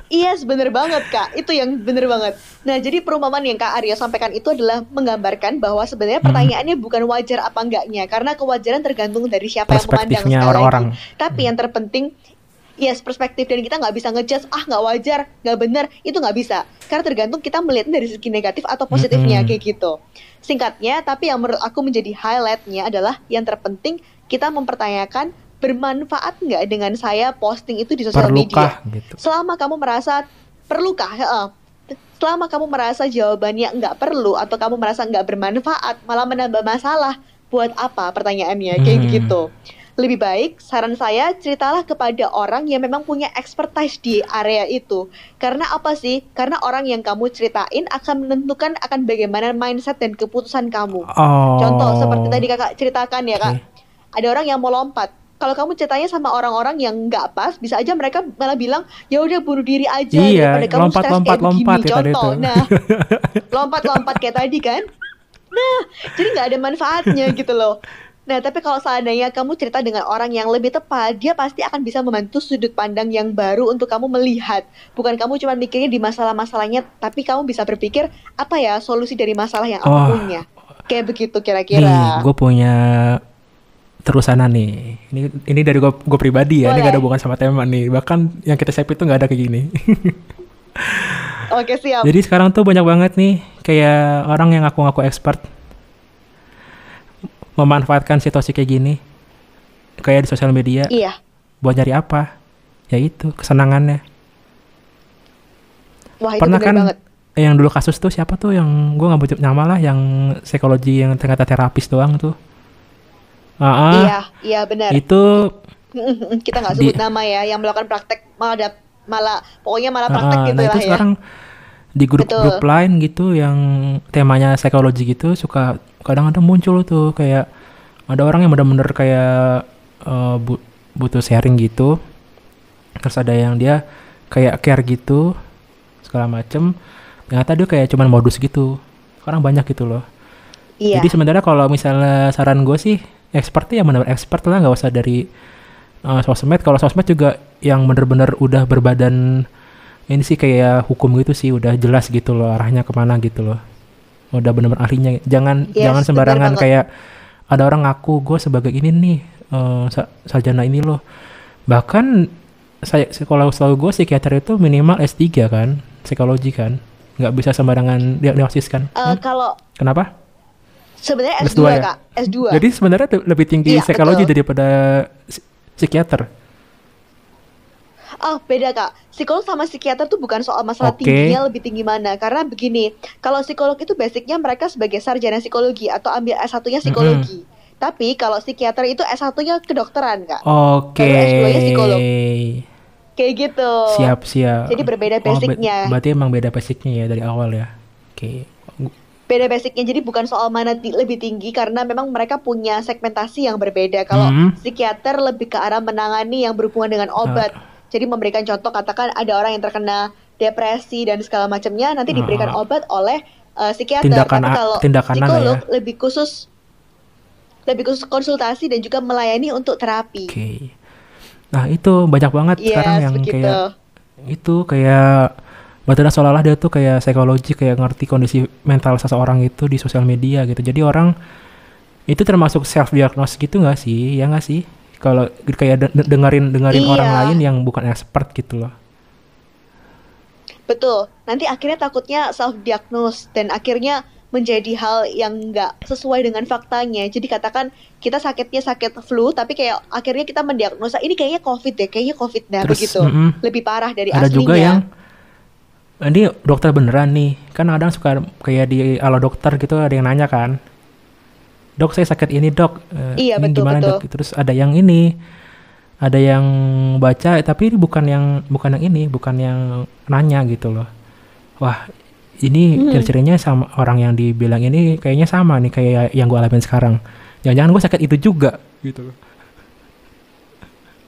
Yes, bener banget kak. Itu yang bener banget. Nah, jadi perumpamaan yang kak Arya sampaikan itu adalah menggambarkan bahwa sebenarnya Hmm. pertanyaannya bukan wajar apa enggaknya, karena kewajaran tergantung dari siapa yang memandang orang-orang. Tapi yang terpenting, yes perspektif dan kita nggak bisa ngejudge ah nggak wajar, nggak bener, itu nggak bisa. Karena tergantung kita melihatnya dari segi negatif atau positifnya Mm-mm. kayak gitu. Singkatnya, tapi yang menurut aku menjadi highlightnya adalah yang terpenting kita mempertanyakan bermanfaat nggak dengan saya posting itu di sosial media. Gitu. Selama kamu merasa perlukah? Heeh. Selama kamu merasa jawabannya nggak perlu atau kamu merasa nggak bermanfaat, malah menambah masalah, buat apa pertanyaannya? Kayak Hmm. begitu. Lebih baik saran saya ceritalah kepada orang yang memang punya expertise di area itu. Karena apa sih? Karena orang yang kamu ceritain akan menentukan akan bagaimana mindset dan keputusan kamu. Oh. Contoh seperti tadi kakak ceritakan ya kak, Oke. ada orang yang mau lompat. Kalau kamu ceritanya sama orang-orang yang nggak pas, bisa aja mereka malah bilang ya udah bunuh diri aja Iya, daripada kamu lompat, stres lompat, kayak begini. lompat tadi Contoh, tuh. nah lompat-lompat kayak tadi kan. Nah, jadi nggak ada manfaatnya gitu loh. Nah, tapi kalau seandainya kamu cerita dengan orang yang lebih tepat, dia pasti akan bisa membantu sudut pandang yang baru untuk kamu melihat. Bukan kamu cuma mikirnya di masalah-masalahnya, tapi kamu bisa berpikir apa ya solusi dari masalah yang aku Oh. punya. Kayak begitu Nih, kira-kira. gue punya terusanan nih. Ini ini dari gue gue pribadi ya, ini Boleh. gak ada hubungan sama tema nih. Bahkan yang kita save itu nggak ada kayak gini. Oke, siap. Jadi sekarang tuh banyak banget nih kayak orang yang ngaku-ngaku expert memanfaatkan situasi kayak gini kayak di sosial media Iya. buat nyari apa? Ya itu kesenangannya. Wah, itu Pernah kan banget. yang dulu kasus tuh siapa tuh yang gue nggak butuh nama lah yang psikologi yang ternyata terapis doang tuh. Ah, Iya, iya benar. itu Kita nggak Di- sebut nama ya, yang melakukan praktek malah ada malah pokoknya malah ah, praktek gitu nah lah itu ya. sekarang di grup-grup lain gitu yang temanya psikologi gitu suka kadang-kadang muncul tuh kayak ada orang yang bener-bener kayak eh, bu- butuh sharing gitu terus ada yang dia kayak care gitu segala macem ternyata dia kayak cuman modus gitu sekarang banyak gitu loh Iya. jadi sebenarnya kalau misalnya saran gue sih expert ya benar-benar expert lah nggak usah dari uh, sosmed. Kalau sosmed juga yang bener-bener udah berbadan ini sih kayak hukum gitu sih udah jelas gitu loh arahnya ke mana gitu loh. Udah bener-bener ahlinya. Jangan Yes, jangan sembarangan kayak ada orang ngaku gue sebagai ini nih uh, sa- sarjana ini loh. Bahkan saya kalau selalu gue psikiater itu minimal S3 kan psikologi kan. Nggak bisa sembarangan diagnosis kan Eh, Hmm? kalau kenapa sebenarnya S2 S2, ya? Kak, S2. jadi sebenarnya le- lebih tinggi Iya, psikologi betul. daripada psi- psikiater. Oh, beda Kak. Psikolog sama psikiater tuh bukan soal masalah Oke. tingginya lebih tinggi mana. Karena begini, kalau psikolog itu basicnya mereka sebagai sarjana psikologi atau ambil S1-nya psikologi. Tapi kalau psikiater itu S1-nya kedokteran, Kak. Oke. Baru S2-nya psikolog. Kayak gitu. Siap siap. Jadi berbeda Oh, basicnya. berarti emang beda basicnya ya dari awal ya. Oke. Beda basicnya jadi bukan soal mana lebih tinggi karena memang mereka punya segmentasi yang berbeda kalau Hmm. psikiater lebih ke arah menangani yang berhubungan dengan obat Ah. jadi memberikan contoh katakan ada orang yang terkena depresi dan segala macamnya nanti diberikan Ah. obat oleh uh, psikiater Tindakan tapi kalau tindakanan lah psikolog ya. lebih khusus lebih khusus konsultasi dan juga melayani untuk terapi Oke. Nah itu banyak banget yes sekarang yang begitu kayak itu kayak Badan seolah-olah dia tuh kayak psikologi kayak ngerti kondisi mental seseorang itu di sosial media gitu. Jadi orang itu termasuk self diagnose gitu nggak sih? Ya nggak sih? Kalau kayak de- dengerin dengerin Iya. orang lain yang bukan expert gitu loh. Betul. Nanti akhirnya takutnya self diagnose dan akhirnya menjadi hal yang nggak sesuai dengan faktanya. Jadi katakan kita sakitnya sakit flu, tapi kayak akhirnya kita mendiagnosa ini kayaknya COVID deh, kayaknya COVID dah Terus, begitu. mm-mm. Lebih parah dari ada aslinya. juga yang ini dokter beneran nih. Kan kadang suka kayak di ala dokter gitu ada yang nanya kan. Dok saya sakit ini dok. Eh, Iya, ini betul, gimana betul. dok terus ada yang ini ada yang baca tapi ini bukan yang bukan yang ini bukan yang nanya gitu loh. Wah ini Hmm. ciri-cirinya sama orang yang dibilang ini kayaknya sama nih kayak yang gue alamin sekarang. Jangan-jangan gue sakit itu juga gitu loh.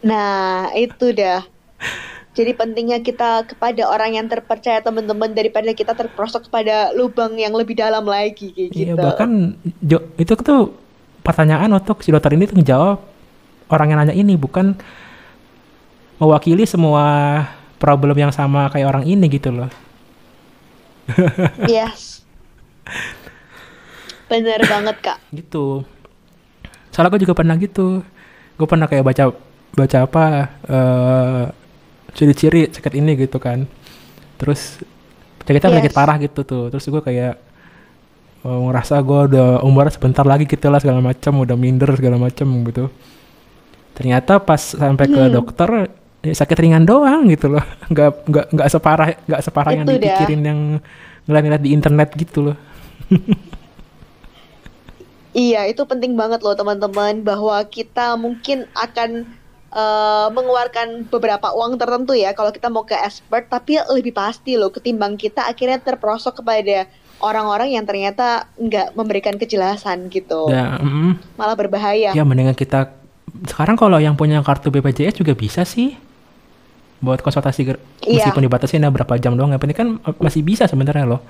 Nah, itu dah. Jadi pentingnya kita kepada orang yang terpercaya teman-teman daripada kita terprosok pada lubang yang lebih dalam lagi kayak Iya gitu. bahkan jo- itu tuh pertanyaan untuk si dokter ini tuh ngejawab orang yang nanya ini bukan mewakili semua problem yang sama kayak orang ini gitu loh. Yes. Bener banget, Kak. Gitu. Soalnya gue juga pernah gitu. Gue pernah kayak baca baca apa eh ciri-ciri sakit ini gitu kan. Terus sakitnya Yes. parah gitu tuh. Terus gue kayak eh, ngerasa gue udah umur sebentar lagi gitu lah segala macam, udah minder segala macam gitu. Ternyata pas sampai ke Hmm. dokter ya sakit ringan doang gitu loh. Nggak nggak nggak separah nggak separah yang Itu dah. dipikirin yang ngeliat-ngeliat di internet gitu loh. Iya, itu penting banget loh teman-teman bahwa kita mungkin akan eh, mengeluarkan beberapa uang tertentu ya kalau kita mau ke expert, tapi lebih pasti loh ketimbang kita akhirnya terperosok kepada orang-orang yang ternyata nggak memberikan kejelasan gitu, Ya, mm, malah berbahaya. ya mendingan kita sekarang kalau yang punya kartu BPJS juga bisa sih buat konsultasi ger- Iya. meskipun dibatasi nah berapa jam doang yang penting kan eh, masih bisa sebenarnya loh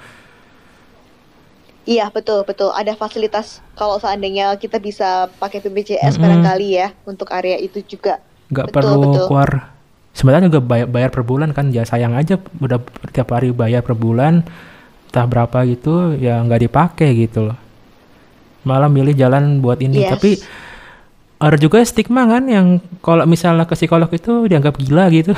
Iya betul betul ada fasilitas kalau seandainya kita bisa pakai BPJS Mm-mm. barangkali ya untuk area itu juga. Nggak perlu betul. keluar sebenarnya juga bayar, bayar per bulan kan ya sayang aja udah tiap hari bayar per bulan entah berapa gitu ya nggak dipakai gitu loh malah milih jalan buat ini Yes. tapi ada juga stigma kan yang kalau misalnya ke psikolog itu dianggap gila gitu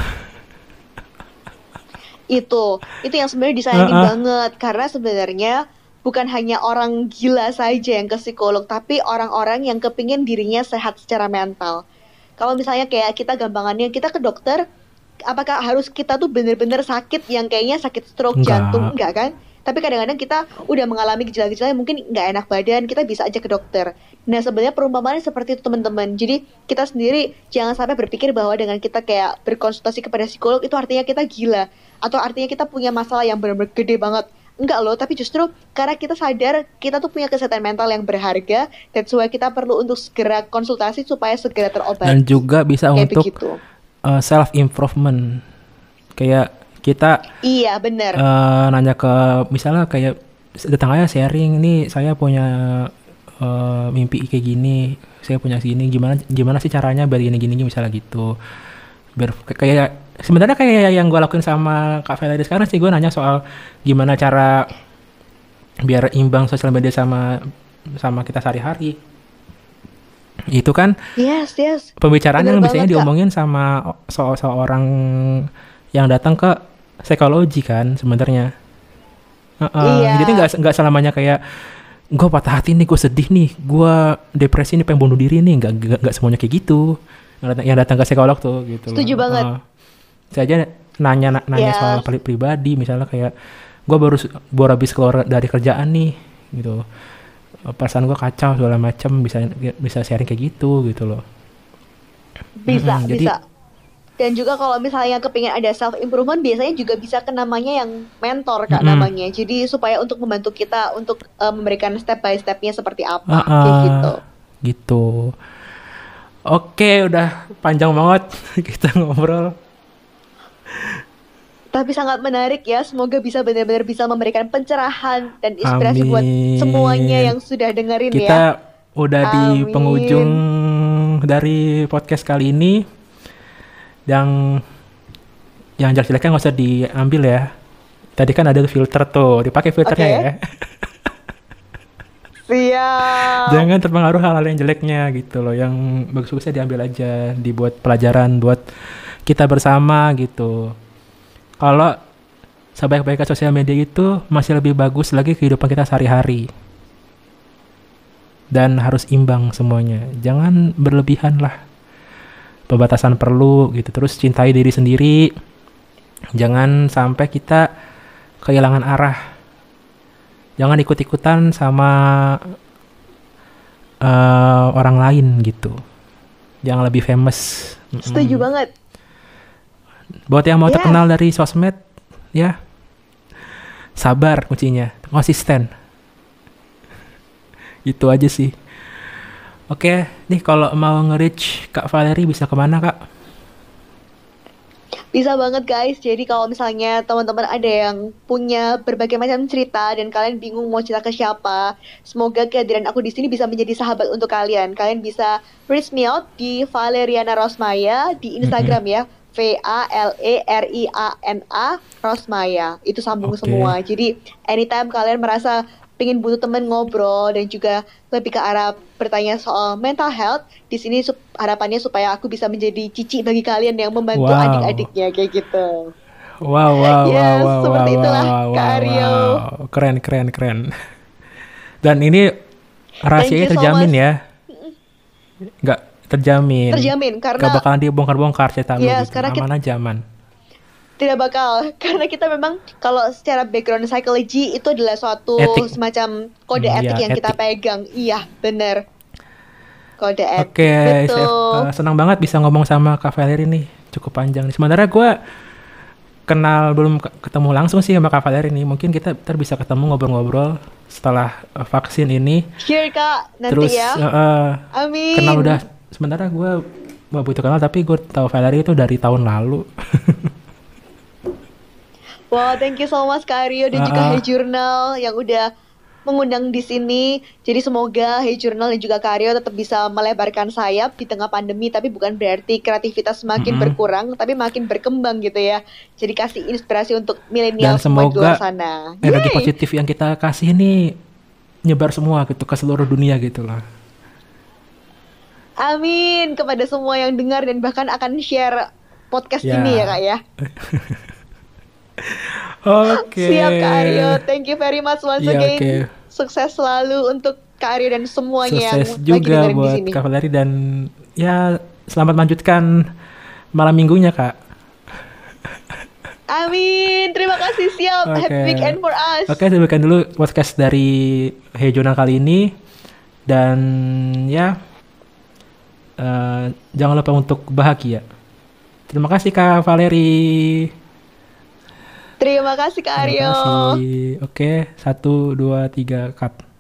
Itu itu yang sebenarnya disayangin Uh-uh. banget karena sebenarnya bukan hanya orang gila saja yang ke psikolog tapi orang-orang yang kepingin dirinya sehat secara mental. Kalau misalnya kayak kita gampangannya kita ke dokter apakah harus kita tuh bener-bener sakit yang kayaknya sakit stroke Enggak. jantung enggak kan? Tapi kadang-kadang kita udah mengalami gejala-gejala yang mungkin nggak enak badan, kita bisa aja ke dokter. Nah sebenarnya perumpamaannya seperti itu teman-teman. Jadi kita sendiri jangan sampai berpikir bahwa dengan kita kayak berkonsultasi kepada psikolog itu artinya kita gila atau artinya kita punya masalah yang benar-benar gede banget. Enggak loh, tapi justru karena kita sadar kita tuh punya kesehatan mental yang berharga, that's why kita perlu untuk segera konsultasi supaya segera terobati. dan juga bisa Kayak untuk begitu. self improvement kayak kita Iya bener. eh, nanya ke misalnya kayak datang aja sharing nih saya punya eh, mimpi kayak gini saya punya sini gimana gimana sih caranya biar gini gini misalnya gitu biar kayak sebenarnya kayak yang gue lakuin sama kak Valerie sekarang sih gue nanya soal gimana cara biar imbang sosial media sama sama kita sehari-hari itu kan yes, yes. pembicaraan Bener yang biasanya banget, Kak. diomongin sama so seorang yang datang ke psikologi kan sebenarnya. Heeh, Iya. Jadi nggak nggak selamanya kayak gue patah hati nih, gue sedih nih, gue depresi nih, pengen bunuh diri nih, nggak nggak semuanya kayak gitu. Yang datang, yang datang ke psikolog tuh gitu. loh. Setuju banget. Heeh. Saya aja nanya nanya Iya. soal pri- pribadi, misalnya kayak gue baru baru habis keluar dari kerjaan nih, gitu. Perasaan gue kacau segala macam, bisa bisa sharing kayak gitu gitu loh. Bisa, Mm-mm, jadi- bisa. Dan juga kalau misalnya kepingin ada self improvement biasanya juga bisa ke namanya yang mentor kak Mm-mm. namanya. Jadi supaya untuk membantu kita untuk eh, memberikan step by stepnya seperti apa Ah, kayak gitu. gitu. Oke, udah panjang banget kita ngobrol. Tapi sangat menarik ya. Semoga bisa benar-benar bisa memberikan pencerahan dan inspirasi buat Amin. semuanya yang sudah dengerin Kita ya. udah di Amin. penghujung dari podcast kali ini. Yang yang jelek-jeleknya nggak usah diambil ya. Tadi kan ada filter tuh, dipakai filternya Oke. ya. Siap. Jangan terpengaruh hal-hal yang jeleknya gitu loh. Yang bagus-bagusnya diambil aja, dibuat pelajaran buat kita bersama gitu. Kalau sebaik-baiknya sosial media itu masih lebih bagus lagi kehidupan kita sehari-hari. Dan harus imbang semuanya. Jangan berlebihan lah. Pembatasan perlu gitu. Terus cintai diri sendiri. Jangan sampai kita kehilangan arah. Jangan ikut-ikutan sama uh, orang lain gitu. Jangan lebih famous. Setuju Mm-mm. banget. Buat yang mau Yes. terkenal dari sosmed, ya sabar kuncinya, konsisten. Itu aja sih. Oke, nih kalau mau nge-reach Kak Valeri bisa ke mana Kak? Bisa banget guys. Jadi kalau misalnya teman-teman ada yang punya berbagai macam cerita dan kalian bingung mau cerita ke siapa, semoga kehadiran aku di sini bisa menjadi sahabat untuk kalian. Kalian bisa reach me out di Valeriana Rosmaya di Instagram ya. V A L E R I A N A Rosmaya. Itu sambung Oke. semua. Jadi anytime kalian merasa pengen butuh temen ngobrol dan juga lebih ke arah bertanya soal mental health, di sini sup- harapannya supaya aku bisa menjadi cici bagi kalian yang membantu Wow. adik-adiknya kayak gitu. Wow, wow, Yes, wow, wow, seperti wow, itulah, wow, Kak wow, Aryo. wow. Keren, keren, keren. Dan ini rahasianya so terjamin much. ya? Nggak terjamin. Terjamin karena bakalan dibongkar-bongkar cerita lu Yes, gitu. karena kita- Aman aja, aman. tidak bakal karena kita memang kalau secara background psychology itu adalah suatu Etik. semacam kode Hmm, etik iya, yang kita etik. pegang. Iya, bener. Kode etik. Oke, Betul. Chef. Eh, senang banget bisa ngomong sama Kak Valeri nih. Cukup panjang nih. Sementara gue kenal belum ke- ketemu langsung sih sama Kak Valeri nih. Mungkin kita ntar bisa ketemu ngobrol-ngobrol setelah eh, vaksin ini. Here Kak, nanti Terus ya. eh, Amin. kenal udah. Sementara gue gak butuh kenal tapi gue tahu Valeri itu dari tahun lalu. Wow, thank you so much Kak Aryo dan juga Ah, ah. Hey Journal yang udah mengundang di sini. Jadi semoga Hey Journal dan juga Kak Aryo tetap bisa melebarkan sayap di tengah pandemi, tapi bukan berarti kreativitas semakin Mm-mm. berkurang, tapi makin berkembang gitu ya. Jadi kasih inspirasi untuk milenial Dan semua di luar semoga sana. Energi Yeay. positif yang kita kasih ini nyebar semua gitu ke seluruh dunia gitu lah. Amin kepada semua yang dengar dan bahkan akan share podcast Ya. ini ya Kak ya. Oke. Siap Kak Aryo, thank you very much once Iya, again. oke. Sukses selalu untuk Kak Aryo dan semuanya Sukses yang lagi juga dengerin di buat sini. Kak Valeri dan ya selamat melanjutkan malam minggunya Kak. Amin, terima kasih siap. Oke. Happy weekend for us. Oke, demikian dulu podcast dari Hey Jurnal kali ini dan ya eh, jangan lupa untuk bahagia. Terima kasih Kak Valeri. Terima kasih Kak Terima Aryo. kasih. Oke, satu, dua, tiga, cut.